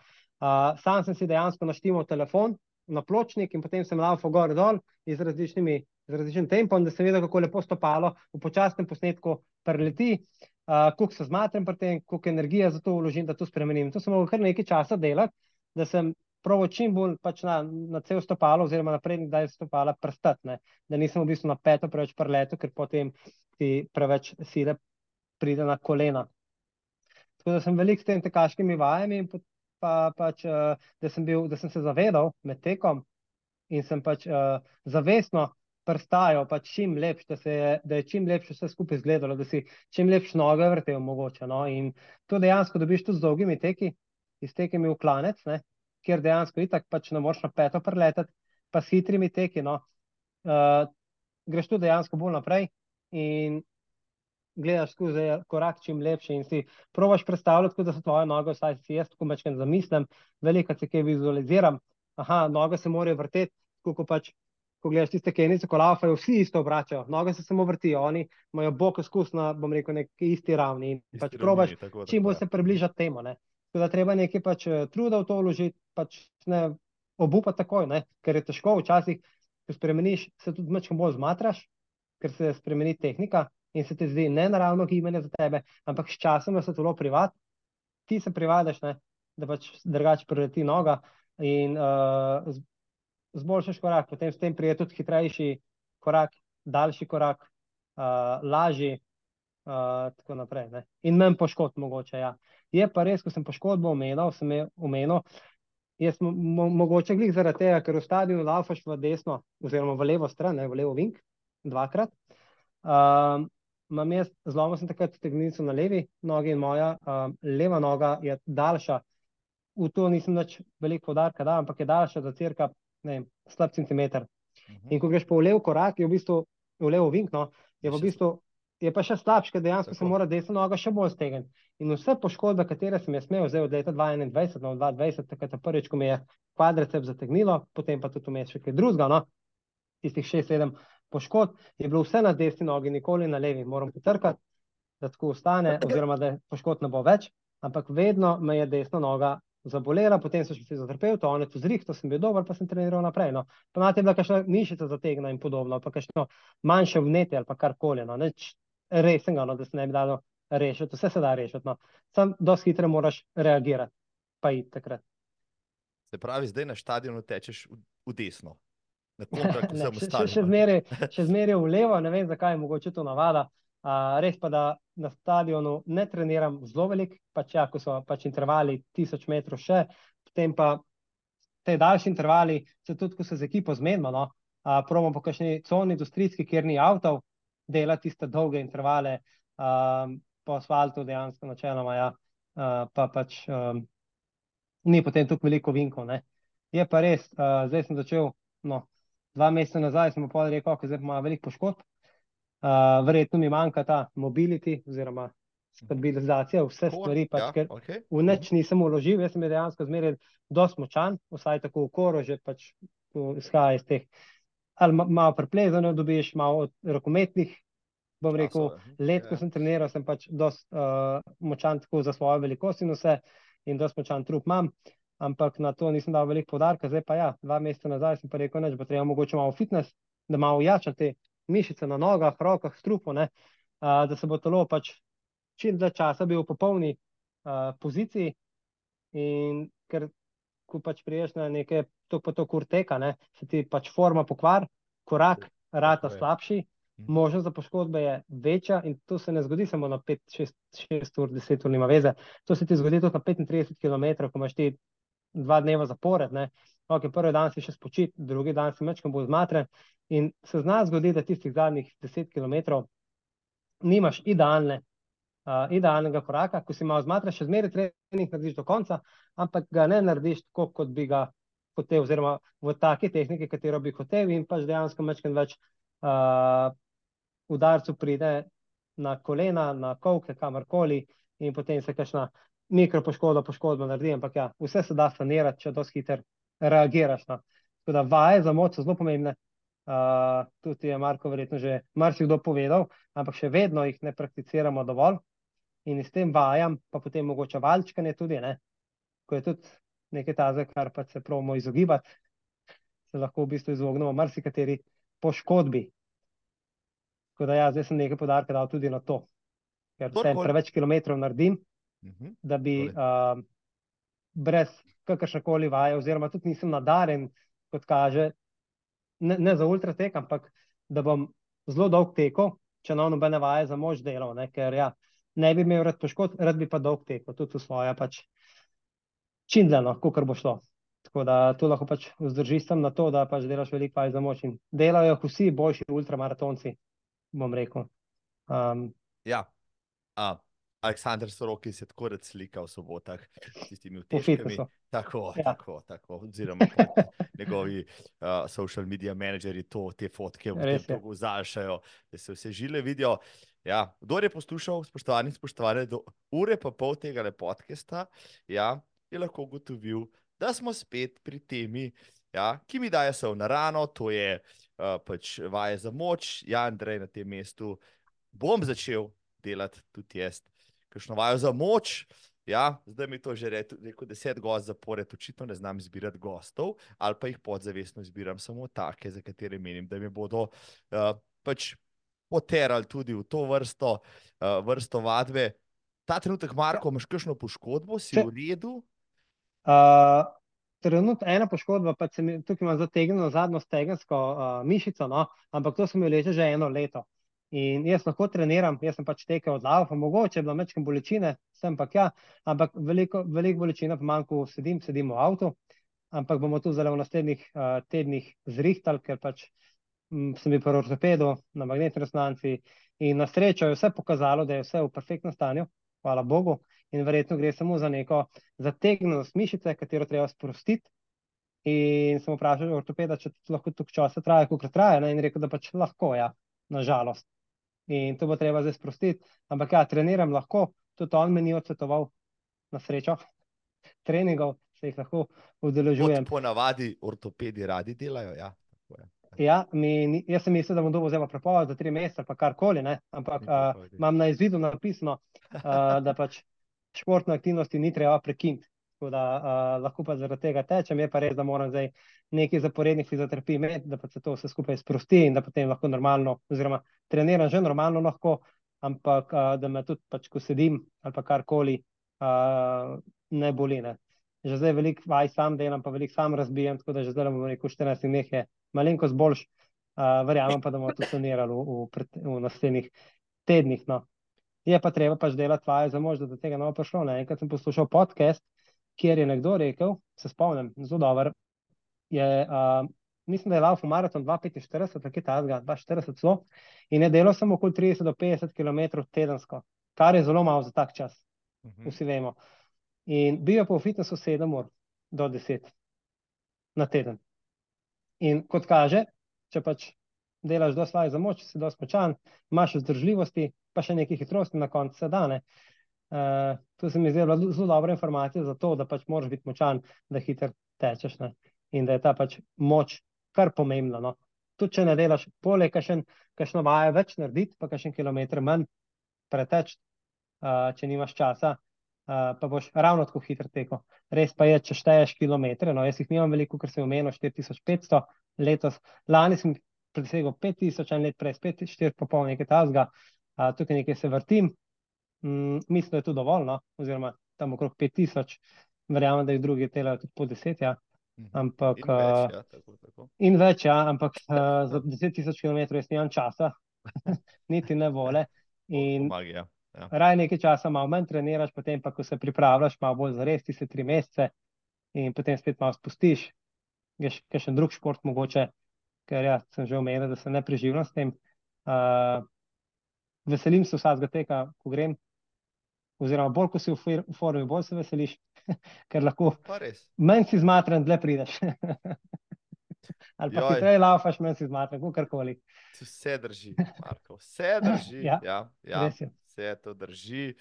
Uh, sam sem si dejansko naštimal telefon na pločnik in potem sem laufal gor dol z različnimi, z različnim tempom, da sem videl, kako lepo stopalo v počasnem posnetku preleti, uh, koliko se zmatrem pri tem, koliko energije za to vložim, da to spremenim. To sem mogel kar nekaj časa delati, da sem provo čim bolj pač na, na cel stopalo, oziroma na prednji del stopala prstatne, da nisem v bistvu na peto preveč preletel, ker potem ti preveč sile pride na kolena. Tako da sem velik s tem tekaškimi vajami, pa pač, uh, da, sem bil, da sem se zavedal med tekom in sem pač uh, zavestno prstajal, pač čim lepš, da, se, da je čim lepše vse skupaj izgledalo, da si čim lepš noge vrtel mogoče. No? In to dejansko dobiš tudi z dolgimi teki, iz tekimi v klanec, ne? kjer dejansko itak pač ne moreš na peto preletati, pa s hitrimi teki, no, uh, greš tu dejansko bolj naprej in gledaš skozi korak čim lepše in si probaš predstavljati, da so tvoje noge, vsaj si jaz tako večkrat zamislim, veliko se kaj vizualiziram, aha, noge se morajo vrteti, tako pač Ko gledaš tiste kenice, ko laufajo, vsi isto obračajo, noge se samo vrtijo, oni imajo bok izkus na, bom rekel, neki isti ravni. In pač probaš čim bolj se približati temu. Ne. Tako da treba nekaj pač eh, truda v to vložiti, pač ne obupa takoj, ne? ker je težko včasih, ko spremeniš, se tudi malo bolj zmatraš, ker se spremeni tehnika in se ti zdi ne naravno gibanje za tebe, ampak s časom se to privat, ti se privadaš, ne? da pač drugače preleti noga in uh, zboljšaš korak, potem s tem prije tudi hitrejši korak, daljši korak, uh, lažji. Uh, tako naprej. Ne? In menj poškodb, mogoče. Ja. Je pa res, ko sem poškodbo omenil, sem omenil, jaz mo mo mogoče glih zaradi tega, ker v stadionu laufaš v desno, oziroma v levo stran, ne, v levo vink, dvakrat. Uh, Imam jaz zlomil sem takrat stegnenico na levi nogi in moja uh, leva noga je daljša. V to nisem več veliko podarka, da, ampak je daljša za cirka ne, slab centimeter. Uh mhm. -huh. In ko greš po levo korak, je v bistvu v levo vink, no, je v bistvu je pa še slabše, ker dejansko Tako. se mora desna noga še bolj stegniti. In vse poškodbe, katere sem jaz imel, zdaj od leta 2021 do 2020, takrat prvič, ko mi je kvadricep zategnilo, potem pa tudi vmes še kaj drugega, no? tistih 6-7 poškodb, je bilo vse na desni nogi, nikoli na levi, moram potrkati, da tako ostane, oziroma da poškodb ne bo več, ampak vedno me je desna noga zabolela, potem sem še fizioterapevt, on je tu zrihto, sem bil dober, pa sem treniral naprej. No. Ponavadi je bila kakšna mišica zategna in podobno, pa kakšno manjše vnetje ali pa karkoli. No resnega, no, da se ne bi dalo rešiti. Vse se da rešiti. No. Sam dosti hitro moraš reagirati, pa i takrat. Se pravi, zdaj na stadionu tečeš v, v desno. ne, še, še, zmeri, še zmeri v levo, ne vem zakaj, mogoče to navada. Uh, res pa, da na stadionu ne treniram zelo velik, pač ja, ko so pač intervali tisoč metrov še, potem pa te daljši intervali, se tudi, ko se z ekipo zmenimo, no, uh, promo po kakšni coni industrijski, kjer ni avtov, dela tiste dolge intervale um, po asfaltu, dejansko načeloma. Ja, uh, pa pač um, ni potem tukaj veliko vinkov. Ne. Je pa res, uh, zdaj sem začel, no, dva meseca nazaj smo pa rekel, da zdaj ima veliko poškodb. Uh, verjetno mi manjka ta mobility, oziroma stabilizacija, vse Kor, stvari, pač, ja, ker okay. v nič nisem uložil, jaz sem dejansko zmeraj dosti močan, vsaj tako v koru, že pač izhaja iz teh. Ali ma- malo preplezano dobiš, malo od rokometnih, bom A, rekel, so, mhm, let, ja, ko ja. sem treniral, sem pač dosti uh, močan tako za svojo velikost in vse, in dosti močan trup imam, ampak na to nisem dal veliko podarka, zdaj pa ja, dva meseca nazaj sem pa rekel, neč bo treba mogoče malo fitness, da malo ujačam te mišice na nogah, rokah, strupu, ne, uh, da se bo telo pač čim dlje časa bil v popolni uh, poziciji in ker ko pač priješ na neke to pa to kurteka, ne, se ti pač forma pokvar, korak rata je. slabši, Mhm. možnost za poškodbe je večja in to se ne zgodi samo na 5, 6, 6 ur, 10 ur, nima veze. To se ti zgodi tudi na 35 km, ko imaš ti dva dneva zapored. Ne. Ok, prvi dan si še spočit, drugi dan si mečkam bolj zmatren in se zna zgoditi, da tistih zadnjih 10 km nimaš idealne, uh, idealnega koraka, ko si malo zmatren, še zmeraj trening narediš do konca, ampak ga ne narediš tako, kot bi ga hotel, oziroma v taki tehniki, katero bi hotel, in pač dejansko mečkam več uh, udarcev pride na kolena, na kolke, kamorkoli, in potem se kakšna mikropoškodba, poškodba naredi, ampak ja, vse se da sanirati, če dosti hiter reagiraš. No. Tako da vaje za moč so zelo pomembne. Uh, tudi je Marko verjetno že marsikdo povedal, ampak še vedno jih ne prakticiramo dovolj. In s tem vajam, pa potem mogoče valčkanje tudi, ne? ko je tudi nekaj tazga, kar pa se pravimo izogibati, se lahko v bistvu izognemo marsikateri poškodbi. Tako da ja, zdaj sem nekaj podarka dal tudi na to, ker Kdorkoli- preveč kilometrov naredim, Mhm. da bi uh, brez kakršnekoli vaje, oziroma tudi nisem nadaren, kot kaže, ne, ne za ultratek, ampak da bom zelo dolg tekel, če na nobene vaje za mož delal, ne, ker ja, ne bi imel rad poškodb, rad bi pa dolg tekel, tudi v svoje pač čindleno, kakor bo šlo. Tako da tu lahko pač vzdržiš sem na to, da pač delaš veliko vaj za moč in delajo vsi boljši ultramaratonci, bom rekel. Um, Ja. A, Aleksandr Sorokin se tako rad slika v sobotah s tistimi fitnessu. Tako, Ja. tako, tako. Oziroma njegovi uh, social media menedžerji to, te fotke v tem togu zašajo, da se vse žile vidijo. Ja, kdo je poslušal, spoštovani in spoštovane, do ure pa pol tega podcasta, ja, je lahko ugotovil, da smo spet pri temi, ja, ki mi daje se na rano, to je uh, pač vaje za moč. Ja, Andrej, na tem mestu bom začel delati tudi jaz, kakšno vajo za moč. Ja, zdaj mi to že rekel deset gost zapored, očitno ne znam izbirati gostov, ali pa jih podzavestno izbiram samo take, za katere menim, da mi bodo uh, pač poterali tudi v to vrsto, uh, vrsto vadbe. Ta trenutek, Marko, imaš kakšno poškodbo, si Če- v redu? Uh, trenutno ena poškodba, pa se mi tukaj ima zategnjeno zadnjo stegensko uh, mišico, no, ampak to se mi vleče že eno leto. In jaz lahko treniram, jaz sem pač tekel od laufa, mogoče je bilo mečkim bolečine, sem pa ja, ampak veliko, veliko bolečina pa manj, ko sedim, sedim v avtu, ampak bomo tu zdaj v naslednjih uh, tednih zrihtali, ker pač m, sem bil pri ortopedu na magnetni resonanci in na srečo je vse pokazalo, da je vse v perfektnem stanju, hvala Bogu, in verjetno gre samo za neko zategnjenost mišice, katero treba sprostiti. In sem vprašal ortopeda, če to lahko tukaj časa traja, koliko traja, ne? in rekel, da pač lahko, ja, nažalost. In to bo treba zdaj sprostiti. Ampak ja, treniram lahko, tudi on mi ni odsvetoval, na srečo, treningov, se jih lahko Kot udeležujem. ponavadi ortopedi radi delajo. Ja. Ja, mi, jaz sem mislil, da bom dobil zdaj prepoved za tri mesece, pa karkoli, ne? ampak uh, imam na izvidu napisano, uh, da pač športne aktivnosti ni treba prekiniti. Tako da uh, lahko pa zaradi tega tečem, je pa res, da moram zdaj nekaj zaporednih fizioterapij imeti, da pa se to vse skupaj sprosti in da potem lahko normalno, oziroma treniram že normalno lahko, ampak uh, da me tudi, pač, ko sedim ali pa karkoli, uh, ne boli. Ne. Že zdaj veliko vaj sam delam, pa veliko sam razbijam, tako da že zdaj bomo rekel 14 dneh je malenkost boljš, uh, verjamem pa, da bomo to sanirali v, v, v naslednjih tednih. No. Je pa treba pač delati vaje za moč, da do tega ne bo prišlo. Ne. Enkrat sem poslušal podcast, kjer je nekdo rekel, se spomnim, zelo dober, je, uh, mislim, da je laufal maraton 2,45, tako je tazga, 2,40 celo, in je delal samo okoli 30 do 50 km tedensko, kar je zelo malo za tak čas Mhm. vsi vemo. In bil je pa v fitnessu 7 ur do 10 na teden. In kot kaže, če pač delaš dosti vaj za moč, si dosti močan, imaš vzdržljivosti, pa še nekaj hitrosti na koncu se dane. Uh, to se mi zdi zelo dobra informacija za to, da pač moraš biti močan, da hitro tečeš ne? In da je ta pač moč kar pomembna. No? Tudi če ne delaš, poleg kakšno vaje več narediti, pa kakšen kilometr manj preteč, uh, če nimaš časa, uh, pa boš ravno tako hitro tekel. Res pa je, če šteješ kilometre, no jaz jih nimam veliko, ker sem omenil 4500 letos, lani sem presegel 5000, en let prej spet 4,5 nekaj tazga, uh, tukaj nekaj se vrtim, Mm, mislim, da je to dovolj, no? oziroma tam okrog 5000, verjamem, da jih drugi delajo tudi po 10. Ja. Mhm. Ampak, In več, ja, tako, tako. in več, ja, ampak uh, za 10.000 km jaz nimam časa, niti ne vole. In Pomagi, ja. Ja. raj nekaj časa malo manj treniraš, potem pa, ko se pripravljaš, malo bolj zares, ti se tri mesece in potem spet malo spustiš, greš še drug šport mogoče, ker ja, sem že omenil, da se ne preživljam s tem. Uh, veselim se vsakega teka, ko grem, oziroma bolj, ko si v formi, bolj se veseliš, ker lahko manj si zmatran, dlje prideš. Ali pa Joj. hitreje laufaš, manj si zmatran, kakorkoli. Vse drži, Marko, vse drži. Ja, ja, ja, vse to drži.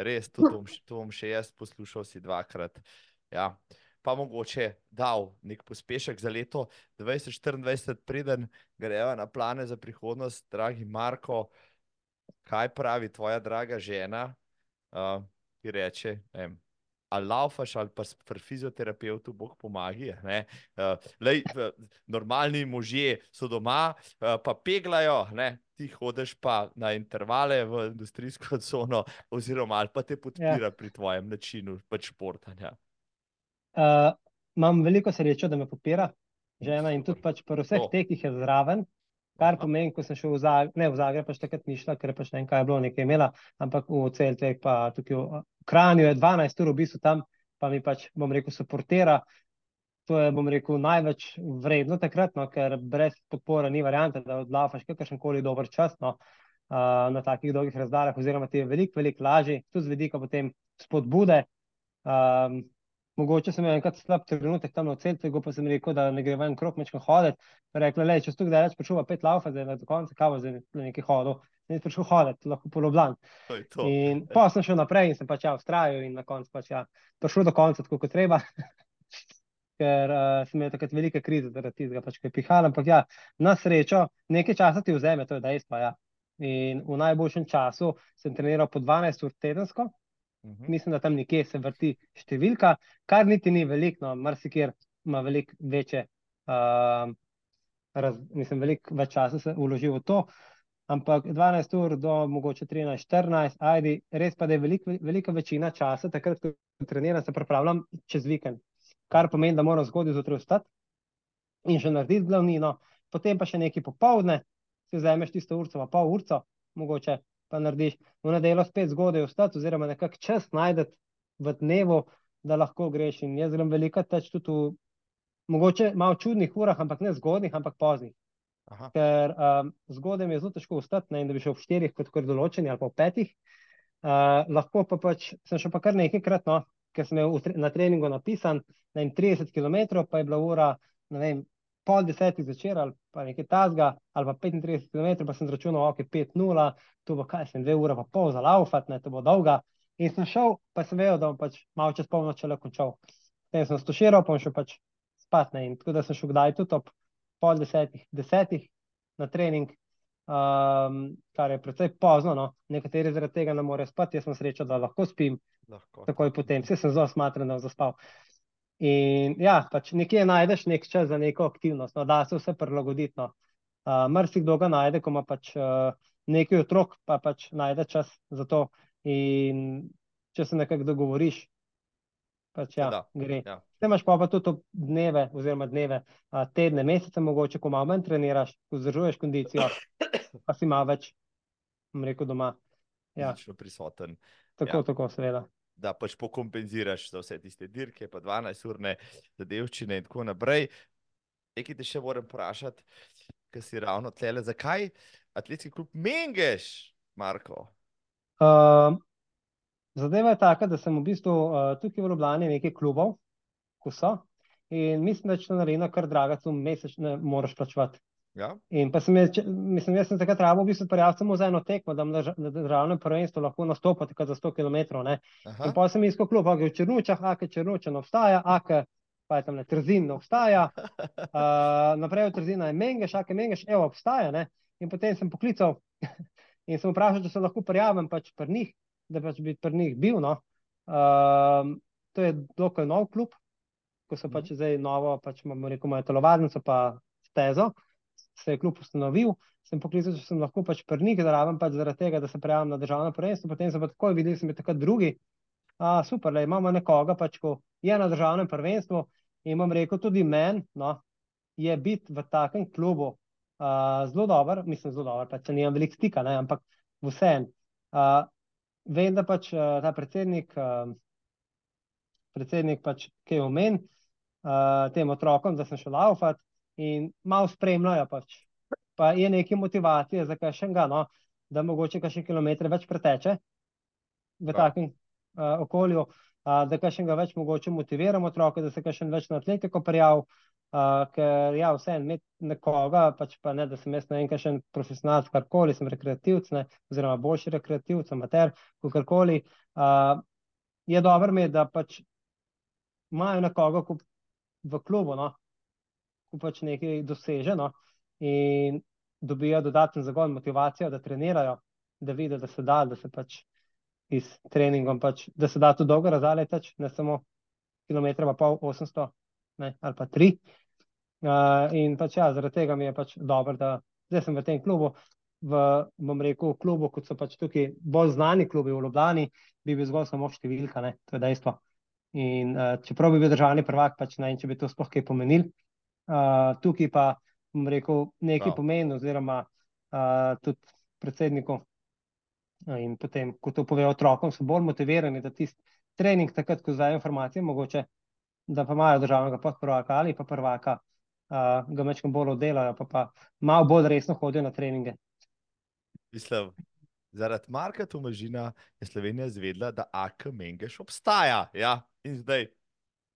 Res, to bom, to bom še jaz poslušal si dvakrat. Ja. Pa mogoče dal nek pospešek za leto 2024, preden greva na plane za prihodnost, dragi Marko. Kaj pravi tvoja draga žena, uh, ki reče, vem, ali laufaš ali pa pri fizioterapeutu, Bog pomagi. Uh, lej, v- normalni možje so doma, uh, pa peglajo, ne? ti hodiš pa na intervale v industrijsko cono, oziroma ali pa te podpira ja. pri tvojem načinu pač športanja. Uh, imam veliko srečo, da me podpira žena in tudi pač pri vseh To. tekih je zraven. Kar pomeni, ko sem šel v Zagreb, ne v Zagreb, pač takrat ni šla, ker pač ne vem, kaj je bilo, nekaj imela, ampak v Celtek, pa tukaj v Kranju je 12 ur v bistvu tam, pa mi pač, bom rekel, suportira. To je, bom rekel, največ vredno takrat, no, ker brez podpore ni variante, da odlafaš kakršen koli dober čas no, uh, na takih dolgih razdaljah, oziroma ti je veliko, veliko lažje, tudi z vidika potem spodbude. Um, mogoče sem imel enkrat slab trenutek tam na Celtegu, pa sem rekel, da ne gre ven krok, mečkam hoditi. Rekla, le, če si tukaj prišel, pa pet laufa, zdaj do konca, kavo zdaj na neki hodu, zdaj prišel hoditi, lahko po Ljubljani. To je to. In pa sem šel naprej in sem pač ja, ustrajal in na koncu pač ja, prišel do konca, tako kot treba. Ker uh, sem imel takrat velike krize zaradi tistega, pač, ko je pihal, ampak ja, na srečo, nekaj časa ti vzame, to je dejstvo. Ja. In v najboljšem času sem treniral po 12 ur tedensko, Mhm. mislim, da tam nekje se vrti številka, kar niti ni veliko, no, marsikjer ima veliko večje, uh, raz, mislim, veliko več časa se vloži v to. Ampak 12 ur do mogoče 13, 14, ajdi, res pa da je velik, velika večina časa, takrat, ko treniram, se pripravljam čez vikend. Kar pomeni, da moram zgodaj zjutraj vstati in še narediti glavnino, potem pa še nekaj popovdne, si vzameš tisto urco, pa pol urco, mogoče pa narediš v nedeljo spet zgodaj vstati, oziroma nekak čas najdete v dnevu, da lahko greš. In jaz grem veliko teč tudi v mogoče malo čudnih urah, ampak ne zgodnih, ampak poznih. Aha. Ker um, zgodaj mi je zelo težko vstati, ne, in da bi šel v štirih, kot kar določeni, ali pa v petih. Uh, lahko pa pač, sem šel pa kar nekajkrat, no, ker sem imel tre- na treningu napisan, ne vem, 30 km, pa je bila ura, ne vem, pol desetih zvečer ali pa nekaj tazga, ali pa 35 km, pa sem zračunal, ok, 5-0, to bo kaj, sem dve ure pa pol za laufat, ne, to bo dolga. In sem šel, pa sem vedel, da bom pač malo čez polnoč le končal. Potem sem stoširal, pa šel pač spat, ne, in tako da sem šel kdaj tudi ob pol desetih, desetih na trening, um, kar je precej pozno, no. nekateri zaradi tega ne morejo spati, jaz sem srečo, da lahko spim, Lahko. takoj potem, vse sem zelo smatran, da bom zaspal. In ja, pač nekje najdeš nek čas za neko aktivnost, no, da se vse prilagoditi. No. Uh, Mrzikdo ga najde, ko ima pač uh, nekaj otrok, pa pač najde čas za to. In če se nekako dogovoriš, pač ja, Da, gre. ja. Te imaš pa, pa tudi dneve, oziroma dneve, a, tedne, mesece, mogoče, ko malo manj treniraš, ko vzdržuješ kondicijo, pa si malo več, bom rekel, doma. Ja, Fizično prisoten. tako, ja. tako, seveda. Da pač pokompenziraš za vse tiste dirke, pa 12-urne zadevščine in tako naprej. Nekaj te še moram vprašati, ker si ravno tlele, zakaj atletski klub Mengeš, Marko? Uh, zadeva je taka, da sem v bistvu uh, tukaj v Ljubljani nekaj klubov, ko so. In mislim, da če to naredi, kar draga, tu mesečno moraš plačevati Ja. In pa sem jaz, mislim, jaz sem takrat rabo v bistvu prijavil samo za eno tekmo, da na, državnem prvenstvu lahko nastopam takrat za 100 km. In pa sem iskal klub, a v Črnučah, a ke Črnuča ne obstaja, a ke pa je tam ne Trzin ne obstaja. Uh, naprej od Trzina je Mengeš, a ke Mengeš, evo, obstaja. Ne. In potem sem poklical in sem vprašal, če se lahko prijavim pač pri njih, da pač bi pri njih bil. No. Um, to je dokaj nov klub, ko so pač zdaj novo, pač imamo rekel, imajo telovadnico pa stezo, se je klub ustanovil, sem poklical, če sem lahko pač pri njih, zraven pač zaradi tega, da se prijavim na državno prvenstvo, potem sem pa takoj videl, sem je takrat drugi, a, super, le, imamo nekoga pač, ko je na državnem prvenstvu in bom rekel tudi men, no, je biti v takem klubu uh, zelo dober, mislim zelo dober, pač nimam veliko stika, ne, ampak vseeno. Uh, vem, da pač uh, ta predsednik, uh, predsednik pač, ki je omen uh, tem otrokom, da sem šel laufat in malo spremljajo pač. Pa je nekaj motivacije za kakšnega, no, da mogoče kakšen kilometr več preteče v Prav. takem uh, okolju, uh, da kakšnega več mogoče motiviramo otroke, da se kakšen več na atletiko prijav, uh, ker ja, vseeno imeti nekoga, pač pa ne, da sem jaz ne vem, kakšen profesionalc, karkoli, sem rekreativc, ne, oziroma boljši rekreativc, amater, kakorkoli, uh, je dobro da pač imajo nekoga ko v klubu, no, pač nekaj doseže, no, in dobijo dodaten zagon, motivacijo, da trenirajo, da vidijo, da se da, da se pač iz treningom, pač, da se da tudi dolgo razdalje teč, ne samo kilometra pa pol, 800, ne, ali pa tri. Uh, in pač ja, zaradi tega mi je pač dobro, da zdaj sem v tem klubu, v, bom rekel, klubu, kot so pač tukaj bolj znani klubi v Ljubljani, bi bil zgolj samo številka, ne, to je dejstvo. In uh, čeprav bi bil državni prvak, pač ne če bi to sploh kaj pomenil. Uh, tukaj pa, bom rekel, nekaj Prav. pomeni, oziroma uh, tudi predsedniku. In potem, ko to povejo otrokom, so bolj motivirani, da tisti trening, takrat, ko znajo informacije, mogoče, da pa imajo državnega podprvaka ali pa prvaka, uh, ga mečkam bolj oddelajo, pa, pa malo bolj resno hodijo na treninge. Mislim, zaradi Marka Tomažina je Slovenija izvedela, da AK Mengeš obstaja. Ja? In zdaj,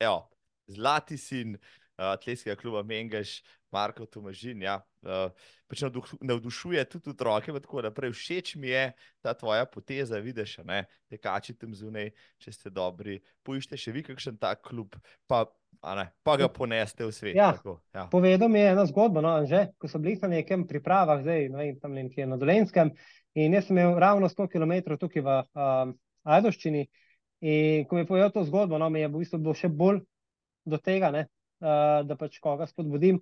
evo, zlati sin atletskega kluba Mengeš, Marko Tomažin, ja, uh, pač navdušuje tudi otroke, tako naprej. Všeč mi je ta tvoja poteza, vidiš, a ne, tekači tam zunaj, če ste dobri, poiščite še vi kakšen tak klub, pa, a ne, pa ga poneste v svet. Ja. tako, ja. Povedal mi je eno zgodbo, no, že, ko so bili na nekem pripravah, zdaj ne vem, tam nekje na Dolenskem, in jaz sem imel ravno 100 km tukaj v um, Ajdoščini. In ko mi je povedal to zgodbo, no, mi je v bistvu bilo še bolj do tega, ne, uh, da pač koga spodbudim.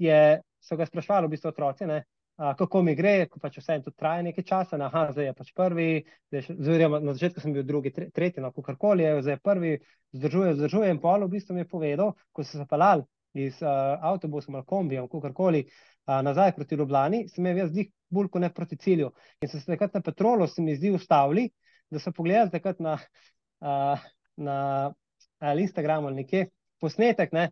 Je, so ga sprašvali, v bistvu otroci, ne, uh, kako mi gre, ko pač vse to traja nekaj časa. ne, Aha, zdaj je pač prvi, zdaj, oziroma na začetku sem bil drugi, tre, tretji, no, kakorkoli je, zdaj je prvi, zdržuje, zdržuje. In pol v bistvu mi je povedal, ko so se pelali iz uh, avtobusom ali kombijem, kakorkoli, uh, nazaj proti Ljubljani, sem imel jaz dih bolj kot ne proti cilju. In so se takrat na petrolu, se mi zdi, ustavili, da so pogledali takrat na, uh, na ali Instagramu ali nekje posnetek, ne,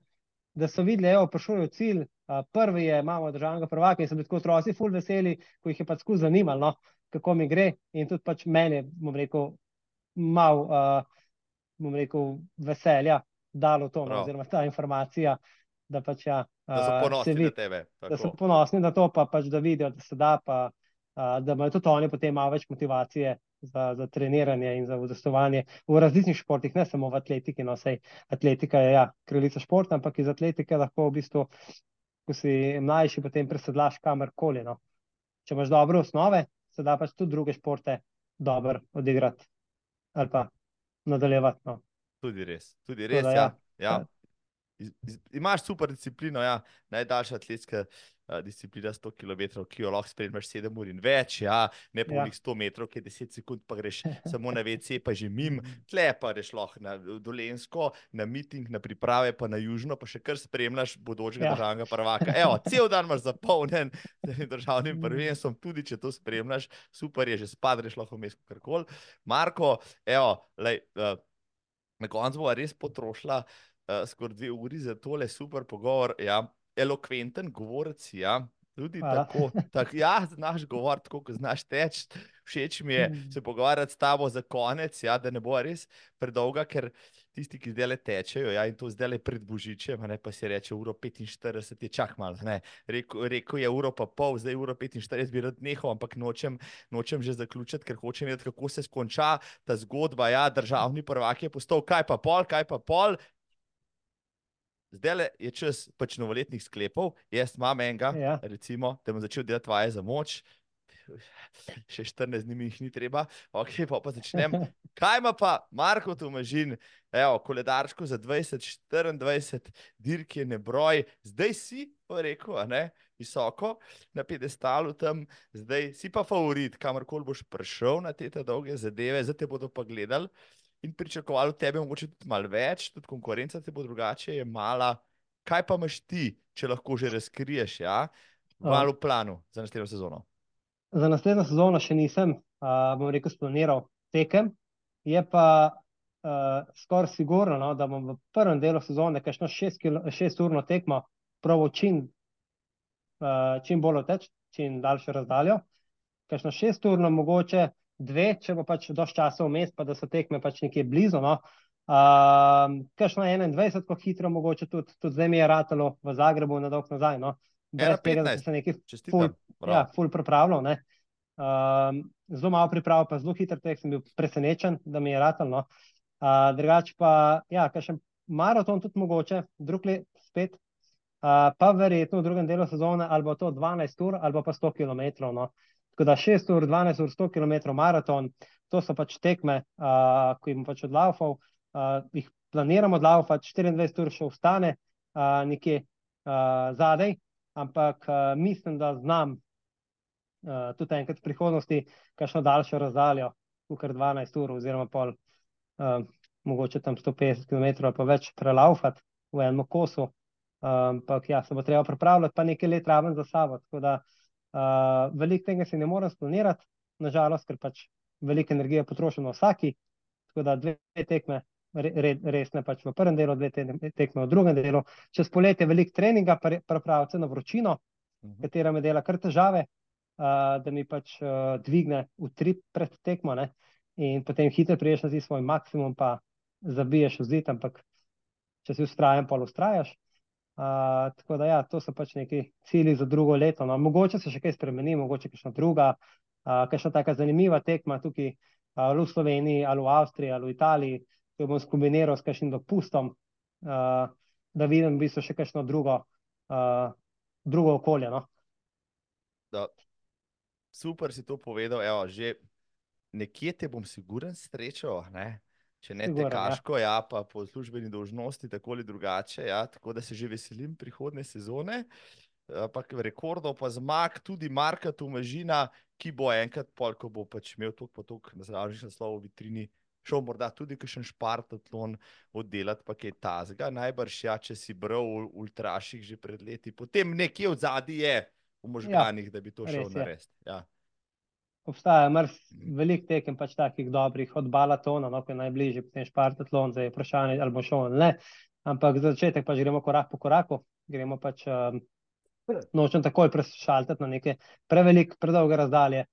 da so videli, prišel je v cilj, uh, prvi je, imamo državnega prvaka in so bili tako otroci ful veseli, ko jih je pač skozi zanimalo, no, kako mi gre. In tudi pač meni, bom rekel, mal, uh, bom rekel, veselja dalo to, no, oziroma ta informacija, da pač ja, Da so uh, ponosni vidi na tebe. da so tako. ponosni na to, pa pač da vidijo, da se da, pa uh, da imajo tudi oni potem malo več motivacije za, za treniranje in za udostovanje v različnih športih, ne samo v atletiki. No, sej atletika je ja, kraljica športa, ampak iz atletike lahko v bistvu, ko si mlajši, potem presedlaš kamorkoli. No. Če imaš dobre osnove, se da pač tudi druge športe dobro odigrati ali pa nadaljevati. No. Tudi res, tudi res. da Ja. ja. Ja. Iz, iz, imaš super disciplino, ja. najdaljša atletska disciplina 100 km, ki jo lahko spremljaš 7 ur in več, ja. ne pa Ja. ja. 100 metrov, ki je 10 sekund, pa greš samo na WC, pa že mim, tle pa greš lahko na Dolensko, na miting, na priprave, pa na južno, pa še kar spremljaš bodočega Ja. državnega prvaka. Evo, cel dan imaš zapolnjen z državnim prvenstvom, tudi če to spremljaš, super je, že spadreš lahko vmes karkoli. Marko, evo, lej, uh, na koncu bo res potrošila uh, skoraj dve uri za tole super pogovor. Ja. Elokventen govorec, ja. Tudi Hvala. tako, tak, ja, znaš govoriti, tako kot znaš teči. Všeč mi je Mm. se pogovarjati s tabo za konec, ja, da ne bo res predolga, ker tisti, ki zdaj le tečejo, ja, in to zdaj le pred Božičem, ne pa si reče, uro 45 je čak malo. Rekel rekel je uro pa pol, zdaj uro 45 bi rad nehal, ampak nočem, nočem že zaključiti, ker hočem vedeti, kako se skonča ta zgodba. Ja, državni prvak je postal, kaj pa pol, kaj pa pol. Zdaj je čas pač novoletnih sklepov, jaz imam enega, ja. recimo, da bom začel delati vaje za moč, še 14 dni jih ni treba, ok, pa, pa začnem. Kaj ima pa Marko Tomažin, evo, koledarsko za 2024, dirke ne broj, zdaj si, pa rekel, ne, visoko na pedestalu tam, zdaj si pa favorit, kamorkoli boš prišel na te dolge zadeve, zdaj te bodo pa gledali in pričakovali od tebe mogoče tudi malo več, tudi konkurenca te bo drugače, je mala. Kaj pa imaš ti, če lahko že razkriješ, ja, malo v planu za naslednjo sezono? Za naslednjo sezono še nisem, uh, bom rekel, splaniral tekem. Je pa uh, skoraj sigurno, no, da bom v prvem delu sezone, je šlo šest tekmo, proval čim, uh, čim bolj teč, čim daljšo razdaljo. Ker je šlo šest urno, mogoče dve, če bo pač dož časa vmes, pa da so tekme pač nekje blizu. No. Je šlo 21, ko hitro, mogoče tudi, tudi zdaj mi je ratalo v Zagrebu na dolg nazaj. No brez tega, da se nekaj ful, ja, ful pripravljal. Ne. Um, zelo malo priprav, pa zelo hiter tek, sem bil presenečen, da mi je ratelno. Uh, drugače pa, ja, kaj še maraton tudi mogoče, drug let spet, uh, pa verjetno v drugem delu sezone, ali bo to 12 ur, ali pa 100 km. No. Tako da 6 ur, 12 ur, 100 km maraton, to so pač tekme, uh, ki jim pač odlaufal, uh, jih planiramo odlaufati, 24 ur še ostane uh, nekje uh, zadaj, ampak uh, mislim, da znam uh, tudi enkrat v prihodnosti, kakšno daljšo razdaljo, kot 12 ur, oziroma pol, uh, mogoče tam 150 km, pa več prelaufati v enem kosu. Ampak ja, se bo treba pripravljati, pa nekaj let raven za sabo. Tako da uh, veliko tega si ne morem splanirati, nažalost, ker pač veliko energije potrošimo vsaki. Tako da dve tekme resne pač v prvem delu, dve tekme v drugem delu. Čez poletje je veliko treninga, pravce na vročino, uh. -huh. katera me dela kar težave, uh, da mi pač uh, dvigne utrip pred tekmo ne? in potem hitro priješ na svoj maksimum, pa zabiješ v zid, ampak če si ustrajen, pa ustrajaš. Uh, tako da, ja, to so pač neki cilji za drugo leto. No. Mogoče se še kaj spremeni, mogoče kakšna druga, uh, kakšna taka zanimiva tekma tukaj uh, v Sloveniji, ali v Avstriji, ali v Italiji, ki jo bom skombiniral s kakšnim dopustom, uh, da vidim v bistvu še kakšno drugo, uh, drugo okolje. No? Super si to povedal. Evo, že nekje te bom siguren srečal, ne? Če ne te kaško, ja. ja, pa po službeni dolžnosti, tako ali drugače. Ja? Tako da se že veselim prihodne sezone. Ampak rekordov, pa zmag, tudi Marka Tomažina, ki bo enkrat, pol, ko bo pač imel to potok na zdravljenju naslov v vitrini, šel morda tudi kakšen špartatlon oddelati, pa kaj tazga. Najbrž ja, če si bral v ultraših že pred leti, potem nekje v zadnji je v možganih, ja, da bi to šel narediti. Ja. Obstaja veliko tekem, pač takih dobrih, od balatona, no, ki je najbližje, potem špartatlon, zdaj je vprašanje, ali bo šel ali ne. Ampak za začetek pač gremo korak po koraku, gremo pač um, nočem takoj prešaltati na neke prevelike, predolge razdalje,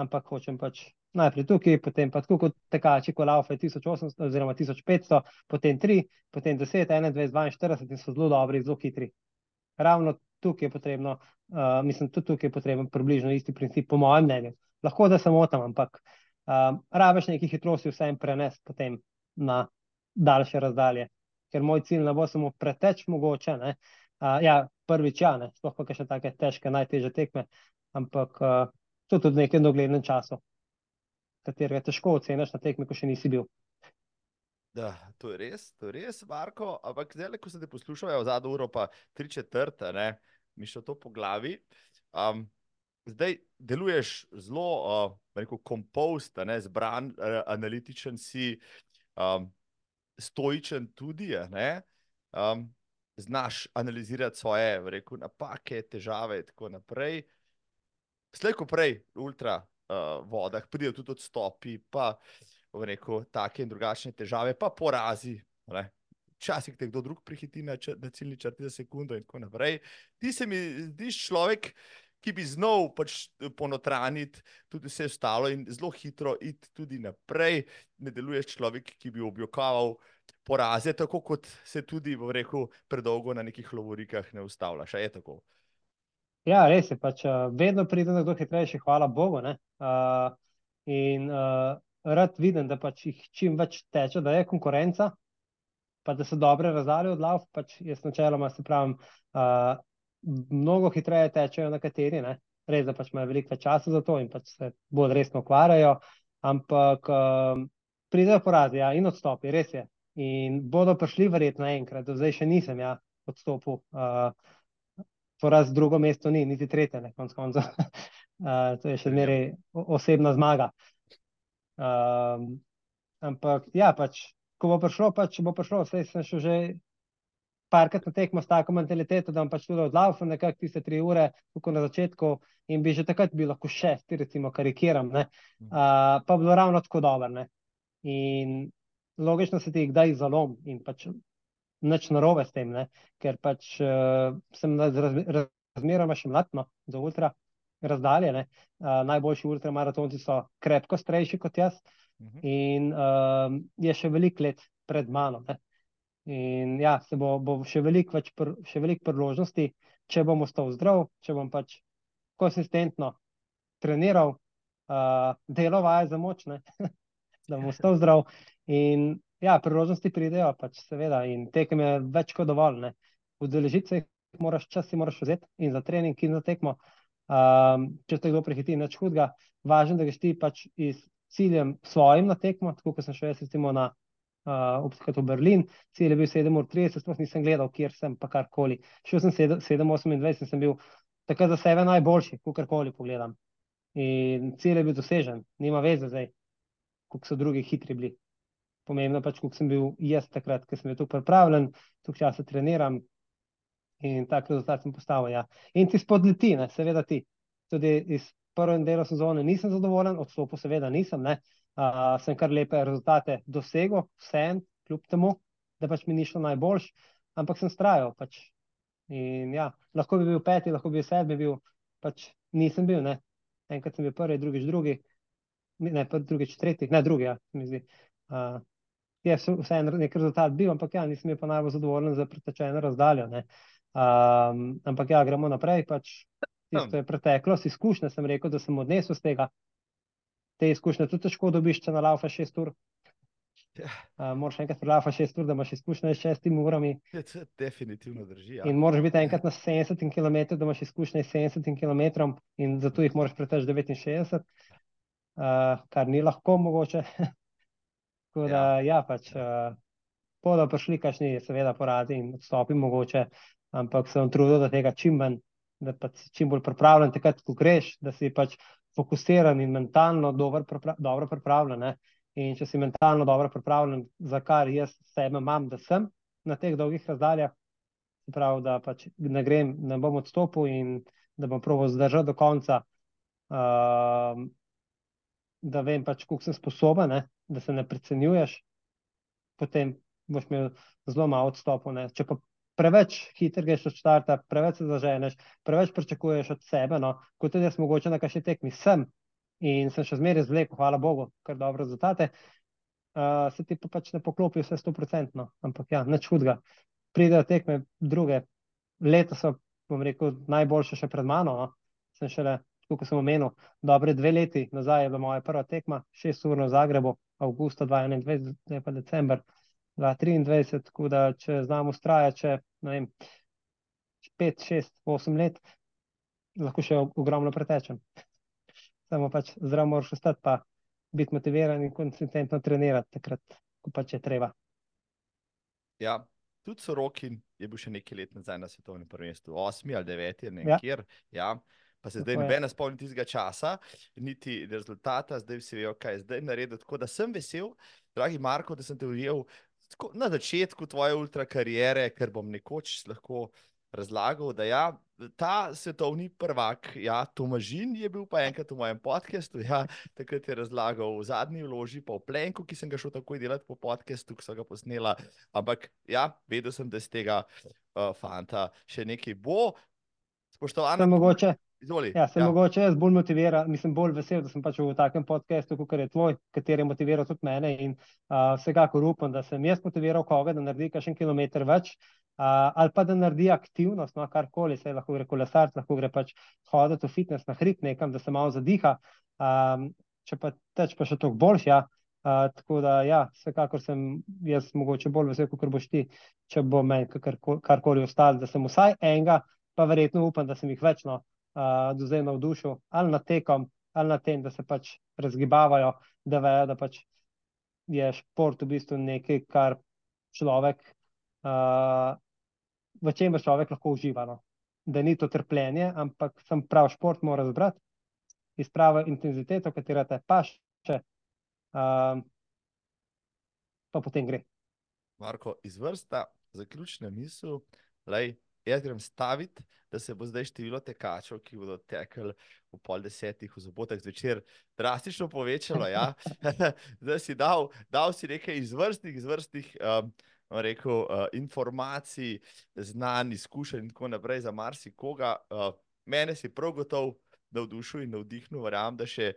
ampak hočem pač najprej tukaj, potem pa tako kot tekači, ko laufe 1800 oziroma 1500, potem 3, potem 10, 21, 42 in so zelo dobri, zelo hitri. Ravno tukaj je potrebno, uh, mislim, tudi tukaj je potreben približno isti princip, po mojem mnenju. Lahko da se motam, ampak uh, rabiš nekaj hitrosti vsem prenesti potem na daljše razdalje, ker moj cilj ne bo samo preteč mogoče, ne. Uh, ja, prvič ja, ne, sploh pa še take težke, najteže tekme, ampak uh, tudi v nekem doglednem času katerega težko oceniš na tekmi, ko še nisi bil. Da, to je res, to je res, Marko. Ampak zdaj, ko se te poslušajo, zadnjo uro, pa tri četrte, ne, mi še to po glavi. Um, zdaj deluješ zelo, uh, rekel, kompost, ne, zbran, uh, analitičen si, um, stoičen tudi, ne. Um, znaš analizirati svoje, rekel, napake, težave in tako naprej. Slejko prej, ultra, uh, vodah, pridejo tudi odstopi, pa rekel, take in drugačne težave, pa porazi. Včasih te kdo drug prihiti na, na ciljni črti za sekundo, in tako naprej. Ti se mi zdiš človek, ki bi znal pač ponotraniti tudi vse ostalo in zelo hitro iti tudi naprej. Ne deluješ človek, ki bi objokaval poraze, tako kot se tudi, bom rekel, predolgo na nekih lovorikah ne ustavljaš. Je tako? Ja, res je. Pač, uh, vedno pride nekdo hitrejši, hvala Bogu. Uh, in uh, rad vidim, da pač jih čim več teče, da je konkurenca, pa da so dobre razdalje od lav. Pač jaz načeloma se pravim, uh, mnogo hitreje tečejo nekateri. Ne? Res, da pač imajo veliko več časa za to in pač se bolj resno ukvarjajo. Ampak uh, pridejo porazi ja, in odstopi, res je. In bodo prišli verjetno enkrat, do zdaj še nisem ja, odstopil. Uh, poraz drugo mesto ni, niti tretje, ne konc konca. uh, to je še zmeraj osebna zmaga. Um, ampak ja, pač, ko bo prišlo, pač bo prišlo, vse sem že parkrat na tekmo s tako mentaliteto, da bom pač tudi odlaufal nekako tiste tri ure, tukaj na začetku in bi že takrat bil lahko šesti, recimo karikiram, uh, pa bilo ravno tako dobro. In logično se ti kdaj zalom in pač nič narobe s tem, ne? ker pač uh, sem razmeroma še mladno za ultra razdaljene. Uh, najboljši ultramaratonci so krepko starejši kot jaz mhm. in uh, je še veliko let pred mano. Ne? In ja, se bo, bo še veliko pr, velik priložnosti, če bom ostal zdrav, če bom pač konsistentno treniral, uh, deloval za moč, da bom ostal zdrav. In Ja, priložnosti pridejo, pač seveda, in tekem je več kot dovolj. Udeležiti se jih moraš, čas si moraš vzeti in za trening, in za tekmo. Um, če te kdo prehiti, nič hudega. Važno, da greš ti pač iz ciljem svojim na tekmo, tako kot sem šel jaz, recimo na uh, v Berlin, cilj je bil 7:30, sploh nisem gledal, kjer sem, pa karkoli. Šel sem 7:28 in sem bil takrat za sebe najboljši, kakorkoli pogledam. In cilj je bil dosežen, nima veze zdaj, koliko so drugi hitri bili pomembno pač, koliko sem bil jaz takrat, ker sem bil tu pripravljen, tu časa treniram in tak rezultat sem postavil. Ja. In ti spodleti, ne, seveda ti. Tudi iz prvega dela sezone nisem zadovoljen, odstopil seveda nisem, ne. Uh, sem kar lepe rezultate dosegel, vsem, kljub temu, da pač mi ni šlo najboljš, ampak sem strajal. Pač. In ja, lahko bi bil peti, lahko bi bil sedmi, bil, pač nisem bil, ne. Enkrat sem bil prvi, drugič drugi, ne, drugič tretji, ne, drugi, ja, mi zdi. Uh, je vseeno nek rezultat bil, ampak ja, nisem bil pa najbolj zadovoljen za pretečeno razdaljo. Um, ampak ja, gremo naprej. Pač, tisto je preteklost, izkušnja sem rekel, da sem odnesel z tega. Te izkušnje tudi težko dobiš, če na laufa šest ur. Uh, moraš enkrat prelaufa šest ur, da imaš izkušnje s šestimi urami. Je, to definitivno drži. Ja. In moraš biti enkrat na 70 km, da imaš izkušnje s 70 km, in zato jih moraš preteči 69, uh, kar ni lahko mogoče. Tako da, ja, ja pač, uh, bodo prišli kakšni, seveda, porazi in odstopi, mogoče, ampak sem trudil, da tega čim manj, da pač čim bolj pripravljen, takrat, ko greš, da si pač fokusiran in mentalno dobro, pripra dobro pripravljen. Ne? In če si mentalno dobro pripravljen, za kar jaz sebe imam, da sem na teh dolgih razdaljah, pravi, da pač ne grem, ne bom odstopil in da bom proval zdržati do konca. Uh, da vem, pač, koliko sem sposoben, ne? da se ne precenjuješ, potem boš imel zelo malo odstopov. Če pa preveč hitro greš od štarta, preveč se zaženeš, preveč pričakuješ od sebe, no? kot tudi jaz, mogoče na kakšni tekmi sem in sem še zmeraj zvlekel, hvala Bogu, kar dobre rezultate. Uh, se ti pa pač ne poklopi vse 100%, ampak ja, neč hudega. Pridejo tekme druge, leta so, bom rekel, najboljše še pred mano. No? Sem šele kot sem omenil, dobre dve leti nazaj je bila moja prva tekma, šest ur v Zagrebu, avgusta 2021, zdaj pa december 2023. Tako da, če znam ustrajati, če ne vem, pet, šest, osem let, lahko še ogromno pretečem. Samo pač zdrav moraš ostati, pa biti motiviran in konsistentno trenirati, takrat, ko pač je treba. Ja, tudi Sorokin je bil še nekaj let nazaj na svetovnem prvenstvu, osmi ali deveti, ne ja. kjer. Ja pa se zdaj noben spomni tistega časa, niti rezultata, zdaj vsi vejo, kaj je zdaj naredil. Tako da sem vesel, dragi Marko, da sem te ujel na začetku tvoje ultrakarijere, ker bom nekoč lahko razlagal, da ja, ta svetovni prvak, ja, Tomažin je bil pa enkrat v mojem podkastu, ja, takrat je razlagal v zadnji vloži, pa v plenku, ki sem ga šel takoj delati po podkastu, ki so ga posnela. Ampak ja, vedel sem, da z tega uh, fanta še nekaj bo. Spoštovana. Mogoče, Izvoli. Ja, sem ja. mogoče jaz bolj motiviran, mislim, bolj vesel, da sem pač v takem podkastu, kot je tvoj, kateri je motiviral tudi mene. In uh, vsekakor upam, da sem jaz motiviral koga, da naredi še en kilometr več, uh, ali pa da naredi aktivnost, no, karkoli, se lahko gre kolesarc, lahko gre pač hoditi v fitness na hrib nekam, da se malo zadiha. Um, če pa teč pa še toliko boljš, ja. Uh, tako da, ja, vsekakor sem jaz mogoče bolj vesel, kot boš ti, če bo meni karkoli ostalo, da sem vsaj enega, pa verjetno upam, da sem jih večno uh, do zdaj navdušil, ali nad tekom, ali nad tem, da se pač razgibavajo, da vejo, da pač je šport v bistvu nekaj, kar človek, uh, v čem človek lahko uživa. No? Da ni to trpljenje, ampak sem prav šport, mora zbrati iz prave intenzitete, katera te paše, uh, pa potem gre. Marko, izvrsta, zaključna misel, lej, jaz grem staviti, da se bo zdaj število tekačev, ki bodo tekli v pol desetih, v sobotek zvečer, drastično povečalo. Ja? da si dal, dal si nekaj izvrstnih, izvrstnih um, rekel, uh, informacij, znanj, izkušenj in tako naprej za marsikoga. Uh, mene si prav gotov navdušil in navdihnil, verjamem, da še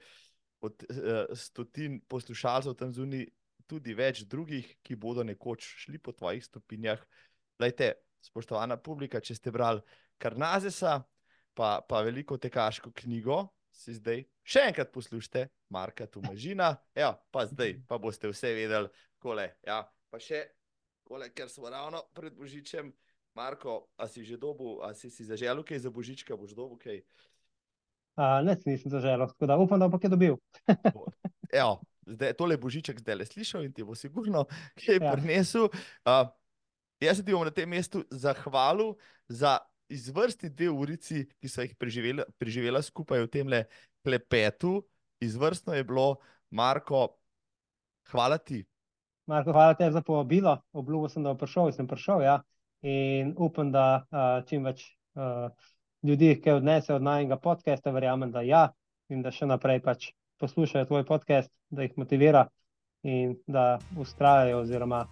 od uh, stotin poslušalcev tam zunaj. Tudi več drugih, ki bodo nekoč šli po tvojih stopinjah. Lejte, spoštovana publika, če ste brali Karnazesa, pa, pa veliko tekaško knjigo, si zdaj še enkrat poslušajte, Marka Tumažina, ja, pa zdaj pa boste vse vedeli, kole. Ja, pa še, kole, ker smo ravno pred Božičem, Marko, a si že dobu, a si si zaželil kaj za Božička, boš dobu kaj? A, ne, nisem zaželil, tako da upam, da bo kaj dobil. Evo, zdaj, tole Božiček zdaj le slišal in ti bo sigurno kaj ja. prinesel. Uh, Jaz se ti bom na tem mestu zahvalil za izvrstni dve urici, ki so jih preživela, preživela skupaj v tem klepetu. Izvrstno je bilo, Marko, hvala ti. Marko, hvala ti za povabilo. Obljubil sem, da bom prišel in sem prišel. Ja. In upam, da uh, čim več uh, ljudi, ki odnese od najmenjega podcasta, verjamem, da ja, in da še naprej pač poslušajo tvoj podcast, da jih motivira in da ustrajajo, oziroma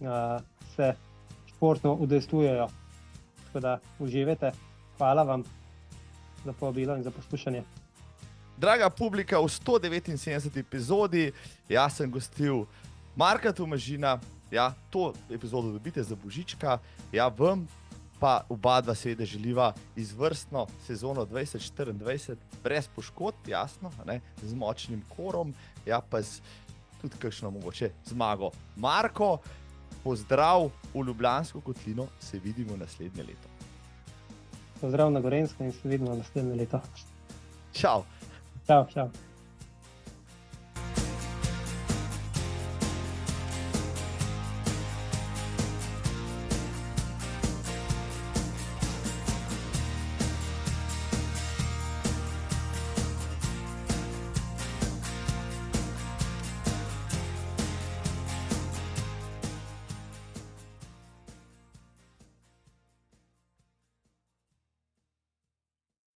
uh, se športno udejstvujejo. Tako da uživajte. Hvala vam za povabilo in za poslušanje. Draga publika, v 179. epizodi jaz sem gostil Marka Tomažina. Ja, to epizodo dobite za Božička, ja, vam pa oba dva seveda želiva izvrstno sezono 2024, brez poškodb, jasno, ne, z močnim korom, ja, pa z tudi kakšno mogoče zmago. Marko, pozdrav v Ljubljansko kotlino, se vidimo naslednje leto. Pozdrav na Gorensko in se vidimo naslednje leto. Čau. Čau, čau.